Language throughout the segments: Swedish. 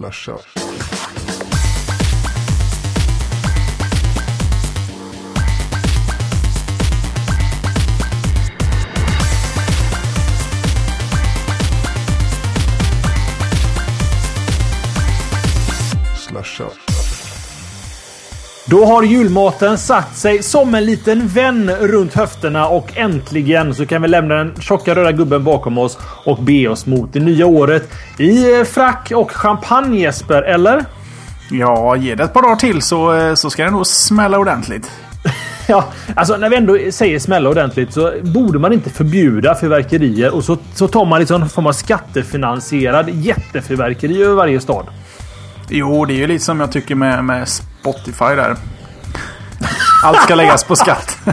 Slashat. Slashat. Då har julmaten satt sig som en liten vän runt höfterna och äntligen så kan vi lämna den tjocka röda gubben bakom oss och be oss mot det nya året i eh, frack och champagne Jesper, eller? Ja, ge det ett par dagar till så, eh, så ska det nog smälla ordentligt. Ja, alltså när vi ändå säger smälla ordentligt så borde man inte förbjuda fyrverkerier och så, så tar man liksom någon form av skattefinansierad jättefyrverkeri över varje stad. Jo, det är ju lite som jag tycker med, med Spotify där. Allt ska läggas på skatt.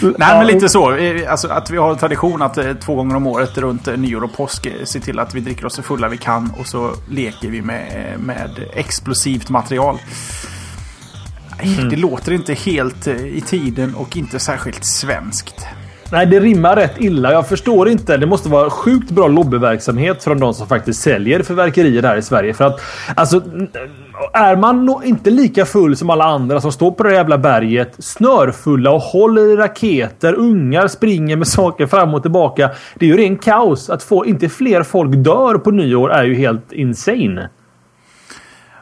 Nej, men lite så. Alltså, att vi har tradition att eh, två gånger om året runt eh, nyår och påsk eh, se till att vi dricker oss så fulla vi kan och så leker vi med, med explosivt material. Nej, Det låter inte helt i tiden och inte särskilt svenskt. Nej, det rimmar rätt illa. Jag förstår inte. Det måste vara sjukt bra lobbyverksamhet från de som faktiskt säljer fyrverkerier här i Sverige. För att alltså, är man nog inte lika full som alla andra som står på det jävla berget, snörfulla och håller i raketer, ungar springer med saker fram och tillbaka. Det är ju ren kaos. Att få inte fler folk dör på nyår är ju helt insane.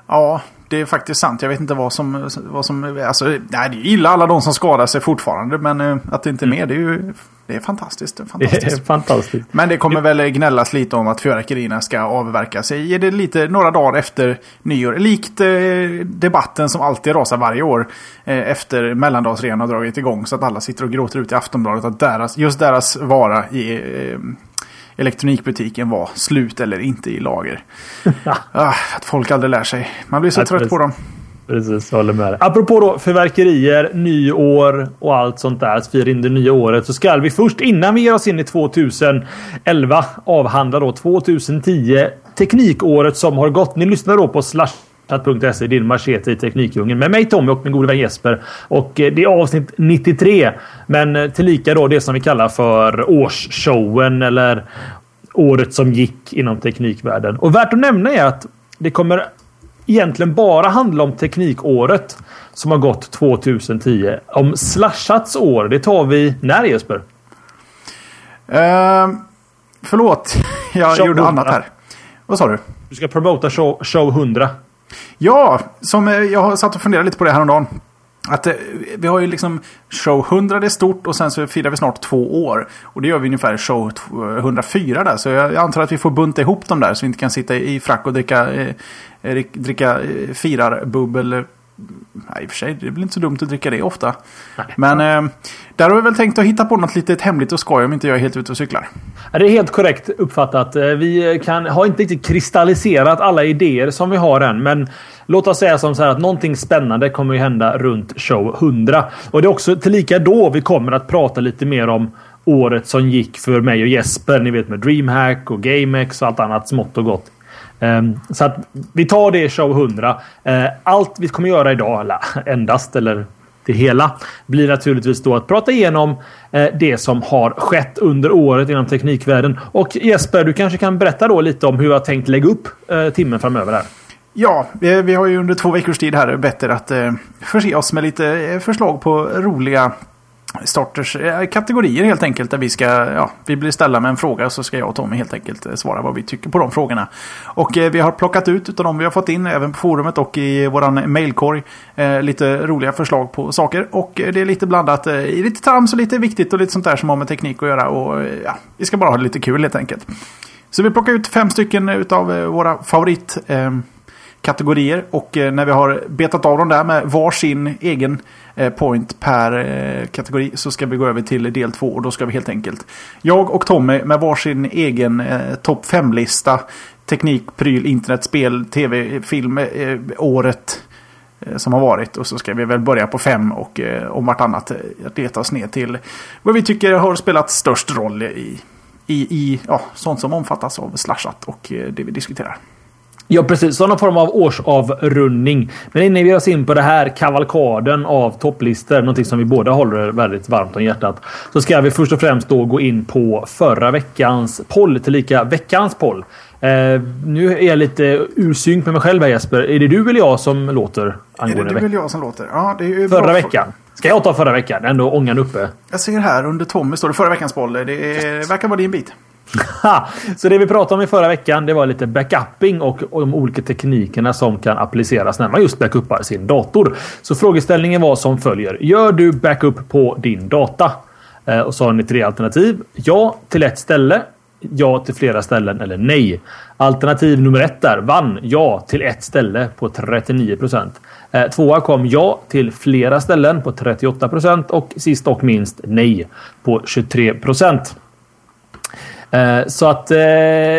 Ja, det är faktiskt sant. Jag vet inte vad som... Vad som alltså, nej, det är illa alla de som skadar sig fortfarande. Men eh, att det inte är mer, det är ju... Det är fantastiskt. Det är Det är fantastiskt. fantastiskt. Men det kommer väl gnällas lite om att fyrverkerierna ska avverkas. Är det lite några dagar efter nyår? Likt eh, debatten som alltid rasar varje år. Eh, efter mellandagsrean har dragit igång. Så att alla sitter och gråter ut i Aftonbladet att deras, just deras vara i eh, elektronikbutiken var slut eller inte i lager. ah, att folk aldrig lär sig. Man blir så Ja, trött på dem. Precis, håller med dig. Apropå då fyrverkerier, nyår och allt sånt där. Att fira in det nya året. Så ska vi först innan vi ger oss in i 2011 avhandla då 2010. Teknikåret som har gått. Ni lyssnar då på slashat.se, din machete i Teknikdjungeln. Med mig Tommy och min gode vän Jesper. Och eh, det är avsnitt 93. Men eh, tillika då det som vi kallar för årsshowen eller året som gick inom teknikvärlden. Och värt att nämna är att det kommer egentligen bara handla om teknikåret som har gått 2010. Om Slashats år, det tar vi när Jesper? Uh, förlåt, jag Show gjorde 100. annat här. Vad sa du? Du ska promota show, show 100. Ja, som eh, jag har satt och funderat lite på det här. Att eh, vi har ju liksom show 100 det är stort och sen så firar vi snart två år. Och det gör vi ungefär show 104 eh, där. Så jag, antar att vi får bunta ihop dem där så vi inte kan sitta i frack och dricka, eh, dricka eh, firarbubbel. Nej, i och för sig, det är väl inte så dumt att dricka det ofta. Men eh, där har vi väl tänkt att hitta på något litet hemligt och skoj om inte jag är helt ute och cyklar. Ja, Det är helt korrekt uppfattat. Eh, Vi kan, har inte riktigt kristalliserat alla idéer som vi har än, men låt oss säga som så här att någonting spännande kommer ju hända runt show 100. Och det är också tillika då vi kommer att prata lite mer om året som gick för mig och Jesper. Ni vet med DreamHack och GameX och allt annat smått och gott. Ehm, så att vi tar det i show 100. Eh, Allt vi kommer göra idag, eller endast, eller det hela blir naturligtvis då att prata igenom eh, det som har skett under året inom teknikvärlden. Och Jesper, du kanske kan berätta då lite om hur jag har tänkt lägga upp eh, timmen framöver här. Ja, vi, har ju under två veckors tid här bett er att eh, förse oss med lite eh, förslag på roliga starters, eh, kategorier helt enkelt. Där vi ska, ja, vi blir ställa med en fråga så ska jag och Tommy helt enkelt eh, svara vad vi tycker på de frågorna. Och eh, vi har plockat ut utav de vi har fått in även på forumet och i våran mailkorg eh, lite roliga förslag på saker. Och eh, det är lite blandat eh, i lite trams och lite viktigt och lite sånt där som har med teknik att göra. Och eh, ja, vi ska bara ha det lite kul helt enkelt. Så vi plockar ut fem stycken utav eh, våra favorit eh, kategorier. Och eh, när vi har betat av dem där med varsin egen eh, point per eh, kategori så ska vi gå över till del två. Och då ska vi helt enkelt jag och Tommy med varsin egen eh, topp 5-lista teknik, pryl, internet, spel, tv, film eh, året eh, som har varit. Och så ska vi väl börja på fem och eh, om vartannat leta oss ner till vad vi tycker har spelat störst roll i, i, i ja, sånt som omfattas av slashat och det vi diskuterar. Ja, precis. Så någon form av årsavrundning. Men innan vi ger oss in på det här kavalkaden av topplistor, någonting som vi båda håller väldigt varmt om hjärtat, så ska vi först och främst då gå in på förra veckans poll, tillika veckans poll. Eh, nu är jag lite ursynk med mig själv här Jesper. Är det du eller jag som låter angående Är det du eller jag som låter? Ja, det är ju Förra veckan. Ska jag ta förra veckan? Ändå ångan uppe. Jag ser här under Tommy står det förra veckans boll. Det är, verkar vara din bit så det vi pratade om i förra veckan det var lite backupping och, och de olika teknikerna som kan appliceras när man just backuppar sin dator. Så frågeställningen var som följer. Gör du backup på din data? Eh, och så har ni tre alternativ. Ja till ett ställe. Ja till flera ställen eller nej. Alternativ nummer ett där vann ja till ett ställe på 39 procent. Eh, tvåa kom ja till flera ställen på 38 procent och sist och minst nej på 23 procent. Eh, så att eh,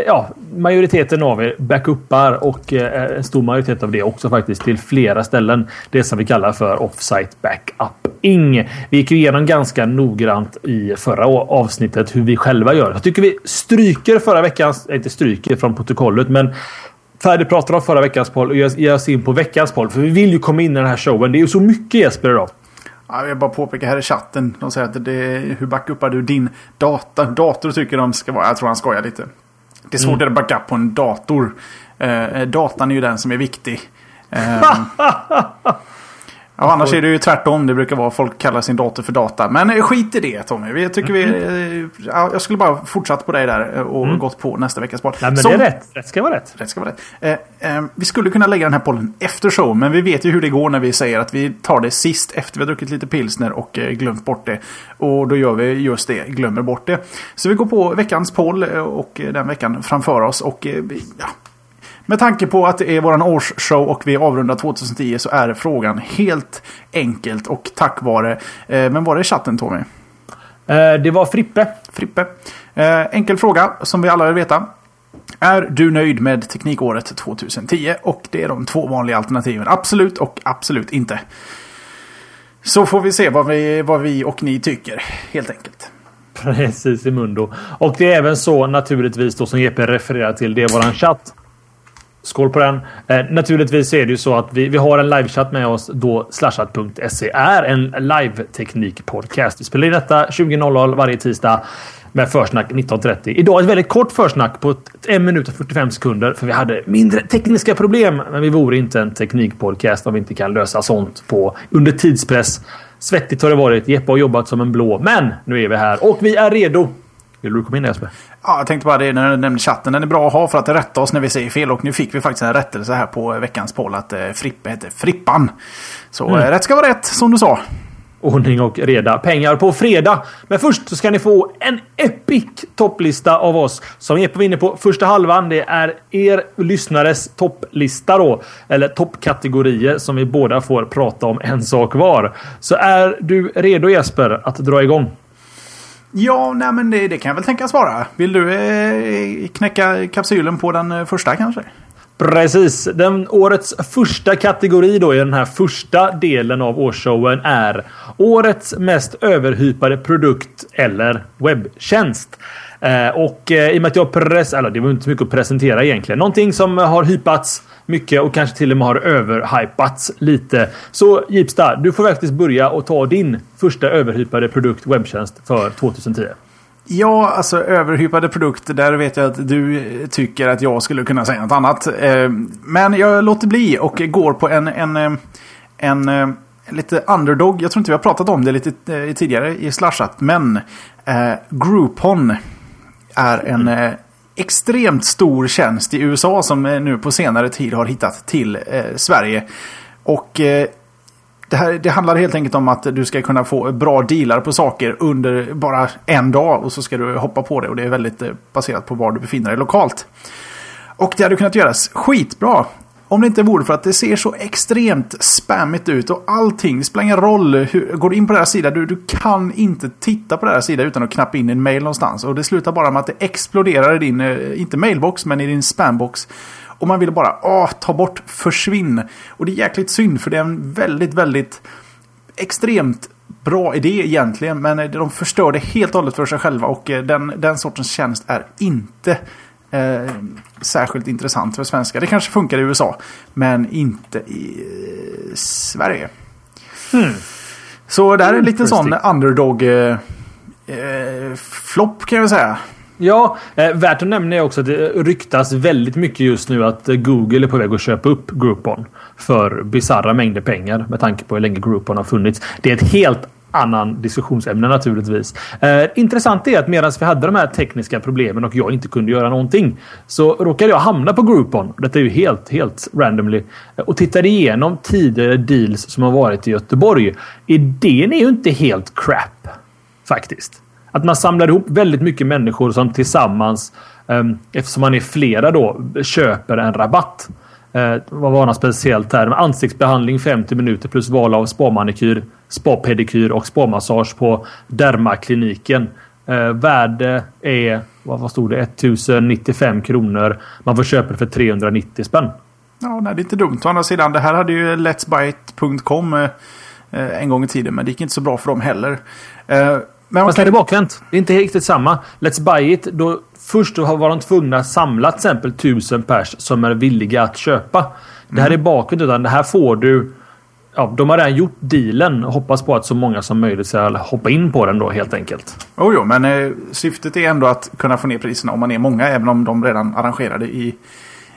ja, majoriteten av er backuppar och eh, en stor majoritet av det också faktiskt till flera ställen. Det som vi kallar för offsite backuping. Vi gick igenom ganska noggrant i förra avsnittet hur vi själva gör. Jag tycker vi stryker förra veckans, inte stryker från protokollet, men färdigpratar om förra veckans poll och ger oss in på veckans poll. För vi vill ju komma in i den här showen. Det är ju så mycket Jesper idag. Jag vill bara påpeka här i chatten. De säger att det är, hur backuppar du din data? Dator tycker de ska vara. Jag tror han skojar lite. Det är svårt mm. att backa på en dator. Eh, datan är ju den som är viktig. Eh, Ja, annars är det ju tvärtom. Det brukar vara folk kallar sin dator för data. Men eh, skit i det Tommy. Vi tycker vi, mm. ja, jag skulle bara fortsatt på dig där eh, och mm. gått på nästa veckas poll. Nej, men Som, det är rätt. Rätt ska vara rätt. Rätt ska vara rätt. Eh, eh, vi skulle kunna lägga den här pollen efter show. Men vi vet ju hur det går när vi säger att vi tar det sist efter vi har druckit lite pilsner och eh, glömt bort det. Och då gör vi just det. Glömmer bort det. Så vi går på veckans poll och den veckan framför oss. Och ja, med tanke på att det är våran årsshow och vi avrundar 2010 så är frågan helt enkelt och tack vare... Eh, men var det chatten Tommy? Eh, det var Frippe. Frippe. Eh, enkel fråga som vi alla vill veta. Är du nöjd med teknikåret 2010? Och det är de två vanliga alternativen. Absolut och absolut inte. Så får vi se vad vi, vad vi och ni tycker helt enkelt. Precis i mundo. Och det är även så naturligtvis då som Jeppe refererar till. Det är våran chatt. Skål på den. Eh, naturligtvis är det ju så att vi, vi har en livechatt med oss då slashat.se är en live-teknik-podcast. Vi spelar in detta 20.00 varje tisdag med försnack 19.30. Idag ett väldigt kort försnack på 1 minut och 45 sekunder för vi hade mindre tekniska problem. Men vi vore inte en teknikpodcast om vi inte kan lösa sånt på under tidspress. Svettigt har det varit. Jeppe har jobbat som en blå, men nu är vi här och vi är redo. Vill du komma in Jesper? Ja, jag tänkte bara det när du nämnde chatten. Den är bra att ha för att rätta oss när vi säger fel. Och nu fick vi faktiskt en rättelse här på veckans poll att eh, Frippe heter Frippan. Så mm. eh, rätt ska vara rätt, som du sa. Ordning och reda. Pengar på fredag. Men först så ska ni få en epic topplista av oss. Som Jeppe var inne på första halvan. Det är er lyssnares topplista då. Eller toppkategorier som vi båda får prata om en sak var. Så är du redo Jesper att dra igång? Ja, nej men det, det kan jag väl tänkas vara. Vill du eh, knäcka kapsylen på den eh, första kanske? Precis. Den årets första kategori då i den här första delen av årsshowen är Årets mest överhypade produkt eller webbtjänst. Eh, och eh, i och med att jag press... Eller det var inte så mycket att presentera egentligen. Någonting som har hypats mycket och kanske till och med har överhypats lite. Så Jeepsta, du får faktiskt börja och ta din första överhypade produkt webbtjänst för 2010. Ja, alltså överhypade produkter. Där vet jag att du tycker att jag skulle kunna säga något annat. Eh, men jag låter bli och går på en, en, eh, en, eh, lite underdog. Jag tror inte vi har pratat om det lite tidigare i Slashat. Men eh, Groupon är en extremt stor tjänst i USA som eh, nu på senare tid har hittat till eh, Sverige. Och eh, det, här, det handlar helt enkelt om att du ska kunna få bra dealar på saker under bara en dag och så ska du hoppa på det och det är väldigt eh, baserat på var du befinner dig lokalt. Och det hade kunnat göras skitbra om det inte vore för att det ser så extremt spammigt ut och allting. Det spelar ingen roll. Hur, går du in på deras sida, du, du kan inte titta på deras sida utan att knappa in din mail någonstans. Och det slutar bara med att det exploderar i din, eh, inte mailbox, men i din spambox. Och man vill bara åh, ta bort, försvinn. Och det är jäkligt synd för det är en väldigt, väldigt extremt bra idé egentligen. Men de förstör det helt och hållet för sig själva och eh, den, den sortens tjänst är inte eh, särskilt intressant för svenskar. Det kanske funkar i USA, men inte i eh, Sverige. Hmm. Så det här är en liten sån underdog eh, eh, flopp kan jag säga. Ja, eh, värt att nämna är också att det ryktas väldigt mycket just nu att Google är på väg att köpa upp Groupon för bisarra mängder pengar med tanke på hur länge Groupon har funnits. Det är ett helt annan diskussionsämne naturligtvis. Eh, intressant är att medan vi hade de här tekniska problemen och jag inte kunde göra någonting så råkade jag hamna på Groupon. Detta är ju helt, helt randomly. eh, Och tittade igenom tidigare deals som har varit i Göteborg. Idén är ju inte helt crap. Faktiskt. Att man samlar ihop väldigt mycket människor som tillsammans, eh, eftersom man är flera då, köper en rabatt. Eh, vad var något speciellt här? Ansiktsbehandling 50 minuter plus val av spamanikyr, spapedikyr och spamassage på Dermakliniken. Uh, värde är, vad vad stod det? 1095 kronor. Man får köpa det för 390 spänn. Ja, nej, det är inte dumt. Å andra sidan, det här hade ju letsbyte.com eh, eh, en gång i tiden. Men det gick inte så bra för dem heller. Eh, men Fast okej. det är bakvänt. Det är inte riktigt samma. Let's Buy It. Då, först då var de tvungna att samla till exempel tusen pers som är villiga att köpa. Det här är bakvänt. Utan det här får du... Ja, de har redan gjort dealen. Hoppas på att så många som möjligt ska hoppa in på den då helt enkelt. Oh, jo, men eh, syftet är ändå att kunna få ner priserna om man är många. Även om de redan arrangerade i,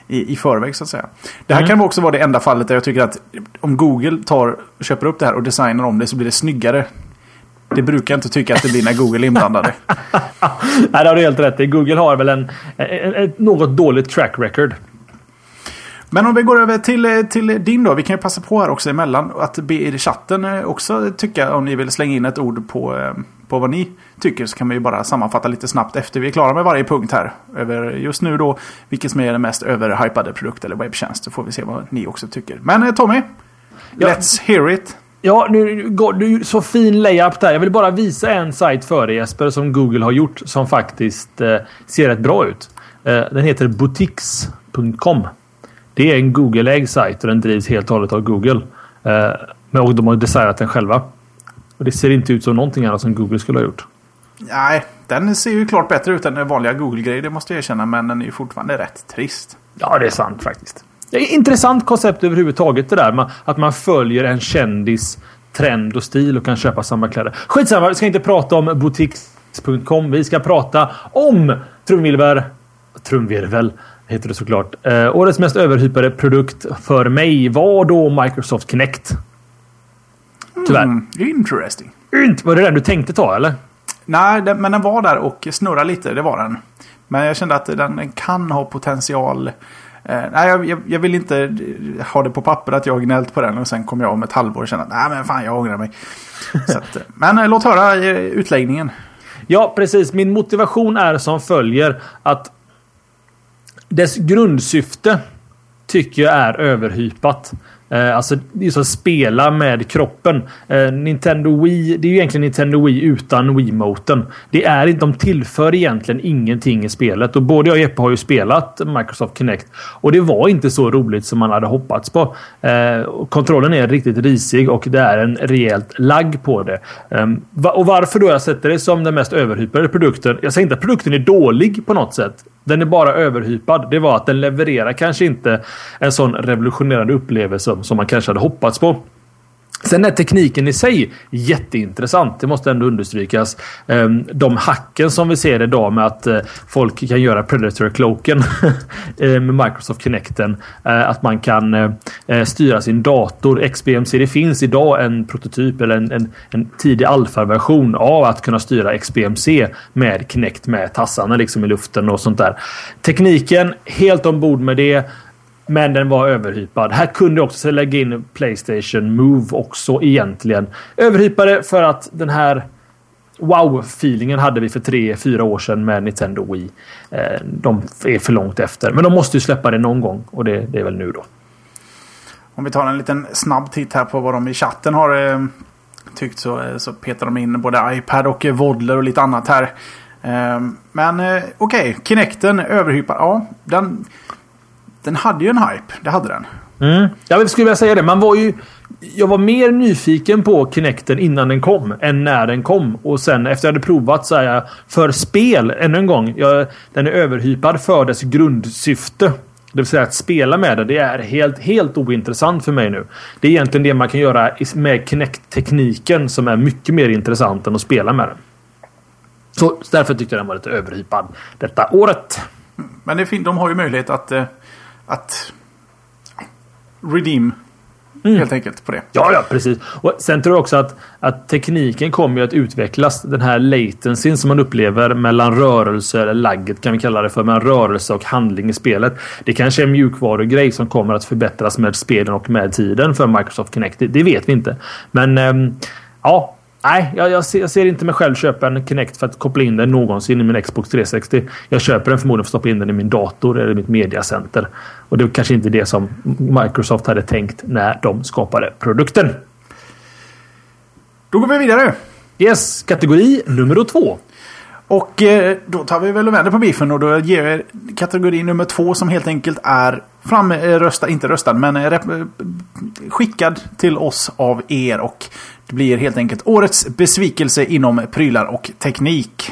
i, i förväg så att säga. Det här Mm. kan också vara det enda fallet där jag tycker att om Google tar, köper upp det här och designar om det så blir det snyggare. Det brukar jag inte tycka att det blir när Google är inblandade. Nej, det har du helt rätt i. Google har väl en, en, ett något dåligt track record. Men om vi går över till, eh, till din då. Vi kan ju passa på här också emellan att be er i chatten eh, också tycka om ni vill slänga in ett ord på, eh, på vad ni tycker. Så kan vi ju bara sammanfatta lite snabbt efter vi är klara med varje punkt här. Över just nu då vilket som är den mest överhypade produkt eller webbtjänst. Så får vi se vad ni också tycker. Men Tommy, Ja. let's hear it. Ja, nu går du så fin layup där. Jag vill bara visa en sajt för dig Jesper som Google har gjort som faktiskt eh, ser rätt bra ut. Eh, den heter boutiques.com. Det är en Google-ägd sajt och den drivs helt och hållet av Google. Eh, men och de har designat den själva. Och det ser inte ut som någonting annat som Google skulle ha gjort. Nej, den ser ju klart bättre ut än den vanliga Google-grejer. Det måste jag erkänna. Men den är ju fortfarande rätt trist. Ja, det är sant faktiskt. Det är intressant koncept överhuvudtaget det där. Att man följer en kändis trend och stil och kan köpa samma kläder. Skitsamma, vi ska inte prata om boutiques.com. Vi ska prata om trumvirvel. Trumvirvel heter det såklart. Eh, årets mest överhypade produkt för mig var då Microsoft Kinect. Tyvärr. Mm, interesting. Inte. Var det den du tänkte ta eller? Nej, den, men den var där och snurrade lite. Det var den. Men jag kände att den, den kan ha potential. Eh, nej, jag, jag, vill inte eh, ha det på papper att jag gnällt på den och sen kommer jag om ett halvår och känner att nej men fan jag ångrar mig. Att, eh, men eh, låt höra eh, utläggningen. Ja, precis. Min motivation är som följer att dess grundsyfte tycker jag är överhypat. Eh, alltså just att spela med kroppen. Eh, Nintendo Wii, det är ju egentligen Nintendo Wii utan Wiimoten. Det är inte, de tillför egentligen ingenting i spelet. Och både jag och Jeppe har ju spelat Microsoft Kinect. Och det var inte så roligt som man hade hoppats på. Eh, kontrollen är riktigt risig och det är en rejält lagg på det. Ehm, och varför då jag sätter det som den mest överhypade produkten? Jag säger inte att produkten är dålig på något sätt. Den är bara överhypad. Det var att den levererar kanske inte en sån revolutionerande upplevelse som man kanske hade hoppats på. Sen är tekniken i sig jätteintressant. Det måste ändå understrykas. Ehm, de hacken som vi ser idag med att eh, folk kan göra Predator-cloaken eh, med Microsoft Kinecten. Eh, att man kan styra sin dator. XBMC. Det finns idag en prototyp eller en, en, en tidig alfaversion av att kunna styra XBMC med Kinect med tassarna liksom i luften och sånt där. Tekniken helt ombord med det. Men den var överhypad. Här kunde jag också lägga in Playstation Move också egentligen. Överhypade för att den här wow-feelingen hade vi för tre, fyra år sedan med Nintendo Wii. Eh, de är för långt efter. Men de måste ju släppa det någon gång och det, det är väl nu då. Om vi tar en liten snabb titt här på vad de i chatten har eh, tyckt så, eh, så petar de in både iPad och eh, Vodler och lite annat här. Eh, men eh, okej, Kinecten överhypad. Ja, den, den hade ju en hype. Det hade den. Mm. Jag skulle vilja säga det. Man var ju... Jag var mer nyfiken på Kinecten innan den kom än när den kom. Och sen efter jag hade provat så här för spel ännu en gång. Jag, den är överhypad för dess grundsyfte. Det vill säga att spela med det. Det är helt, helt ointressant för mig nu. Det är egentligen det man kan göra med Kinect-tekniken som är mycket mer intressant än att spela med den. Så därför tyckte jag den var lite överhypad detta året. Men det är fint. De har ju möjlighet att, eh, att redeem Mm. Helt enkelt på det. Ja, ja, precis. Och sen tror jag också att, att tekniken kommer att utvecklas. Den här latencyn som man upplever mellan rörelse, eller lagget kan vi kalla det för, mellan rörelse och handling i spelet. Det kanske är en mjukvarugrej som kommer att förbättras med spelen och med tiden för Microsoft Kinect. Det, det vet vi inte. Men ähm, ja, Nej, jag, jag, ser, jag, ser, inte mig själv köpa en Kinect för att koppla in den någonsin i min Xbox 360. Jag köper den förmodligen för att stoppa in den i min dator eller mitt mediacenter. Och det är kanske inte det som Microsoft hade tänkt när de skapade produkten. Då går vi vidare. Yes, kategori nummer två. Och eh, då tar vi väl och vänder på biffen och då ger vi kategori nummer två som helt enkelt är framröstad, inte röstad, men eh, skickad till oss av er. Och det blir helt enkelt årets besvikelse inom prylar och teknik.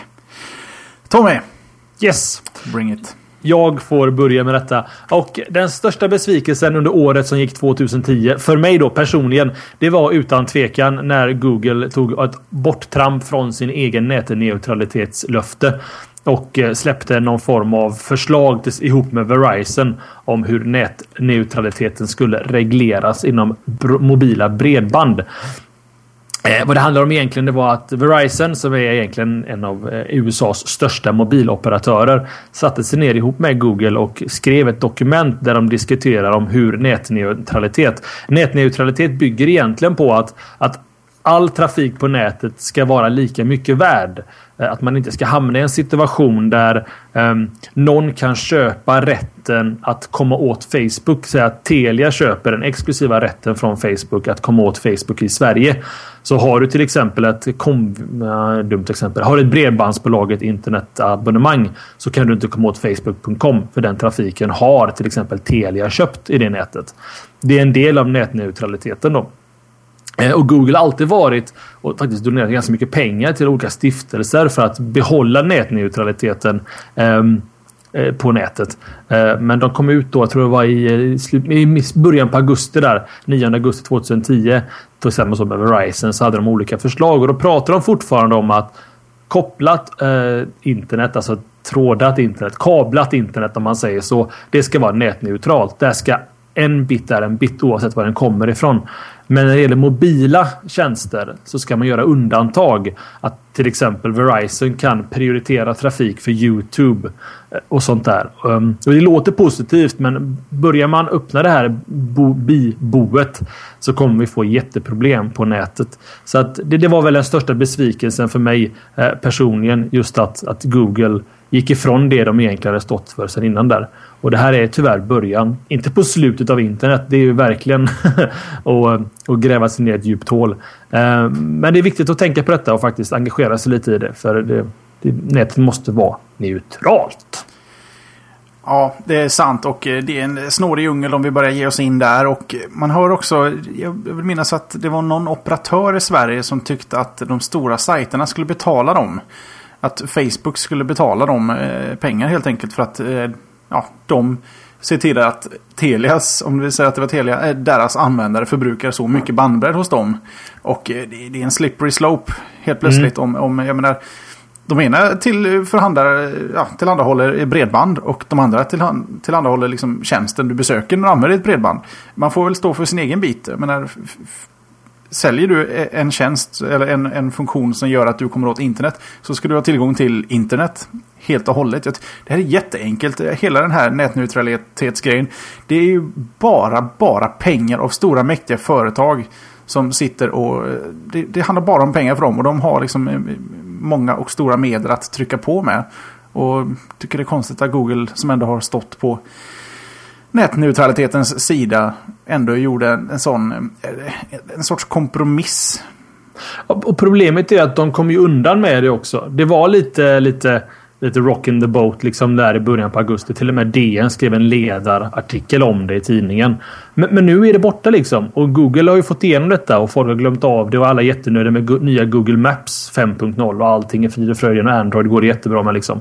Tommy! Yes! Bring it. Jag får börja med detta. Och den största besvikelsen under året som gick 2010, för mig då personligen, det var utan tvekan när Google tog ett borttramp från sin egen nätneutralitetslöfte och eh, släppte någon form av förslag ihop med Verizon om hur nätneutraliteten skulle regleras inom mobila bredband. Eh, vad det handlar om egentligen det var att Verizon som är egentligen en av eh, USAs största mobiloperatörer satte sig ner ihop med Google och skrev ett dokument där de diskuterar om hur nätneutralitet. Nätneutralitet bygger egentligen på att, att all trafik på nätet ska vara lika mycket värd. Eh, att man inte ska hamna i en situation där um, någon kan köpa rätten att komma åt Facebook. Säg att Telia köper den exklusiva rätten från Facebook att komma åt Facebook i Sverige. Så har du till exempel ett kom, äh, dumt exempel. Har du ett bredbandsbolag, ett internetabonnemang så kan du inte komma åt Facebook.com för den trafiken har till exempel Telia köpt i det nätet. Det är en del av nätneutraliteten då. Eh, och Google har alltid varit och faktiskt donerat ganska mycket pengar till olika stiftelser för att behålla nätneutraliteten ehm, eh, på nätet. Eh, men de kom ut då, jag tror det var i, eh, i början på augusti där, 9 augusti 2010. Tillsammans med Verizon så hade de olika förslag och då pratar de fortfarande om att kopplat eh, internet, alltså trådat internet, kablat internet om man säger så. Det ska vara nätneutralt. Där ska en bit är en bit oavsett var den kommer ifrån. Men när det gäller mobila tjänster så ska man göra undantag. Att till exempel Verizon kan prioritera trafik för Youtube eh, och sånt där. Ehm, och det låter positivt men börjar man öppna det här bo biboet så kommer vi få jätteproblem på nätet. Så att det, det var väl den största besvikelsen för mig eh, personligen. Just att, att Google gick ifrån det de egentligen hade stått för sedan innan där. Och det här är tyvärr början. Inte på slutet av internet. Det är ju verkligen att, att gräva sig ner i ett djupt hål. Eh, men det är viktigt att tänka på detta och faktiskt engagera sig lite i det. För det, det, nätet måste vara neutralt. Ja, det är sant och eh, det är en snårig djungel om vi börjar ge oss in där. Och eh, man hör också, jag vill minnas att det var någon operatör i Sverige som tyckte att de stora sajterna skulle betala dem. Att Facebook skulle betala dem pengar helt enkelt för att ja, de ser till att Telias, om vi säger att det var Telia, eh, deras användare förbrukar så mycket bandbredd hos dem. Och eh, det är en slippery slope helt plötsligt. Mm. Om, om, jag menar, de ena till förhandlare, ja, tillhandahåller bredband och de andra tillhand, tillhandahåller liksom tjänsten du besöker när du använder ett bredband. Man får väl stå för sin egen bit. Jag menar, säljer du e- en tjänst eller en, en funktion som gör att du kommer åt internet så ska du ha tillgång till internet helt och hållet. Det här är jätteenkelt. Hela den här nätneutralitetsgrejen. Det är ju bara, bara pengar av stora mäktiga företag som sitter och... Eh, det, det handlar bara om pengar för dem och de har liksom eh, många och stora medel att trycka på med. Och tycker det är konstigt att Google som ändå har stått på nätneutralitetens sida ändå gjorde en sån eh, en sorts kompromiss. Och problemet är att de kom ju undan med det också. Det var lite, lite lite rock in the boat liksom där i början på augusti. Till och med DN skrev en ledarartikel om det i tidningen. Men, men, nu är det borta liksom. Och Google har ju fått igenom detta och folk har glömt av det och alla är jättenöjda med nya Google Maps 5.0 och allting är frid och Fröjden Och Android går det jättebra med liksom.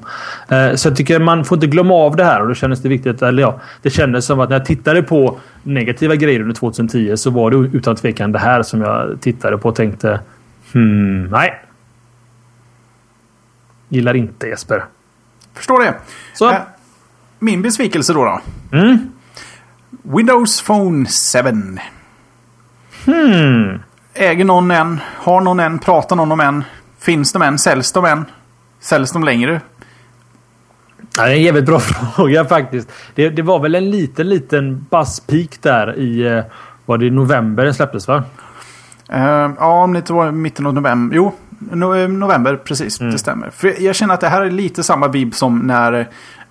Eh, så jag tycker man får inte glömma av det här och då kändes det viktigt. Eller ja, det kändes som att när jag tittade på negativa grejer under 2010 så var det utan tvekan det här som jag tittade på och tänkte hmm, nej. Gillar inte Jesper. Förstår det. Så. Äh, min besvikelse då. då. Mm. Windows Phone 7. Hmm. Äger någon en? Har någon en? Pratar någon om en? Finns de än? Säljs de än? Säljs de längre? Ja, det är en jävligt bra fråga faktiskt. Det, det var väl en liten, liten buzzpeak där i... Eh, var det november den släpptes va? Uh, ja, om det inte var mitten av november. Jo, no eh, november precis. Mm. Det stämmer. För jag känner att det här är lite samma vib som när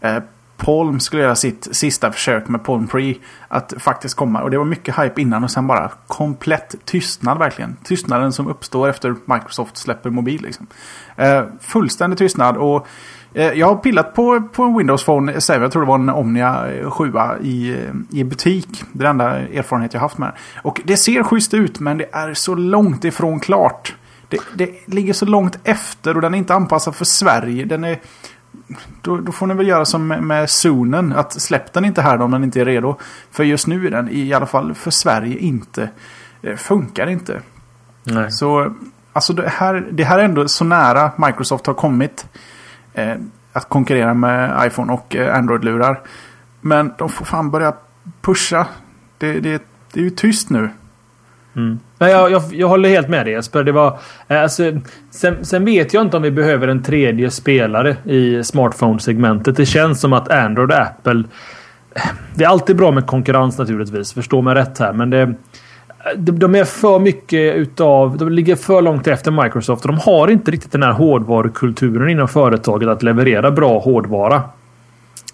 uh, Palm skulle göra sitt sista försök med Palm Pre. Att faktiskt komma. Och det var mycket hype innan och sen bara komplett tystnad verkligen. Tystnaden som uppstår efter Microsoft släpper mobil. Liksom. Uh, fullständig tystnad. och Eh, jag har pillat på, på en Windows Phone 7. Jag tror det var en Omnia 7 i, i butik. Det är den enda erfarenhet jag haft med Och det ser schysst ut men det är så långt ifrån klart. Det, det ligger så långt efter och den är inte anpassad för Sverige. Den är... Då, då, får ni väl göra som med, med Zonen. Att släpp den inte här om den inte är redo. För just nu är den i alla fall för Sverige inte. Det funkar inte. Nej. Så alltså det här, det här är ändå så nära Microsoft har kommit eh, att konkurrera med iPhone och eh, Android-lurar. Men de får fan börja pusha. Det, det, det är ju tyst nu. Mm. Nej, jag, jag, jag, håller helt med dig Jesper. Det var, eh, alltså, sen, sen, vet jag inte om vi behöver en tredje spelare i smartphone-segmentet. Det känns som att Android och Apple... Eh, det är alltid bra med konkurrens naturligtvis. Förstå mig rätt här. Men det, eh, de är för mycket utav... De ligger för långt efter Microsoft och de har inte riktigt den här hårdvarukulturen inom företaget att leverera bra hårdvara.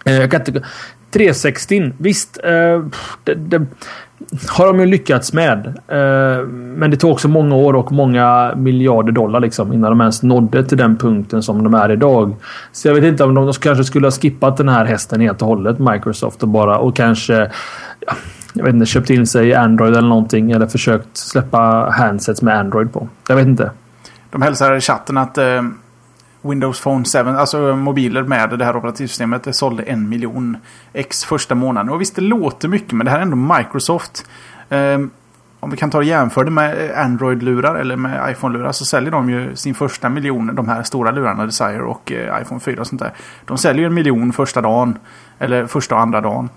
Jag kan inte, 360, visst. Eh, det, det, har de ju lyckats med. Eh, men det tog också många år och många miljarder dollar liksom innan de ens nådde till den punkten som de är idag. Så jag vet inte om de kanske skulle ha skippat den här hästen helt och hållet, Microsoft, och bara och kanske jag vet inte, köpt in sig i Android eller någonting. Eller försökt släppa handsets med Android på. Jag vet inte. De hälsar i chatten att eh, Windows Phone 7, alltså mobiler med det här operativsystemet, det sålde en miljon ex första månaden. Och visst, det låter mycket, men det här är ändå Microsoft. Eh, om vi kan ta och jämföra det med Android-lurar eller med iPhone-lurar så säljer de ju sin första miljon, de här stora lurarna, Desire och eh, iPhone 4 och sånt där. De säljer ju en miljon första dagen, eller första och andra dagen.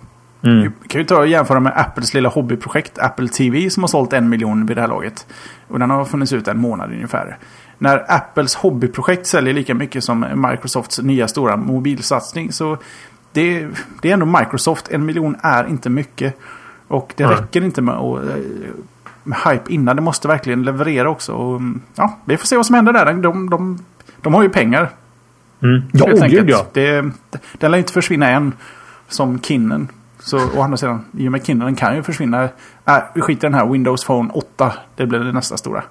Mm. Vi kan ju ta och jämföra med Apples lilla hobbyprojekt Apple TV som har sålt en miljon vid det här laget. Och den har funnits ut en månad ungefär. När Apples hobbyprojekt säljer lika mycket som Microsofts nya stora mobilsatsning så det, det är ändå Microsoft. En miljon är inte mycket. Och det mm. räcker inte med, att, med hype innan. Det måste verkligen leverera också. Och, ja, vi får se vad som händer där. De, de, de, de har ju pengar. Mm. Ja, oh, gud ja. Det, den lär inte försvinna än. Som Kinnen. Så å andra sidan, i och med Kindle kan ju försvinna. Äh, vi skiter i den här Windows Phone 8. Det blir det nästa stora.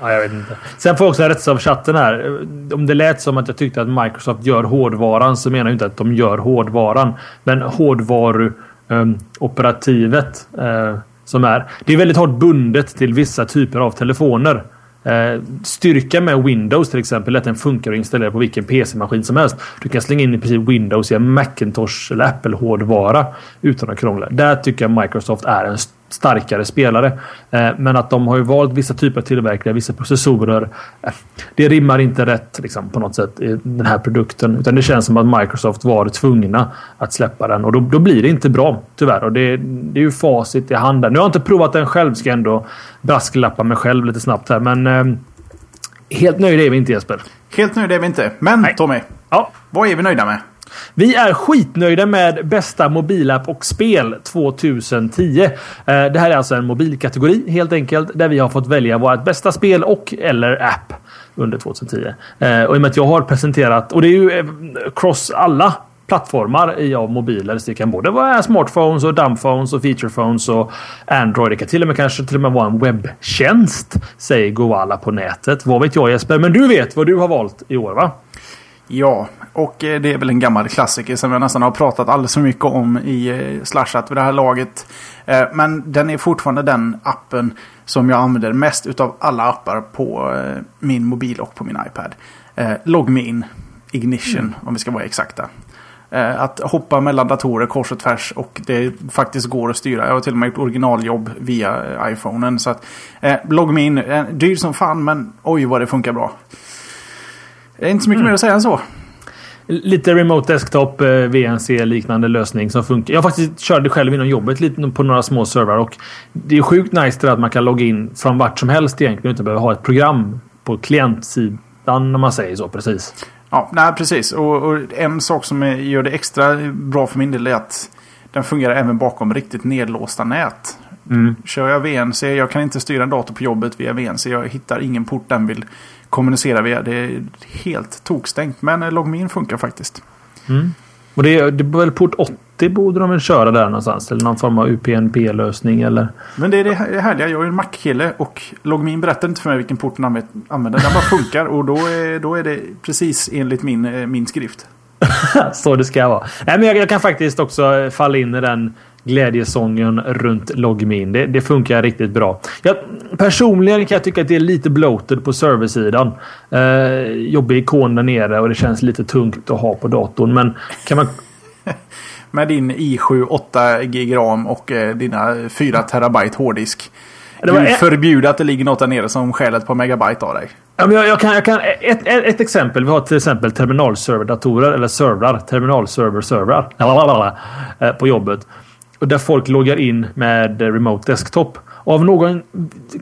Ja, jag vet inte. Sen får jag också rättas av chatten här. Om det lät som att jag tyckte att Microsoft gör hårdvaran så menar jag inte att de gör hårdvaran. Men hårdvaruoperativet eh, som är. Det är väldigt hårt bundet till vissa typer av telefoner. Eh, styrka med Windows till exempel är att den funkar att installera på vilken PC-maskin som helst. Du kan slänga in i princip Windows i en Macintosh eller Apple-hårdvara utan att krångla. Där tycker jag Microsoft är en starkare spelare. Eh, men att de har ju valt vissa typer av tillverkare, vissa processorer. Eh, det rimmar inte rätt liksom, på något sätt i den här produkten. Utan det känns som att Microsoft var tvungna att släppa den. Och då, då blir det inte bra tyvärr. Och det, det är ju facit i handen. Nu har jag inte provat den själv. Ska ändå brasklappa mig själv lite snabbt här. Men eh, helt nöjda är vi inte Jesper. Helt nöjda är vi inte. Men Nej. Tommy. Ja. Vad är vi nöjda med? Vi är skitnöjda med bästa mobilapp och spel 2010. Eh, det här är alltså en mobilkategori helt enkelt där vi har fått välja vårt bästa spel och eller app under 2010. Eh, och i och med att jag har presenterat och det är ju eh, cross alla plattformar i av mobiler. Så det kan både vara smartphones och dumbphones och featurephones och Android. Det kan till och med kanske till och med vara en webbtjänst. Säger Goala på nätet. Vad vet jag Jesper? Men du vet vad du har valt i år va? Ja, och eh, det är väl en gammal klassiker som jag nästan har pratat alldeles för mycket om i eh, Slashat vid det här laget. Eh, men den är fortfarande den appen som jag använder mest utav alla appar på min mobil och på min iPad. LogMeIn Ignition, mm. om vi ska vara exakta. Att hoppa mellan datorer kors och tvärs och det faktiskt går att styra. Jag har till och med gjort originaljobb via iPhonen. Så att, eh, LogMeIn, dyr som fan men oj vad det funkar bra. Det är inte så mycket mm. mer att säga än så. Lite remote desktop, eh, VNC-liknande lösning som funkar. Jag faktiskt körde själv inom jobbet lite på några små servrar och det är sjukt nice att man kan logga in från vart som helst egentligen utan att behöva ha ett program på klientsidan om man säger så precis. Ja, nej, precis. Och, och en sak som gör det extra bra för min del är att den fungerar även bakom riktigt nedlåsta nät. Mm. Kör jag VNC, jag kan inte styra en dator på jobbet via VNC. Jag hittar ingen port den vill kommunicera via. Det är helt tokstängt. Men LogMeIn funkar faktiskt. Mm. Och det är, det är väl port 80 borde de väl köra där någonstans? Eller någon form av UPnP-lösning eller? Men det är det härliga. Jag är en Mac-kille och LogMeIn berättar inte för mig vilken port den använder. Den bara funkar och då är, då är det precis enligt min, eh, min skrift. så det ska vara. Nej, men jag, jag, kan faktiskt också falla in i den glädjesången runt LogMeIn. Det, det, funkar riktigt bra. Jag, personligen kan jag tycka att det är lite bloated på serversidan. Eh, jobbig ikon där nere och det känns lite tungt att ha på datorn. Men kan man... Med din i7 8 GB RAM och eh, dina 4 terabyte hårddisk. Det var ett... förbjuder att det ligger något där nere som stjäl ett par megabyte av dig. Ja, men jag, jag, kan, jag kan, ett, ett, ett, exempel. Vi har till exempel terminalserverdatorer eller servrar. Terminalserver-servrar. Eh, på jobbet. Och där folk loggar in med remote desktop. Av någon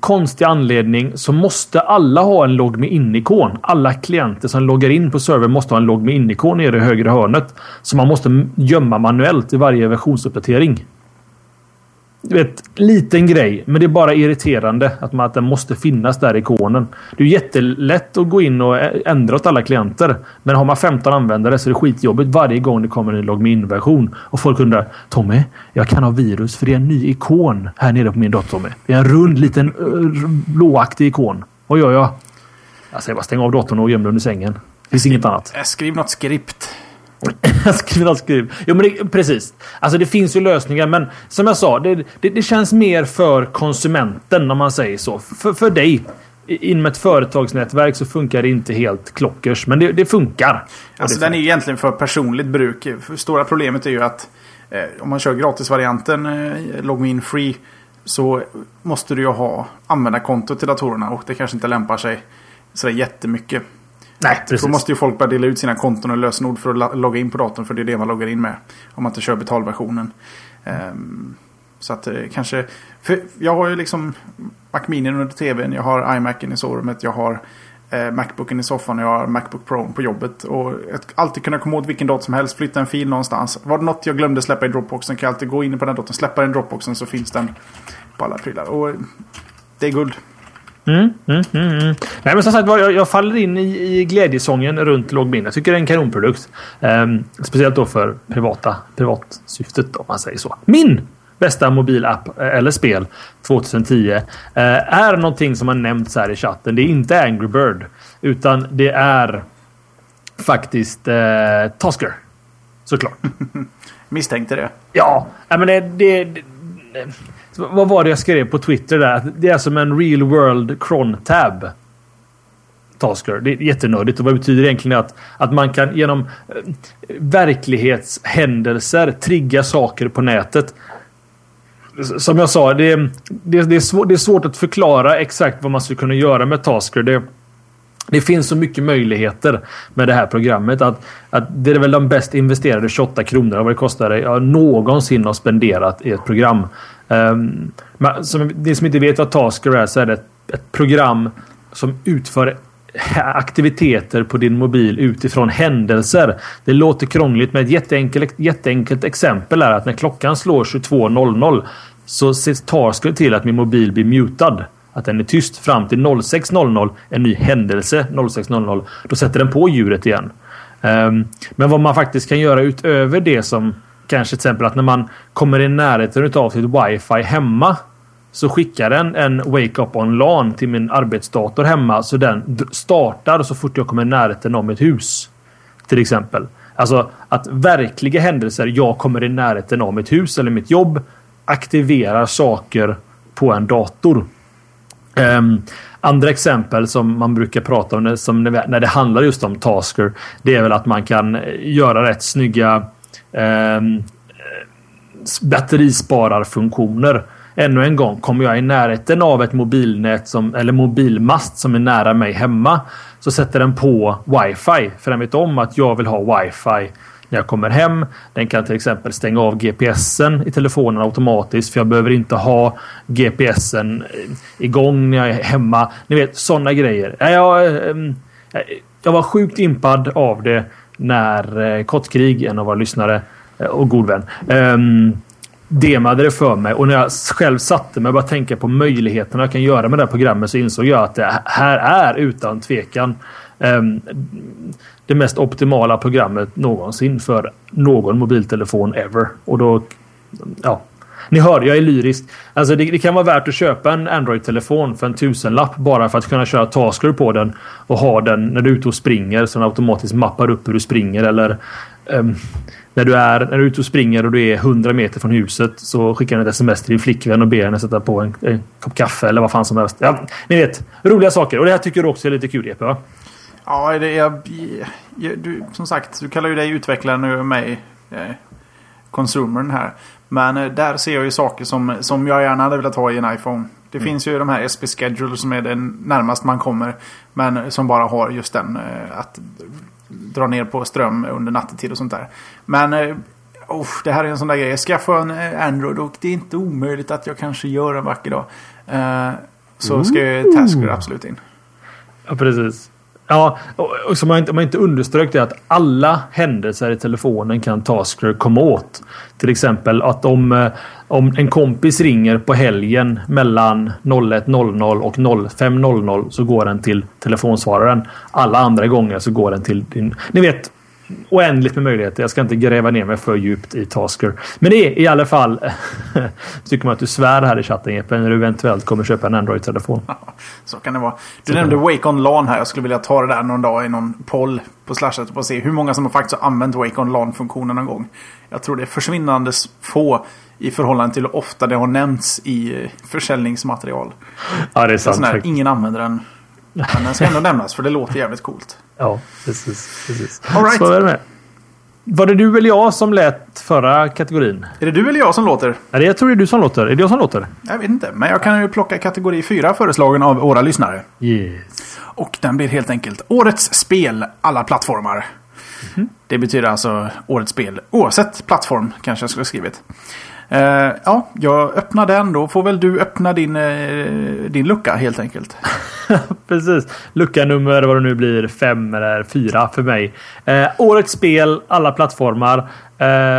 konstig anledning så måste alla ha en logg med in-ikon. Alla klienter som loggar in på servern måste ha en logg med in-ikon nere i högra hörnet. Som man måste gömma manuellt i varje versionsuppdatering. Du vet, liten grej, men det är bara irriterande att, man, att den måste finnas där ikonen. Det är jättelätt att gå in och ändra åt alla klienter. Men har man 15 användare så är det skitjobbigt varje gång det kommer en logmin-version. Och folk undrar Tommy, jag kan ha virus för det är en ny ikon här nere på min dator. Tommy. Det är en rund liten blåaktig ikon. Vad gör jag? Jag säger bara stäng av datorn och göm den under sängen. Det finns inget annat. Skriv något skript. skriv, skriv. Jo, men det, precis. Alltså det finns ju lösningar, men som jag sa, det, det, det, känns mer för konsumenten om man säger så. För, för dig. Inom ett företagsnätverk så funkar det inte helt klockers, men det, det funkar. Alltså den är egentligen för personligt bruk. Stora problemet är ju att eh, om man kör gratisvarianten, eh, Login Free, så måste du ju ha användarkonto till datorerna och det kanske inte lämpar sig sådär jättemycket. Nej, precis. Då måste ju folk börja dela ut sina konton och lösenord för att logga in på datorn. För det är det man loggar in med. Om man inte kör betalversionen. Um, så att eh, kanske... För jag har ju liksom Mac Mini under tvn. Jag har iMacen i sovrummet. Jag har eh, Macbooken i soffan. Och jag har Macbook Pro på jobbet. Och att alltid kunna komma åt vilken dator som helst. Flytta en fil någonstans. Var det något jag glömde släppa i Dropboxen kan jag alltid gå in på den datorn. Släppa den i Dropboxen så finns den på alla prylar. Och det är guld. Mm, mm, mm, mm, Nej, men som sagt jag, jag faller in i, i glädjesången runt Logmin. Jag tycker det är en kanonprodukt. Um, speciellt då för privata privatsyftet om man säger så. Min bästa mobilapp eh, eller spel 2010 uh, eh, är någonting som har nämnts här i chatten. Det är inte Angry Bird utan det är faktiskt uh, Tasker. Såklart. Misstänkte det. Ja, men det, det, det vad var det jag skrev på Twitter där? Det är som en real world cron tab. Tasker. Det är jättenördigt. Och vad betyder det egentligen att, att man kan genom eh, verklighetshändelser trigga saker på nätet. Som jag sa, det, det, det, är svår, det är svårt att förklara exakt vad man skulle kunna göra med Tasker. Det, det finns så mycket möjligheter med det här programmet att, att det är väl de bäst investerade 28 kronor vad det kostar dig jag någonsin har spenderat i ett program. Um, som, ni som inte vet vad Tasker är så är det ett, ett program som utför aktiviteter på din mobil utifrån händelser. Det låter krångligt men ett jätteenkelt, jätteenkelt exempel är att när klockan slår 22.00 så ser Tasker till att min mobil blir mutad. Att den är tyst fram till 06.00. En ny händelse 06.00. Då sätter den på djuret igen. Um, men vad man faktiskt kan göra utöver det som Kanske till exempel att när man kommer i närheten av sitt wifi hemma så skickar den en Wake Up On LAN till min arbetsdator hemma så den startar så fort jag kommer i närheten av mitt hus. Till exempel. Alltså att verkliga händelser, jag kommer i närheten av mitt hus eller mitt jobb, aktiverar saker på en dator. Um, andra exempel som man brukar prata om som när det handlar just om Tasker. Det är väl att man kan eh, göra rätt snygga eh, batterispararfunktioner. Ännu en gång, kommer jag i närheten av ett mobilnät som, eller mobilmast som är nära mig hemma så sätter den på wifi. För den vet om att jag vill ha wifi när jag kommer hem. Den kan till exempel stänga av GPSen i telefonen automatiskt för jag behöver inte ha GPSen eh, igång när jag är hemma. Ni vet sådana grejer. Jag, ehm, jag var sjukt impad av det när eh, Kottkrig, en av våra lyssnare eh, och god vän, um, demade det för mig och när jag själv satte mig och började tänka på möjligheterna jag kan göra med det här programmet så insåg jag att det här är utan tvekan um, det mest optimala programmet någonsin för någon mobiltelefon ever. Och då... Ja. Ni hör, jag är lyrisk. Alltså det, det kan vara värt att köpa en Android-telefon för en tusenlapp bara för att kunna köra Tasker på den och ha den när du är ute och springer så den automatiskt mappar upp hur du springer eller um, när du är, när du är ute och springer och du är 100 meter från huset så skickar den ett sms till din flickvän och ber henne sätta på en, en kopp kaffe eller vad fan som helst. Ja, ni vet, roliga saker. Och det här tycker du också är lite kul Jeppe va? Ja, det är... Du, som sagt, du kallar ju dig utvecklaren nu och mig eh, konsumern här. Men eh, där ser jag ju saker som, som jag gärna hade velat ha i en iPhone. Det mm. finns ju de här SP Schedule som är den närmast man kommer. Men som bara har just den eh, att dra ner på ström under nattetid och sånt där. Men eh, oh, det här är en sån där grej. Jag skaffar en eh, Android och det är inte omöjligt att jag kanske gör en vacker dag. Eh, så ska ju Tasker absolut in. Ja, precis. Ja, och som man inte, man inte underströk det att alla händelser i telefonen kan Tasker komma åt. Till exempel att om, eh, om en kompis ringer på helgen mellan 01.00 och 05.00 så går den till telefonsvararen. Alla andra gånger så går den till din... Ni vet, oändligt med möjligheter. Jag ska inte gräva ner mig för djupt i Tasker. Men det är i alla fall... tycker man att du svär här i chatten Jeppe när du eventuellt kommer köpa en Android-telefon. så kan det vara. Du så nämnde Wake On LAN här. Jag skulle vilja ta det där någon dag i någon poll på Slashat och se hur många som har faktiskt har använt Wake On LAN-funktionen någon gång. Jag tror det är försvinnande få i förhållande till hur ofta det har nämnts i eh, försäljningsmaterial. Ja, det är sant. Här, ingen använder den. Men den ska ändå nämnas för det låter jävligt coolt. Ja, precis. precis. All right. Så är det med. Var det du eller jag som lät förra kategorin? Är det du eller jag som låter? Nej, jag tror det är du som låter. Är det jag som låter? Jag vet inte, men jag kan ju plocka kategori 4 föreslagen av våra lyssnare. Yes. Och den blir helt enkelt Årets spel alla plattformar. Mm -hmm. Det betyder alltså Årets spel oavsett plattform kanske jag skulle ha skrivit. Uh, ja, jag öppnar den. Då får väl du öppna din, uh, din lucka helt enkelt. Precis. Lucka nummer vad det nu blir. Fem eller fyra för mig. Uh, årets spel, alla plattformar.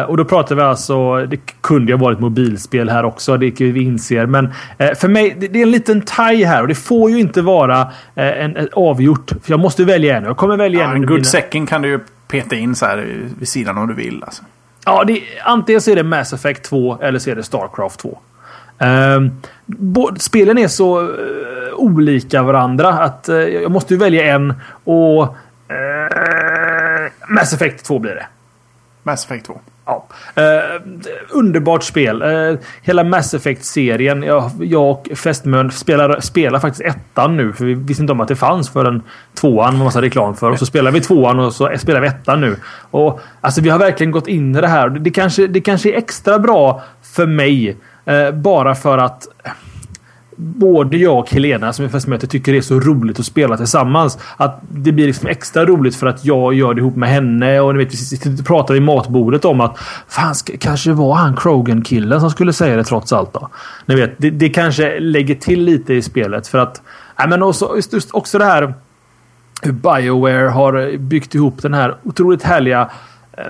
och då pratar vi alltså. Det kunde ju ha varit mobilspel här också. Det vi inser. Men för mig, det, det, är en liten taj här. Och det får ju inte vara en, en avgjort. För jag måste välja en. Jag kommer välja ja, en. En good second kan du ju peta in så här vid sidan om du vill. Alltså. Ja, det, antingen så är det Mass Effect 2 eller så är det Starcraft 2. Um, ehm, spelen är så uh, olika varandra att uh, jag måste ju välja en och eh, Mass Effect 2 blir det. Mass Effect 2. Ja. Eh, underbart spel. Eh, hela Mass Effect-serien. Jag, jag och fästmön spelar, spelar faktiskt ettan nu. För vi visste inte om att det fanns förrän tvåan var massa reklam för. Och så spelar vi tvåan och så spelar vi ettan nu. Och alltså vi har verkligen gått in i det här. Det kanske, det kanske är extra bra för mig. Eh, bara för att både jag och Helena som är fästmöte tycker det är så roligt att spela tillsammans. Att det blir liksom extra roligt för att jag gör det ihop med henne. Och ni vet, vi pratar vid matbordet om att fan, kanske var han Krogan-killen som skulle säga det trots allt. då. Ni vet, det, det kanske lägger till lite i spelet för att... Nej, men också, just också det här hur Bioware har byggt ihop den här otroligt härliga eh,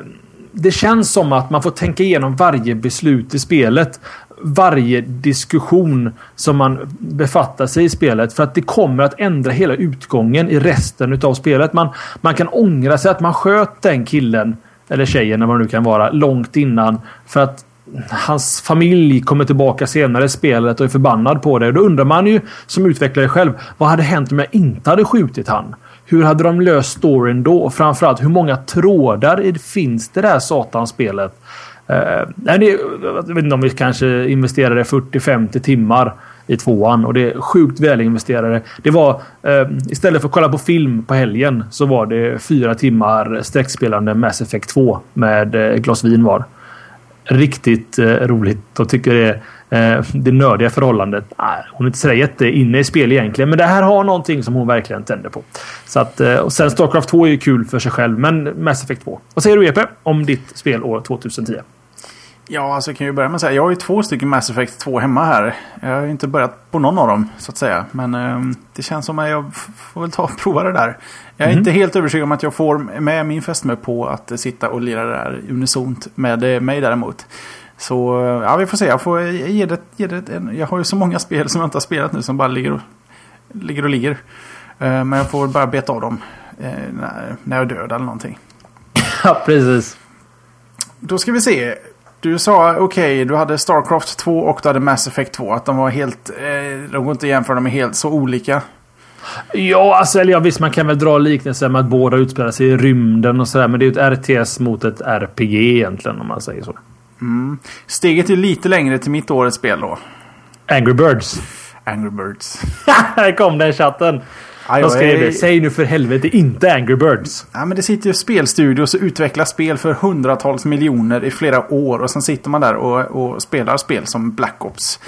det känns som att man får tänka igenom varje beslut i spelet varje diskussion som man befattar sig i spelet. För att det kommer att ändra hela utgången i resten utav spelet. Man, man kan ångra sig att man sköt den killen, eller tjejen eller vad det nu kan vara, långt innan. För att hans familj kommer tillbaka senare i spelet och är förbannad på det. Då undrar man ju som utvecklare själv. Vad hade hänt om jag inte hade skjutit han? hur hade de löst storyn då? Och Framförallt hur många trådar finns det där satanspelet? Eh, nej, det, jag vet inte om vi kanske investerade 40-50 timmar i tvåan och det är sjukt välinvesterade. Det var eh, istället för att kolla på film på helgen så var det fyra timmar sträckspelande Mass Effect 2 med eh, glas vin var. Riktigt eh, roligt och tycker det är eh, det nördiga förhållandet. Ah, hon är inte sådär jätteinne i spel egentligen, men det här har någonting som hon verkligen tänder på. Så att, eh, och sen Starcraft 2 är ju kul för sig själv, men Mass Effect 2. Vad säger du EP om ditt spel år 2010? Ja, alltså jag kan ju börja med att säga. Jag har ju två stycken Mass Effect 2 hemma här. Jag har ju inte börjat på någon av dem, så att säga. Men eh, det känns som att jag får väl ta och prova det där. Jag är mm. inte helt övertygad om att jag får med min fästmö på att sitta och lira det där unisont med eh, mig däremot. Så ja, vi får se. Jag får ge det, ge det en, Jag har ju så många spel som jag inte har spelat nu som bara ligger och ligger. Och ligger. Eh, men jag får bara beta av dem eh, när, när jag är död eller någonting. Ja, precis. Då ska vi se. Du sa okej, okay, du hade Starcraft 2 och du hade Mass Effect 2. Att de var helt... Eh, de går inte att jämföra, de är helt så olika. Ja, alltså, eller ja, visst man kan väl dra liknelser med att båda utspelar sig i rymden och sådär. Men det är ju ett RTS mot ett RPG egentligen om man säger så. Mm. Steget är lite längre till mitt årets spel då. Angry Birds. Angry Birds. Här kom den chatten. Skrev det. Säg nu för helvete inte Angry Birds. Ja, men det sitter ju spelstudios och utvecklar spel för hundratals miljoner i flera år. Och sen sitter man där och, och spelar spel som Black Ops.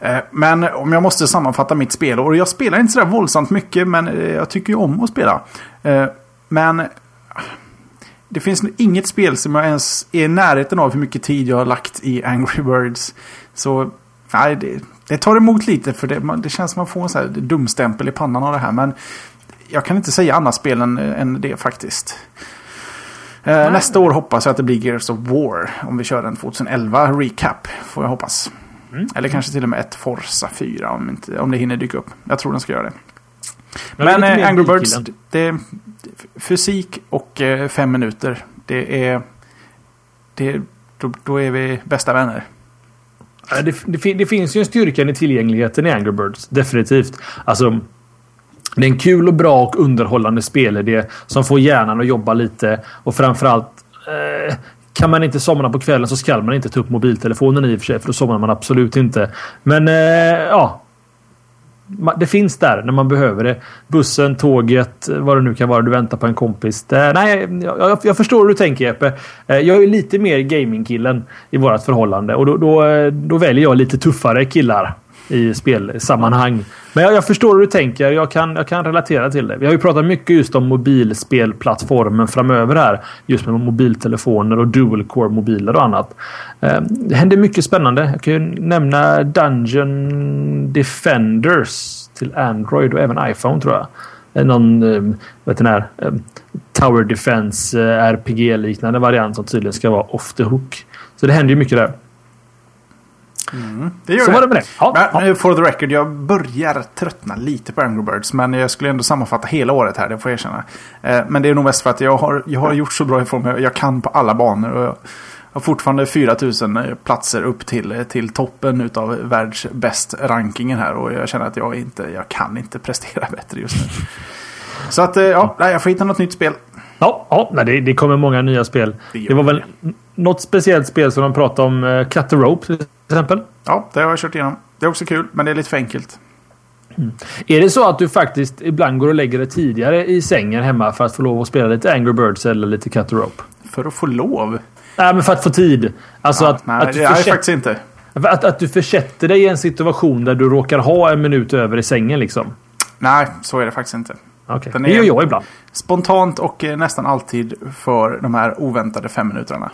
Eh, men om jag måste sammanfatta mitt spel. Och jag spelar inte sådär våldsamt mycket. Men eh, jag tycker ju om att spela. Eh, men det finns inget spel som jag ens är i närheten av hur mycket tid jag har lagt i Angry Birds. Så nej, det, det tar emot lite för det, det känns som att man får en sån här dumstämpel i pannan av det här. Men jag kan inte säga annat spel än, än det faktiskt. Eh, nästa år hoppas jag att det blir Gears of War. Om vi kör en 2011 recap. Får jag hoppas. Mm. Eller kanske till och med ett Forza 4 om, inte, om det hinner dyka upp. Jag tror den ska göra det. Men, Men eh, Angry Birds, det fysik och eh, fem minuter. Det är... Det, då, då är vi bästa vänner. Det, det, det, finns ju en styrka i tillgängligheten i Angry Birds. Definitivt. Alltså, det är en kul och bra och underhållande spelidé som får hjärnan att jobba lite. Och framförallt eh, kan man inte somna på kvällen så ska man inte ta upp mobiltelefonen i och för sig. För då somnar man absolut inte. Men eh, ja, det finns där när man behöver det. Bussen, tåget, vad det nu kan vara. Du väntar på en kompis. Det, nej, jag, jag, förstår hur du tänker Jeppe. Eh, jag är lite mer gamingkillen i vårt förhållande och då, då, eh, då väljer jag lite tuffare killar i spelsammanhang. Men jag, jag, förstår hur du tänker. Jag kan, jag kan relatera till det. Vi har ju pratat mycket just om mobilspelplattformen framöver här. Just med mobiltelefoner och dual core mobiler och annat. Ehm, det händer mycket spännande. Jag kan ju nämna Dungeon Defenders till Android och även iPhone tror jag. Eh, någon ehm, vet den här, ehm, Tower Defense eh, RPG-liknande variant som tydligen ska vara off the hook. Så det händer ju mycket där. Mm, det gör så det. var det med det. Ja, men, ja. For the record, jag börjar tröttna lite på Angry Birds. Men jag skulle ändå sammanfatta hela året här, det får jag erkänna. Eh, men det är nog mest för att jag har, jag har gjort så bra ifrån mig. Jag kan på alla banor. Och jag har fortfarande 4000 platser upp till, till toppen utav världsbäst rankingen här. Och jag känner att jag inte, jag kan inte prestera bättre just nu. Så att, eh, ja, jag får hitta något nytt spel. Ja, ja det, det kommer många nya spel. Det, det var väl något speciellt spel som de pratade om. Cut the Rope till exempel. Ja, det har jag kört igenom. Det är också kul, men det är lite för enkelt. Mm. Är det så att du faktiskt ibland går och lägger dig tidigare i sängen hemma för att få lov att spela lite Angry Birds eller lite Cut the Rope? För att få lov? Nej, men för att få tid. Alltså ja, att, nej, att du det är faktiskt inte. Att, att du försätter dig i en situation där du råkar ha en minut över i sängen liksom? Nej, så är det faktiskt inte. Okay. Det gör jag ibland. Spontant och eh, nästan alltid för de här oväntade fem minuterna.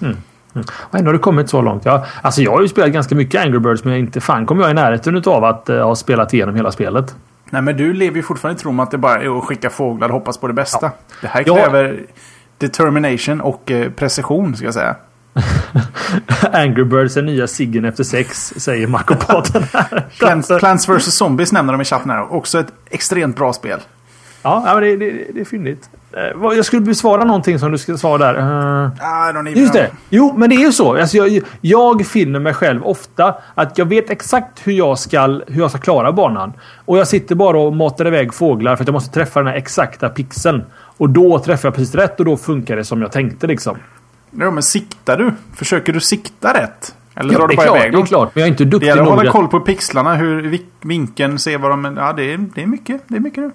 Mm. Mm. Och ändå har det kommit så långt. Jag, alltså jag har ju spelat ganska mycket Angry Birds men inte fan kommer jag i närheten av att uh, ha spelat igenom hela spelet. Nej men du lever ju fortfarande i tron att det bara är att skicka fåglar och hoppas på det bästa. Ja. Det här kräver ja. determination och uh, precision ska jag säga. Angry Birds är nya Siggen efter sex, säger Plants, Plants vs Zombies nämner de i chatten här. Också ett extremt bra spel. Ja, men det, det, det är fyndigt. Eh, jag skulle besvara någonting som du skulle svara där. Uh, just det. Jo, men det är ju så. Alltså, jag, jag finner mig själv ofta att jag vet exakt hur jag, ska, hur jag ska klara banan. Och jag sitter bara och matar iväg fåglar för att jag måste träffa den här exakta pixeln. Och då träffar jag precis rätt och då funkar det som jag tänkte liksom. Ja, men siktar du? Försöker du sikta rätt? Eller ja, drar du bara klart, iväg dem? Det är klart, men jag är inte duktig nog. Det gäller att hålla koll på pixlarna, hur vinkeln, ser vad de... Ja, det är, det är mycket. Det är mycket nu.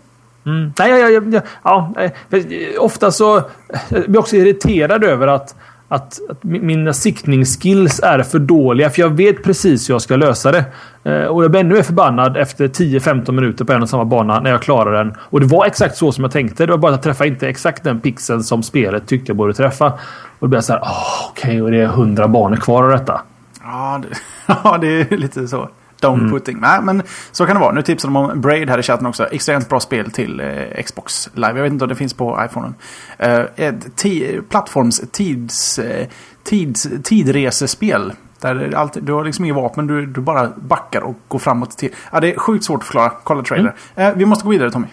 Mm. Nej, jag, jag, jag, ja, eh, eh, ofta så eh, jag blir också irriterad över att, att, att mina siktningsskills är för dåliga. För jag vet precis hur jag ska lösa det. Och jag blir ännu mer förbannad efter 10-15 minuter på en och samma bana när jag klarar den. Och det var exakt så som jag tänkte. Det var bara att jag träffade inte exakt den pixeln som spelet tyckte jag borde träffa. Och då blir jag så här, oh, okej, okay, och det är 100 banor kvar av detta. Ja, det, ja, det är lite så. Downputting. Mm. Nej, men så kan det vara. Nu tipsar de om Braid här i chatten också. Extremt bra spel till eh, Xbox Live. Jag vet inte om det finns på iPhonen. Eh, ett plattforms tids, eh, tids, tidresespel. Där alltid, du har liksom inget vapen, du, du bara backar och går framåt. Till. Ja, det är sjukt svårt att förklara. Kolla trailer. Mm. Eh, vi måste gå vidare Tommy.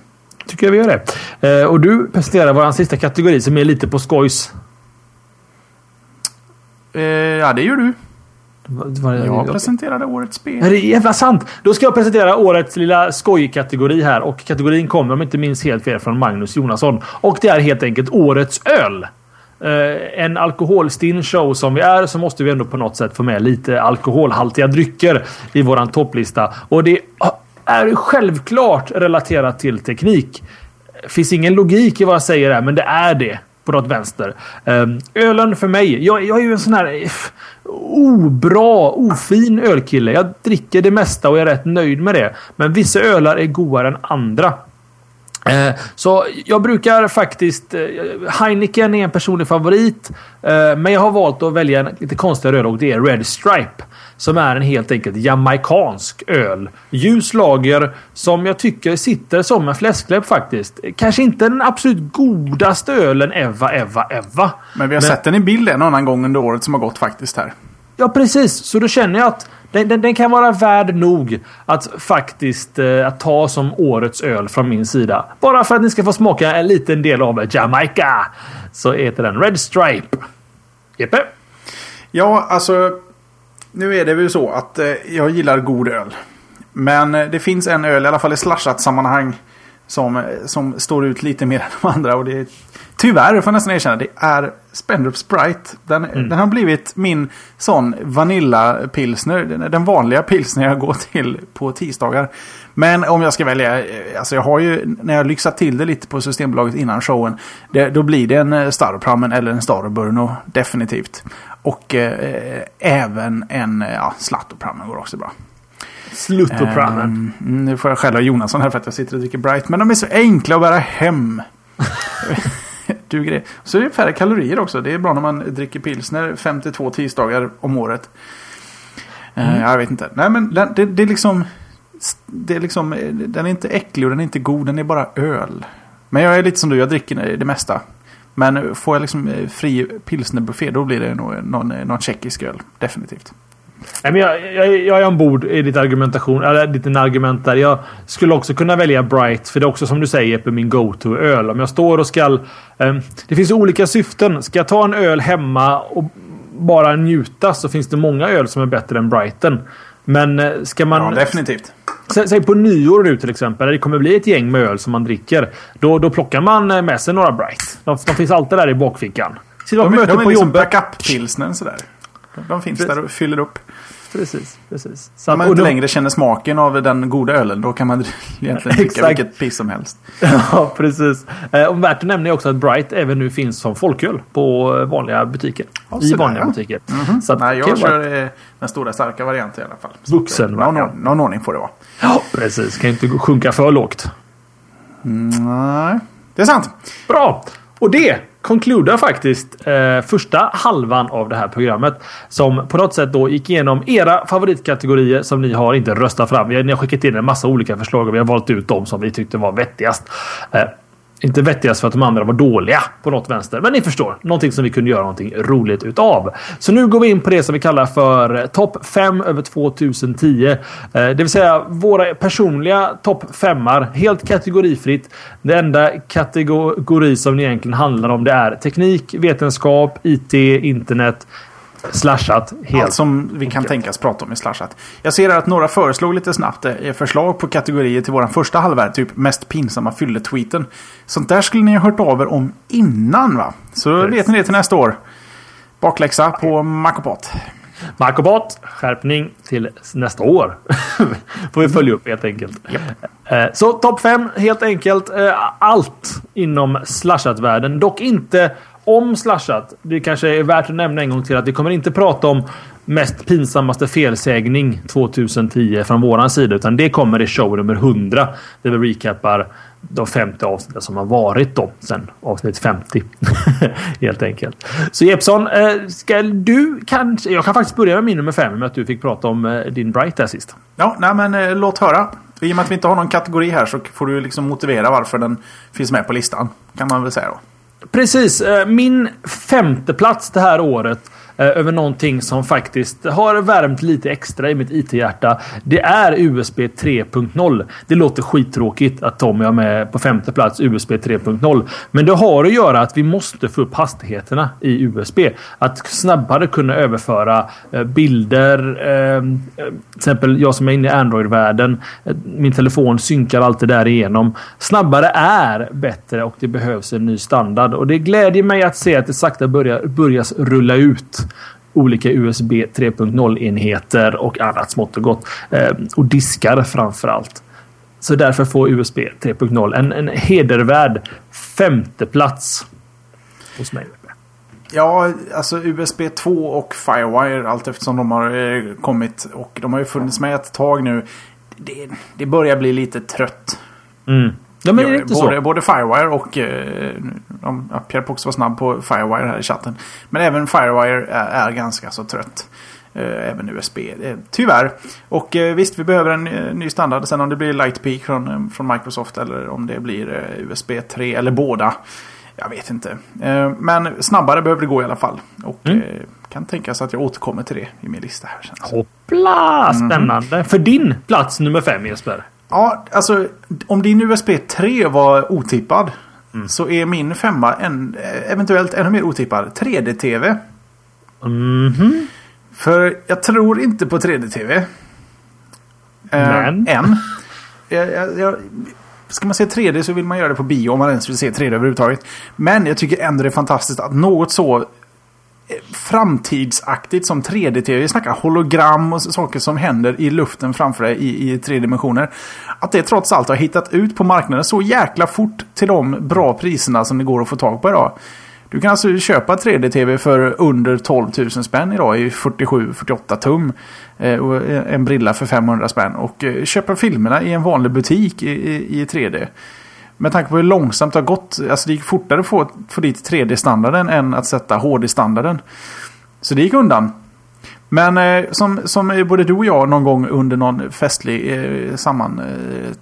Tycker jag vi gör det. Eh, och du presenterar vår sista kategori som är lite på skojs. Eh, ja, det gör du. Var jag presenterade årets spel. Är det jävla sant? Då ska jag presentera årets lilla skojkategori här. Och kategorin kommer, om inte minns helt fel, från Magnus Jonasson. Och det är helt enkelt årets öl. Uh, en alkoholstinn show som vi är så måste vi ändå på något sätt få med lite alkoholhaltiga drycker i våran topplista. Och det är självklart relaterat till teknik. Finns ingen logik i vad jag säger här, men det är det på något vänster. Um, ölen för mig. Jag, jag är ju en sån här eh, obra, ofin ölkille. Jag dricker det mesta och är rätt nöjd med det. Men vissa ölar är godare än andra. Ehm, så jag brukar faktiskt... Eh, Heineken är en personlig favorit. Eh, men jag har valt att välja en lite konstigare öl och det är Red Stripe. Som är en helt enkelt jamaikansk öl. Ljus lager som jag tycker sitter som en fläskläpp faktiskt. Kanske inte den absolut godaste ölen Eva, Eva, Eva. Men vi har men... sett den i bild en annan gång under året som har gått faktiskt här. Ja, precis. Så då känner jag att den, den, den kan vara värd nog att faktiskt eh, att ta som årets öl från min sida. Bara för att ni ska få smaka en liten del av Jamaica. Så heter den Red Stripe. Jeppe? Ja, alltså. Nu är det väl så att eh, jag gillar god öl. Men eh, det finns en öl, i alla fall i slashat sammanhang. Som, eh, som står ut lite mer än de andra. Och det är Tyvärr får jag nästan erkänna. Det är Spendrup Sprite. Den, mm. den har blivit min sån Vanilla pilsner. Den, den vanliga pilsner jag går till på tisdagar. Men om jag ska välja. Alltså jag har ju när jag lyxat till det lite på Systembolaget innan showen. Det, då blir det en Staroprammen eller en Staroburno. Definitivt. Och eh, även en eh, ja, Slattoprammen går också bra. Sluttoprammen. Eh, nu får jag skälla Jonasson här för att jag sitter och dricker Bright. Men de är så enkla att bära hem. duger det. Så är det färre kalorier också. Det är bra när man dricker pilsner 52 tisdagar om året. Eh, mm. Uh, jag vet inte. Nej men det, det, är liksom... Det är liksom... Den är inte äcklig och den är inte god. Den är bara öl. Men jag är lite som du. Jag dricker det mesta. Men får jag liksom eh, fri pilsnerbuffé då blir det nog någon, eh, någon tjeckisk öl. Definitivt. Nej, men jag, jag, jag är ombord i ditt argumentation. Eller ditt argument där. Jag skulle också kunna välja Bright. För det är också som du säger på min go-to-öl. Om jag står och ska... Eh, det finns olika syften. Ska jag ta en öl hemma och bara njuta så finns det många öl som är bättre än Brighten. Men eh, ska man... Ja, definitivt. Sä, säg på nyår nu till exempel. När det kommer bli ett gäng med öl som man dricker. Då, då plockar man eh, med sig några Bright. De, de finns alltid där i bakfickan. de, de, de är liksom backup-pilsnern sådär. De finns Precis. där och fyller upp. Precis, precis. Så Om man inte då... längre känner smaken av den goda ölen då kan man egentligen dricka vilket piss som helst. ja, precis. Eh, och värt att nämna är också att Bright även nu finns som folköl på vanliga butiker. Ja, I vanliga ja. butiker. Mm -hmm. så att, Nej, jag kör vara... den stora starka varianten i alla fall. Vuxen någon, någon, någon ordning får det vara. Ja, precis. Kan inte sjunka för lågt. Mm, nej, det är sant. Bra! Och det konkludar faktiskt eh, första halvan av det här programmet. Som på något sätt då gick igenom era favoritkategorier som ni har inte röstat fram. Ni har skickat in en massa olika förslag och vi har valt ut dem som vi tyckte var vettigast. Eh, inte vettigast för att de andra var dåliga på något vänster. Men ni förstår. Någonting som vi kunde göra någonting roligt utav. Så nu går vi in på det som vi kallar för topp 5 över 2010. Eh, det vill säga våra personliga topp 5 Helt kategorifritt. Det enda kategori som det egentligen handlar om det är teknik, vetenskap, IT, internet Slashat. Helt. Allt som vi kan tänkas prata om i Slashat. Jag ser att några föreslog lite snabbt eh, förslag på kategorier till vår första halvvärld. Typ mest pinsamma fylletweeten. Sånt där skulle ni ha hört av er om innan va? Så Precis. vet ni det till nästa år. Bakläxa på Makopot. Makopot, skärpning till nästa år. Får vi följa upp helt enkelt. Yep. Eh, så topp 5 helt enkelt. Eh, allt inom slashat-världen. Dock inte om slashat. Det kanske är värt att nämna en gång till att vi kommer inte prata om mest pinsammaste felsägning 2010 från våran sida. Utan det kommer i show nummer 100. Där vi recapar de 50 avsnitten som har varit då sen avsnitt 50. Helt enkelt. Så Jeppsson, eh, ska du kanske... Jag kan faktiskt börja med min nummer 5 med att du fick prata om eh, din Bright där sist. Ja, nej men eh, låt höra. I och med att vi inte har någon kategori här så får du liksom motivera varför den finns med på listan. Kan man väl säga då. Precis. Eh, min femte plats det här året Eh, över någonting som faktiskt har värmt lite extra i mitt IT-hjärta. Det är USB 3.0. Det låter skittråkigt att Tommy har med på femte plats USB 3.0. Men det har att göra att vi måste få upp hastigheterna i USB. Att snabbare kunna överföra eh, bilder. Ehm, eh, till exempel jag som är inne i Android-världen. Min telefon synkar alltid därigenom. Snabbare är bättre och det behövs en ny standard. Och det glädjer mig att se att det sakta börjar, börjar rulla ut olika USB 3.0 enheter och annat smått och gott. Eh, och diskar framför allt. Så därför får USB 3.0 en, en hedervärd femte plats hos mig. Ja, alltså USB 2 och Firewire allt eftersom de har eh, kommit och de har ju funnits med ett tag nu. Det, det börjar bli lite trött. Mm. Ja, men det är inte både, så. både Firewire och... Eh, ja, Pierre Pox var snabb på Firewire här i chatten. Men även Firewire är, är ganska så trött. Eh, även USB. Eh, tyvärr. Och eh, visst, vi behöver en eh, ny standard. Sen om det blir Lightpeak från, eh, från Microsoft eller om det blir USB 3 eller båda. Jag vet inte. men snabbare behöver det gå i alla fall. Och mm. kan tänka sig att jag återkommer till det i min lista här. Sen. Hoppla! Mhm. Spännande. Mm. För din plats nummer fem Jesper. Ja, alltså om din USB 3 var otippad. Mm. Så är min femma en, eventuellt ännu mer otippad. 3D-TV. Mm -hmm. För jag tror inte på 3D-TV. Eh, än. Än. Jag, jag, jag, ska man se 3D så vill man göra det på bio om man ens vill se 3D överhuvudtaget. Men jag tycker ändå det är fantastiskt att något så framtidsaktigt som 3D-TV. Vi snackar hologram och saker som händer i luften framför dig i, i tre dimensioner. Att det trots allt har hittat ut på marknaden så jäkla fort till de bra priserna som det går att få tag på idag. Du kan alltså köpa 3D-TV för under 12 000 spänn idag i 47-48 tum. Eh, och en brilla för 500 spänn. Och eh, köpa filmerna i en vanlig butik i, i, i 3D. Med tanke på hur långsamt det har gått. Alltså det gick fortare att få, få dit 3D-standarden än att sätta HD-standarden. Så det gick undan. Men eh, som, som både du och jag någon gång under någon festlig eh, samman, eh,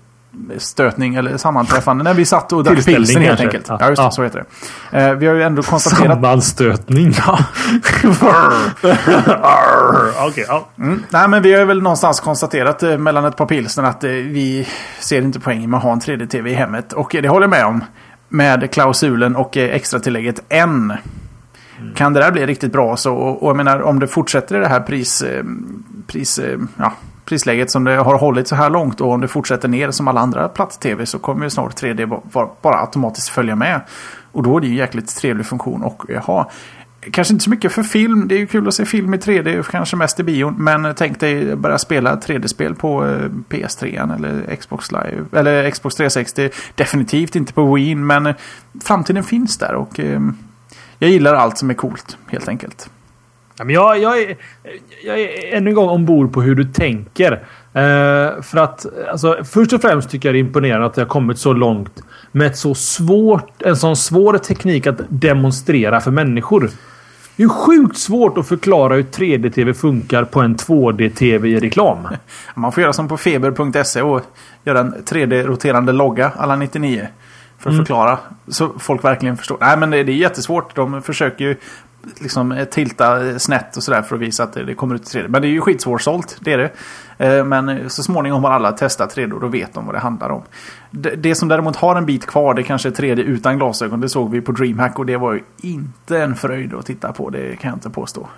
stötning eller sammanträffande när vi satt och drack pilsner helt enkelt. Ja, ja just det, ja. så heter det. Eh, vi har ju ändå konstaterat... Sammanstötning. Ja. okay, ja. Mm. Nej, men vi har väl någonstans konstaterat eh, mellan ett par pilsner att eh, vi ser inte poängen med att ha en 3D-TV i hemmet. Och det håller jag med om. Med klausulen och eh, extra tillägget N. Mm. Kan det där bli riktigt bra så, och, och jag menar om det fortsätter i det här pris... Eh, pris eh, ja, prisläget som det har hållit så här långt och om det fortsätter ner som alla andra platt-tv så kommer ju snart 3D bara automatiskt följa med. Och då är det ju en jäkligt trevlig funktion att ha. Kanske inte så mycket för film. Det är ju kul att se film i 3D, kanske mest i bion. Men tänk dig börja spela 3D-spel på eh, PS3 eller Xbox Live. Eller Xbox 360. Definitivt inte på Wii, men framtiden finns där. Och eh, jag gillar allt som är coolt, helt enkelt. Ja, men jag, jag, är, jag är ännu en gång ombord på hur du tänker. Uh, för att alltså, först och främst tycker jag det är imponerande att det har kommit så långt med ett så svårt, en sån svår teknik att demonstrera för människor. Det är sjukt svårt att förklara hur 3D-TV funkar på en 2D-TV i reklam. Man får göra som på feber.se och göra en 3D-roterande logga alla 99. För att förklara. Så folk verkligen förstår. Nej men det är jättesvårt. De försöker ju liksom eh, tilta snett och sådär för att visa att det, kommer ut i 3D. Men det är ju skitsvårsålt, det är det. Eh, Men så småningom har alla testat 3D och då vet de vad det handlar om. Det, som däremot har en bit kvar, det kanske är 3D utan glasögon. Det såg vi på DreamHack och det var ju inte en fröjd att titta på. Det kan jag inte påstå.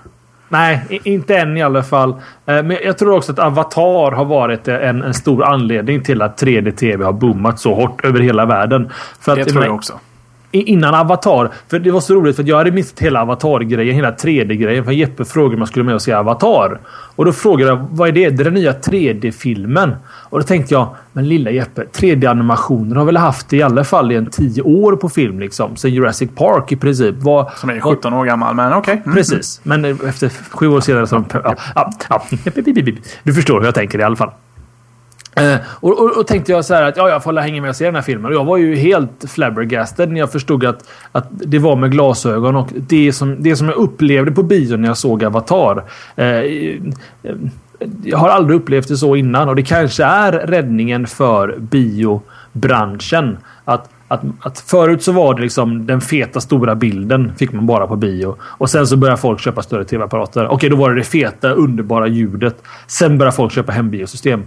Nej, inte än i alla fall. Eh, Men jag tror också att Avatar har varit en, en stor anledning till att 3D-TV har boomat så hårt över hela världen. För Det att, tror jag också. Innan Avatar, för det var så roligt för jag hade missat hela Avatar-grejen, hela 3D-grejen. För Jeppe frågade om jag skulle med och se Avatar. Och då frågade jag vad är det? Det är den nya 3D-filmen. Och då tänkte jag, men lilla Jeppe, 3D-animationer har väl haft i alla fall i en 10 år på film liksom. Sen Jurassic Park i princip. Vad, Som är vad- 17 år gammal, men okej. Mm. Precis, men efter sju år senare så... Ja, ja, ja. Du förstår hur jag tänker i alla fall. Eh, och, och, och tänkte jag så här att ja, jag får hänga med och se den här filmen. Och jag var ju helt flabbergasted när jag förstod att, att det var med glasögon. Och det som, det som jag upplevde på bio när jag såg Avatar. Eh, eh, jag har aldrig upplevt det så innan och det kanske är räddningen för biobranschen. Att, att, att förut så var det liksom den feta stora bilden fick man bara på bio. Och sen så började folk köpa större tv-apparater. Okej, då var det det feta underbara ljudet. Sen började folk köpa hembiosystem.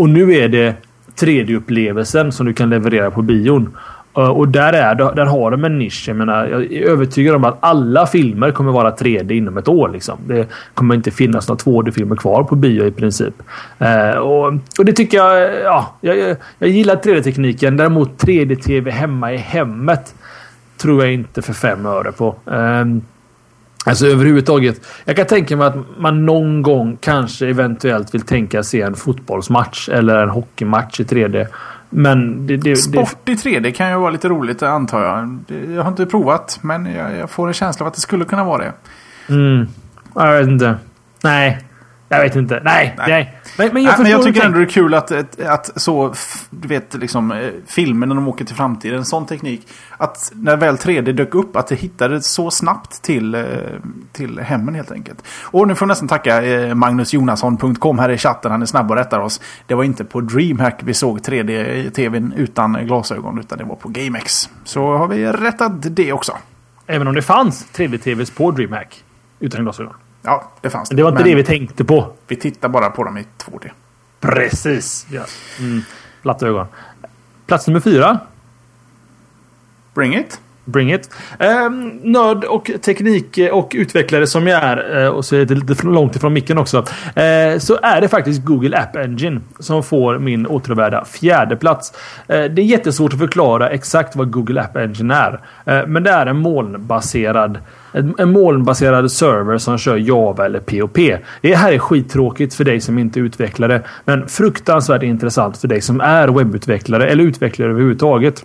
Och nu är det 3D-upplevelsen som du kan leverera på bion. Eh, och där, är, där har de en nisch. Jag, menar, jag är övertygad om att alla filmer kommer vara 3D inom ett år. Liksom. Det kommer inte finnas några 2D-filmer kvar på bio i princip. Eh, och, och det tycker jag... Ja, jag, jag, gillar 3D-tekniken. Däremot 3D-TV hemma i hemmet tror jag inte för fem öre på. Eh, Alltså överhuvudtaget. Jag kan tänka mig att man någon gång kanske eventuellt vill tänka sig en fotbollsmatch eller en hockeymatch i 3D. Men det... det, Sport i 3D kan ju vara lite roligt antar jag. Jag har inte provat, men jag, jag får en känsla av att det skulle kunna vara det. mm, jag vet inte. Nej. Jag vet inte. Nej. Nej. Nej. Men, men jag, Nej, men jag tycker ändå det är kul att, att, att så, du vet, liksom, eh, filmer när de åker till framtiden, sån teknik. Att när väl 3D dök upp, att det hittade så snabbt till, eh, till hemmen helt enkelt. Och nu får jag nästan tacka eh, magnusjonasson.com här i chatten, han är snabb och rättar oss. Det var inte på DreamHack vi såg 3D-tvn utan glasögon, utan det var på GameX. Så har vi rättat det också. Även om det fanns 3D-TVs på DreamHack. Utan glasögon. Ja, det fanns det. Det var inte Men det vi tänkte på. vi tittar bara på dem i 2D. Precis. Ja. Mm. Platta ögon. Plats nummer fyra. Bring it! Bring it. Um, nörd och teknik och utvecklare som jag är, eh, och så är det lite långt ifrån micken också, eh, så är det faktiskt Google App Engine som får min åtråvärda fjärde plats. Eh, det är jättesvårt att förklara exakt vad Google App Engine är. Eh, men det är en molnbaserad en molnbaserad server som kör Java eller POP. Det här är skittråkigt för dig som inte är utvecklare, men fruktansvärt intressant för dig som är webbutvecklare eller utvecklare överhuvudtaget.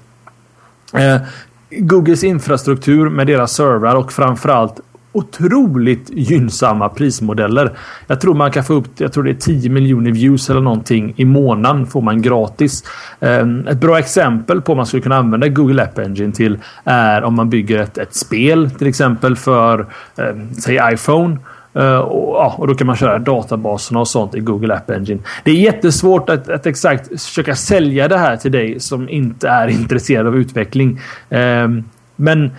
Eh, Googles infrastruktur med deras servrar och framförallt otroligt gynnsamma prismodeller. Jag tror man kan få upp jag tror det är 10 miljoner views eller någonting i månaden får man gratis. Ehm, ett bra exempel på vad man skulle kunna använda Google App Engine till är om man bygger ett, ett spel till exempel för eh, säg iPhone. Eh, och, ja, och då kan man köra databaserna och sånt i Google App Engine. Det är jättesvårt att, att exakt försöka sälja det här till dig som inte är intresserad av utveckling. Ehm, men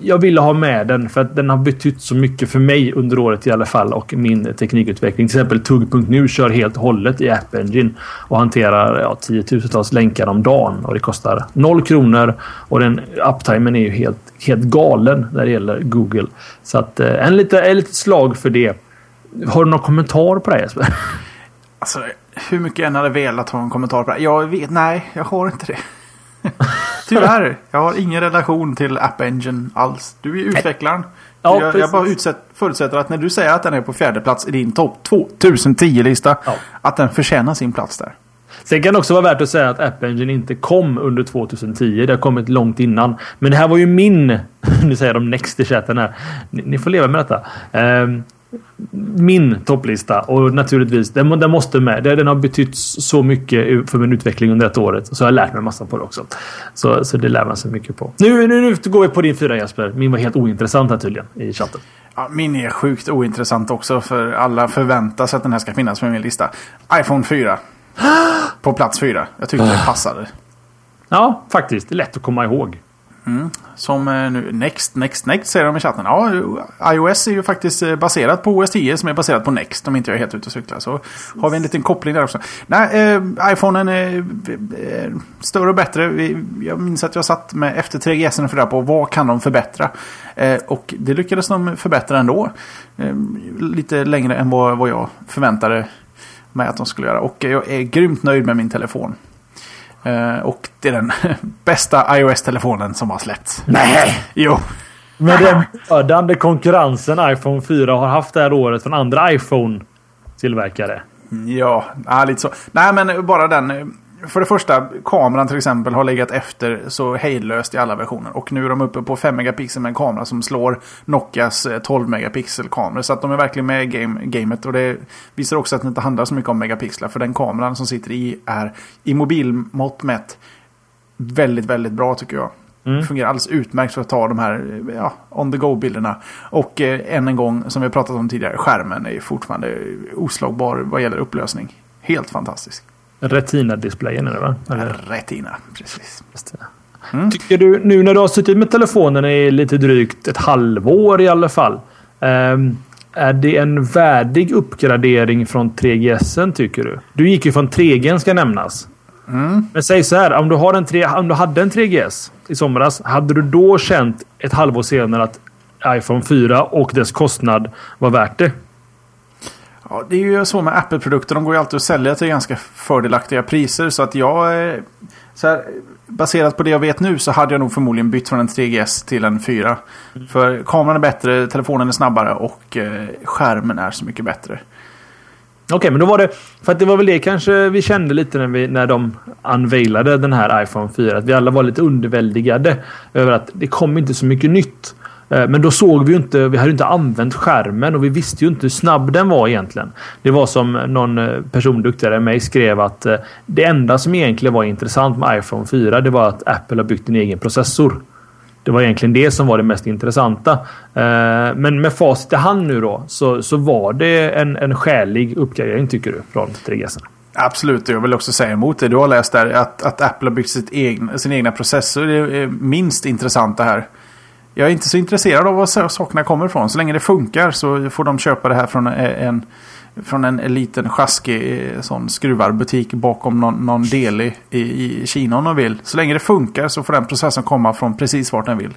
jag ville ha med den för att den har betytt så mycket för mig under året i alla fall och min teknikutveckling. Till exempel Tugg.nu kör helt och hållet i App Engine och hanterar ja, tiotusentals länkar om dagen och det kostar noll kronor och den uptimen är ju helt, helt galen när det gäller Google. Så att eh, en lite, en litet slag för det. Har du någon kommentar på det Jesper? Alltså, hur mycket jag än hade velat ha en kommentar på det. Jag vet, nej, jag har inte det. Tyvärr, jag har ingen relation till App Engine alls. Du är utvecklaren. Ja, jag, jag bara utsätt, förutsätter att när du säger att den är på fjärde plats i din topp 2010-lista, Ja. att den förtjänar sin plats där. Sen kan det också vara värt att säga att App Engine inte kom under 2010. Det har kommit långt innan. Men det här var ju min... Nu säger de next i chatten här. Ni, ni får leva med detta. Ehm, min topplista och naturligtvis den, den måste med. Den har betytt så mycket för min utveckling under ett året. Så jag har lärt mig massa på det också. Så, så det lär man sig mycket på. Nu, nu, nu går vi på din fyra Jesper. Min var helt ointressant här tydligen i chatten. Ja, min är sjukt ointressant också för alla förväntar sig att den här ska finnas på min lista. iPhone 4. På plats 4. Jag tyckte det passade. Ja, faktiskt. Det är lätt att komma ihåg. Mm. Som eh, nu, Next, Next, Next säger de i chatten. Ja, iOS är ju faktiskt eh, baserat på OS 10 som är baserat på Next om inte jag är helt ute och cyklar. Så har vi en liten koppling där också. Nej, eh, iPhonen är eh, större och bättre. Jag minns att jag satt med efter 3GS och funderade på vad kan de förbättra. Eh, och det lyckades de förbättra ändå. Eh, lite längre än vad, vad jag förväntade mig att de skulle göra. Och jag är grymt nöjd med min telefon. Uh, och det är den bästa iOS-telefonen som har släppts. Nej! Jo. Med den mördande konkurrensen iPhone 4 har haft det här året från andra iPhone-tillverkare. Ja, ja, lite så. Nej, men bara den för det första, kameran till exempel har legat efter så hejdlöst i alla versioner. Och nu är de uppe på 5 megapixel med en kamera som slår Nokias 12 eh, megapixel kamera. Så att de är verkligen med i game, gamet. Och det visar också att det inte handlar så mycket om megapixlar. För den kameran som sitter i är i mobilmått mätt väldigt, väldigt bra tycker jag. Mm. Fungerar alldeles utmärkt för att ta de här ja, on the go-bilderna. Och eh, än en gång, som vi pratat om tidigare, skärmen är fortfarande oslagbar vad gäller upplösning. Helt fantastisk. Retina-displayen är det va? Eller? Retina, precis. Mm. Tycker du nu när du har suttit med telefonen i lite drygt ett halvår i alla fall. Um, är det en värdig uppgradering från 3GS tycker du? Du gick ju från 3G ska nämnas. Mm. Men säg så här, om du, har en 3, om du hade en 3GS i somras, hade du då känt ett halvår senare att iPhone 4 och dess kostnad var värt det? Ja, det är ju så med Apple-produkter. De går ju alltid att sälja till ganska fördelaktiga priser. Så att jag... Eh, så här, baserat på det jag vet nu så hade jag nog förmodligen bytt från en 3GS till en 4. Mm. För kameran är bättre, telefonen är snabbare och eh, skärmen är så mycket bättre. Okej, okay, men då var det... För att det var väl det kanske vi kände lite när, vi, när de unveilade den här iPhone 4. Att vi alla var lite underväldigade över att det kom inte så mycket nytt. Eh, men då såg vi ju inte, vi hade inte använt skärmen och vi visste ju inte hur snabb den var egentligen. Det var som någon eh, person duktigare än mig skrev att eh, det enda som egentligen var intressant med iPhone 4 det var att Apple har byggt en egen processor. Det var egentligen det som var det mest intressanta. Men med facit i hand nu då så, så var det en, en skälig uppgradering tycker du från 3GS? Absolut, jag vill också säga emot det. Du har läst där att, att Apple har byggt sitt egen, sin egna processor. Det är minst intressanta här. Jag är inte så intresserad av var sakerna kommer ifrån. Så länge det funkar så får de köpa det här från en, från en liten sjaskig eh, sån skruvarbutik bakom någon, någon del i, i Kina om de vill. Så länge det funkar så får den processen komma från precis vart den vill.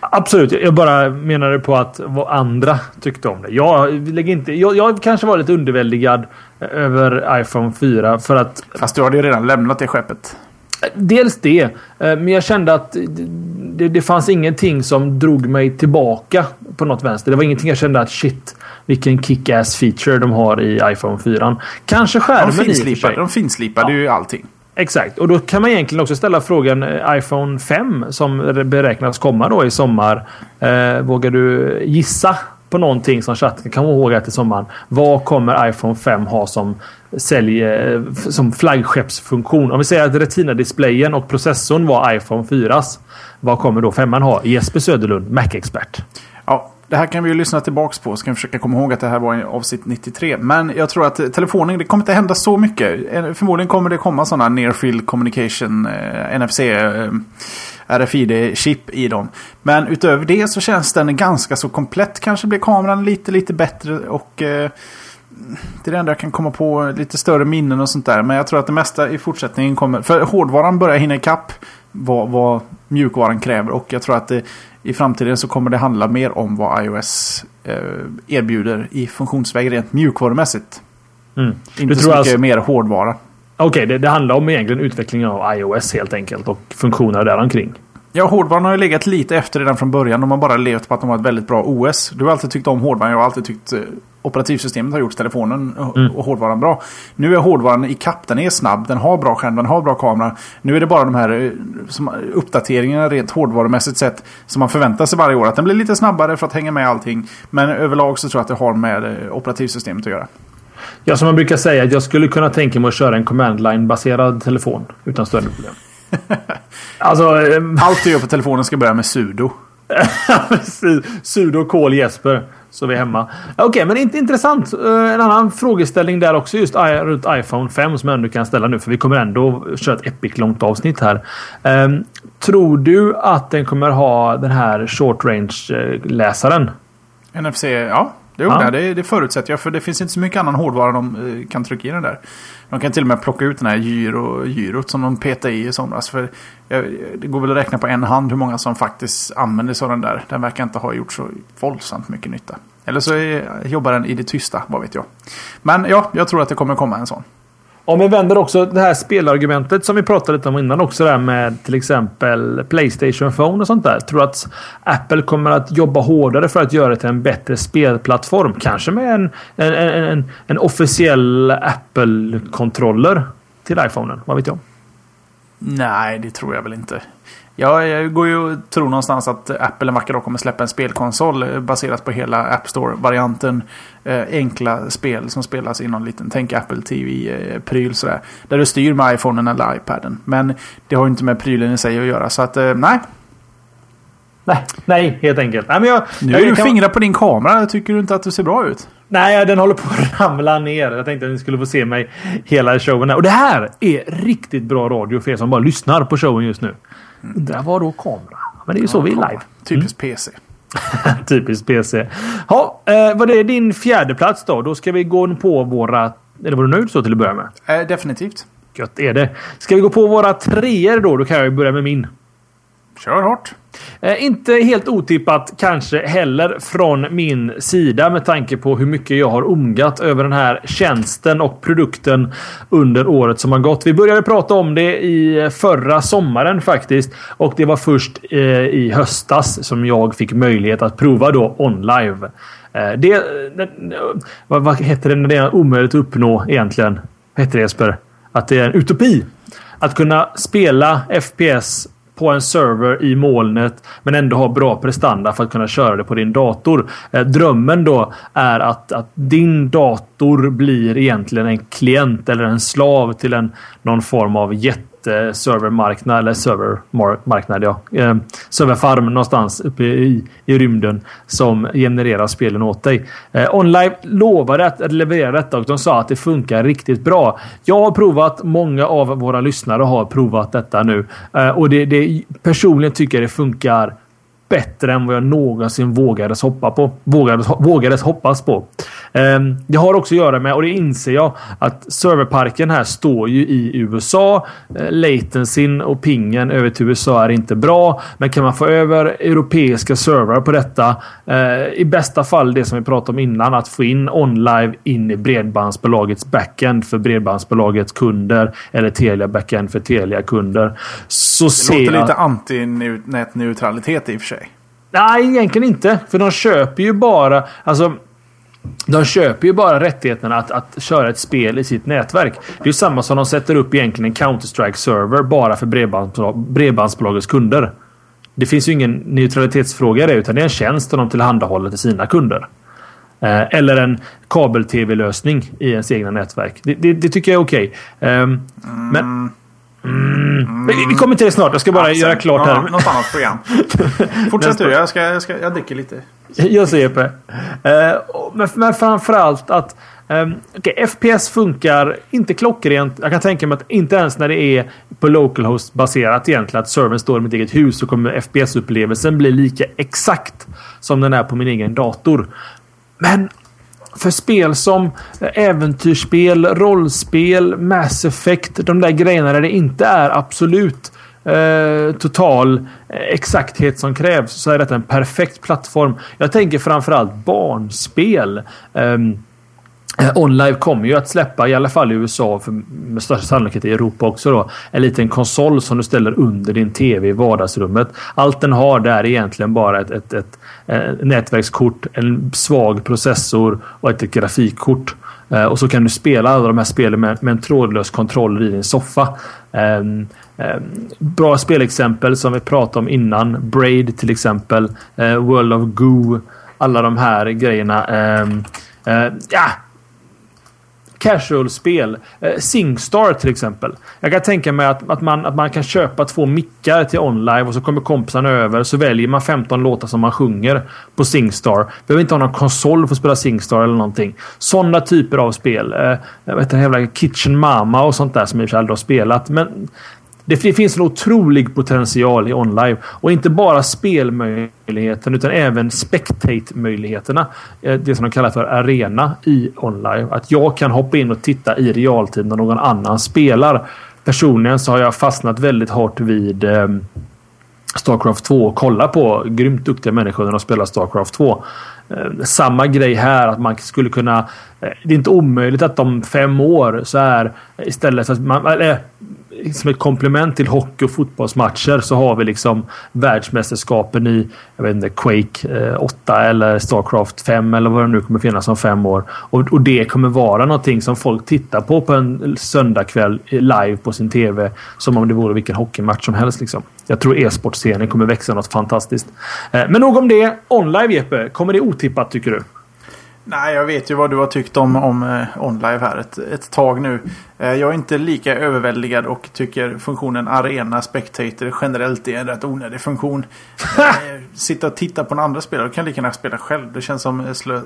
Absolut, jag bara menade på att vad andra tyckte om det. Jag, lägger inte, jag, jag kanske var lite underväldigad över iPhone 4 för att... Fast du hade ju redan lämnat det skeppet. Dels det, eh, men jag kände att det, det fanns ingenting som drog mig tillbaka på något vänster. Det var ingenting jag kände att shit, vilken kick-ass feature de har i iPhone 4. Kanske skärmen de finslipade, i De finslipade ja. ju allting. Exakt, och då kan man egentligen också ställa frågan eh, iPhone 5 som beräknas komma då i sommar. Eh, vågar du gissa på någonting som chatten kan ihåg till sommaren. Vad kommer iPhone 5 ha som sälj, eh, som flaggskeppsfunktion? Om vi säger att Retina-displayen och processorn var iPhone 4s. Vad kommer då 5 ha? Jesper Söderlund, Mac-expert. Det här kan vi ju lyssna tillbaks på. Så kan vi försöka komma ihåg att det här var avsnitt 93. Men jag tror att telefonen, det kommer inte hända så mycket. Eh, förmodligen kommer det komma sådana near field communication, eh, NFC. Eh, RFID-chip i dem. Men utöver det så känns den ganska så komplett. Kanske blir kameran lite, lite bättre och eh, det är det enda jag kan komma på. Lite större minnen och sånt där. Men jag tror att det mesta i fortsättningen kommer... För hårdvaran börjar hinna ikapp vad, vad mjukvaran kräver. Och jag tror att det, i framtiden så kommer det handla mer om vad iOS eh, erbjuder i funktionsväg rent mjukvarumässigt. Mm. Inte så mycket alltså... mer hårdvara. Okej, okay, det, det, handlar om egentligen utvecklingen av iOS helt enkelt och funktioner däromkring. Ja, hårdvaran har ju legat lite efter redan från början. De har bara levt på att de har ett väldigt bra OS. Du har alltid tyckt om hårdvaran. Jag har alltid tyckt eh, operativsystemet har gjort telefonen mm. och hårdvaran bra. Nu är hårdvaran i kapp. Den är snabb. Den har bra skärm. Den har bra kamera. Nu är det bara de här eh, som, uppdateringarna rent hårdvarumässigt sett som man förväntar sig varje år. Att den blir lite snabbare för att hänga med allting. Men överlag så tror jag att det har med eh, operativsystemet att göra. Ja, som man brukar säga, jag skulle kunna tänka mig att köra en command line-baserad telefon utan större problem. Alltså, ehm, Allt du gör på telefonen ska börja med sudo. sudo call Jesper. Så vi är hemma. Okej, okay, men inte intressant. Eh, en annan frågeställning där också just runt iPhone 5 som jag ändå kan ställa nu. För vi kommer ändå köra ett epic långt avsnitt här. Um, tror du att den kommer ha den här short range läsaren? NFC, ja. Jo, ja. det, det förutsätter jag. För det finns inte så mycket annan hårdvara de eh, kan trycka i den där. De kan till och med plocka ut den här gyro, gyrot som de petade i i somras. För det går väl att räkna på en hand hur många som faktiskt använder sådan där. Den verkar inte ha gjort så våldsamt mycket nytta. Eller så jobbar den i det tysta, vad vet jag. Men ja, jag tror att det kommer komma en sån. Om vi vänder också det här spelargumentet som vi pratade lite om innan också där med till exempel Playstation Phone och sånt där. Tror att Apple kommer att jobba hårdare för att göra det till en bättre spelplattform? Kanske med en, en, en, en officiell Apple-kontroller till iPhonen? Vad vet jag? Nej, det tror jag väl inte. Ja, jag går ju och tror någonstans att Apple en vacker dag kommer släppa en spelkonsol eh, baserat på hela App Store-varianten. Eh, enkla spel som spelas i någon liten, tänk Apple TV-pryl sådär. Där du styr med iPhonen eller iPaden. Men det har ju inte med prylen i sig att göra, så att eh, nej. Nej, nej, helt enkelt. Nej, men jag, nu är du kan... fingrar på din kamera. Tycker du inte att du ser bra ut? Nej, den håller på att ramla ner. Jag tänkte att ni skulle få se mig hela showen. Och det här är riktigt bra radio för er som bara lyssnar på showen just nu. Undrar vad då kamera? Men det är ju så vi är live. Typiskt mm. PC. Typiskt PC. Ja, eh, vad är din fjärde plats då? Då ska vi gå på våra... Eller var du nöjd så till att börja med? Eh, definitivt. Gött är det. Ska vi gå på våra treor då? Då kan jag börja med min. Kör hårt. Eh, inte helt otippat kanske heller från min sida med tanke på hur mycket jag har omgat över den här tjänsten och produkten under året som har gått. Vi började prata om det i eh, förra sommaren faktiskt och det var först eh, i höstas som jag fick möjlighet att prova då online. Eh, det, eh, eh, vad, vad heter det när det är omöjligt att uppnå egentligen? Vad heter det Jesper? Att det är en utopi. Att kunna spela FPS på en server i molnet men ändå ha bra prestanda för att kunna köra det på din dator. Eh, drömmen då är att, att din dator blir egentligen en klient eller en slav till en någon form av jätte servermarknad eller servermarknad ja. Eh, serverfarm någonstans uppe i, i rymden som genererar spelen åt dig. Eh, online OnLive lovade att leverera detta och de sa att det funkar riktigt bra. Jag har provat. Många av våra lyssnare har provat detta nu eh, och det, det personligen tycker jag det funkar bättre än vad jag någonsin vågades hoppa på. Vågades, vågades hoppas på. Ehm, det har också att göra med, och det inser jag, att serverparken här står ju i USA. Eh, latencyn och pingen över till USA är inte bra. Men kan man få över europeiska servrar på detta. Eh, I bästa fall det som vi pratade om innan. Att få in OnLive in i Bredbandsbolagets backend för Bredbandsbolagets kunder. Eller Telia backend för Telia-kunder. Så det låter jag... lite anti-nätneutralitet i och för sig. Nej, egentligen inte. För de köper ju bara... Alltså, de köper ju bara rättigheterna att, att köra ett spel i sitt nätverk. Det är ju samma som de sätter upp egentligen en Counter-Strike-server bara för bredbandsbolag, bredbandsbolagets kunder. Det finns ju ingen neutralitetsfråga i det utan det är en tjänst som de tillhandahåller till sina kunder. Eh, eller en kabel-tv-lösning i ens egna nätverk. Det, det, det tycker jag är okej. Okay. Eh, mm. Men... Mm. Vi kommer till det snart. Jag ska bara Absolut. göra klart här. Ja, något annat program. Fortsätt du. Jag, ska, jag, ska, jag dricker lite. Jag ser på. Uh, men, men framförallt att um, okay, FPS funkar inte klockrent. Jag kan tänka mig att inte ens när det är på localhost baserat egentligen. Att servern står i mitt eget hus så kommer FPS-upplevelsen bli lika exakt som den är på min egen dator. Men för spel som äventyrsspel, rollspel, Mass Effect. De där grejerna där det inte är absolut eh, total eh, exakthet som krävs så är detta en perfekt plattform. Jag tänker framförallt barnspel. Um, Eh, OnLive kommer ju att släppa, i alla fall i USA, för med största sannolikhet i Europa också då, en liten konsol som du ställer under din TV i vardagsrummet. Allt den har där är egentligen bara ett, ett, ett, ett nätverkskort, en svag processor och ett, grafikkort. Eh, och så kan du spela alla de här spelen med, med en trådlös kontroller i din soffa. Um, um, bra spelexempel som vi pratade om innan. Braid till exempel. Uh, World of Goo. Alla de här grejerna. Um, uh, ja, casual-spel. Eh, Singstar till exempel. Jag kan tänka mig att, att, man, att man kan köpa två mickar till online och så kommer kompisarna över. Så väljer man 15 låtar som man sjunger på Singstar. Behöver inte ha någon konsol för att spela Singstar eller någonting. Sådana typer av spel. Eh, jag vet inte, jävla Kitchen Mama och sånt där som jag aldrig har spelat. Men det finns en otrolig potential i online Och inte bara spelmöjligheten utan även spectate-möjligheterna. Eh, det som de kallar för arena i online. Att jag kan hoppa in och titta i realtid när någon annan spelar. Personligen så har jag fastnat väldigt hårt vid eh, Starcraft 2 och kolla på grymt duktiga människor när de spelar Starcraft 2. Eh, samma grej här att man skulle kunna... Eh, det är inte omöjligt att om fem år så är istället för att man... Eller, som ett komplement till hockey och fotbollsmatcher så har vi liksom världsmästerskapen i jag vet inte, Quake eh, 8 eller Starcraft 5 eller vad det nu kommer finnas om fem år. Och, och det kommer vara någonting som folk tittar på på en söndagkväll live på sin TV. Som om det vore vilken hockeymatch som helst. Liksom. Jag tror e-sportscenen kommer växa något fantastiskt. Eh, men nog om det. Online Jeppe, kommer det otippat tycker du? Nej, jag vet ju vad du har tyckt om, om eh, OnLive här ett, ett tag nu. Eh, jag är inte lika överväldigad och tycker funktionen Arena Spectator generellt är en rätt onödig funktion. eh, sitta och titta på en andra spelare kan lika gärna spela själv. Det känns som slö,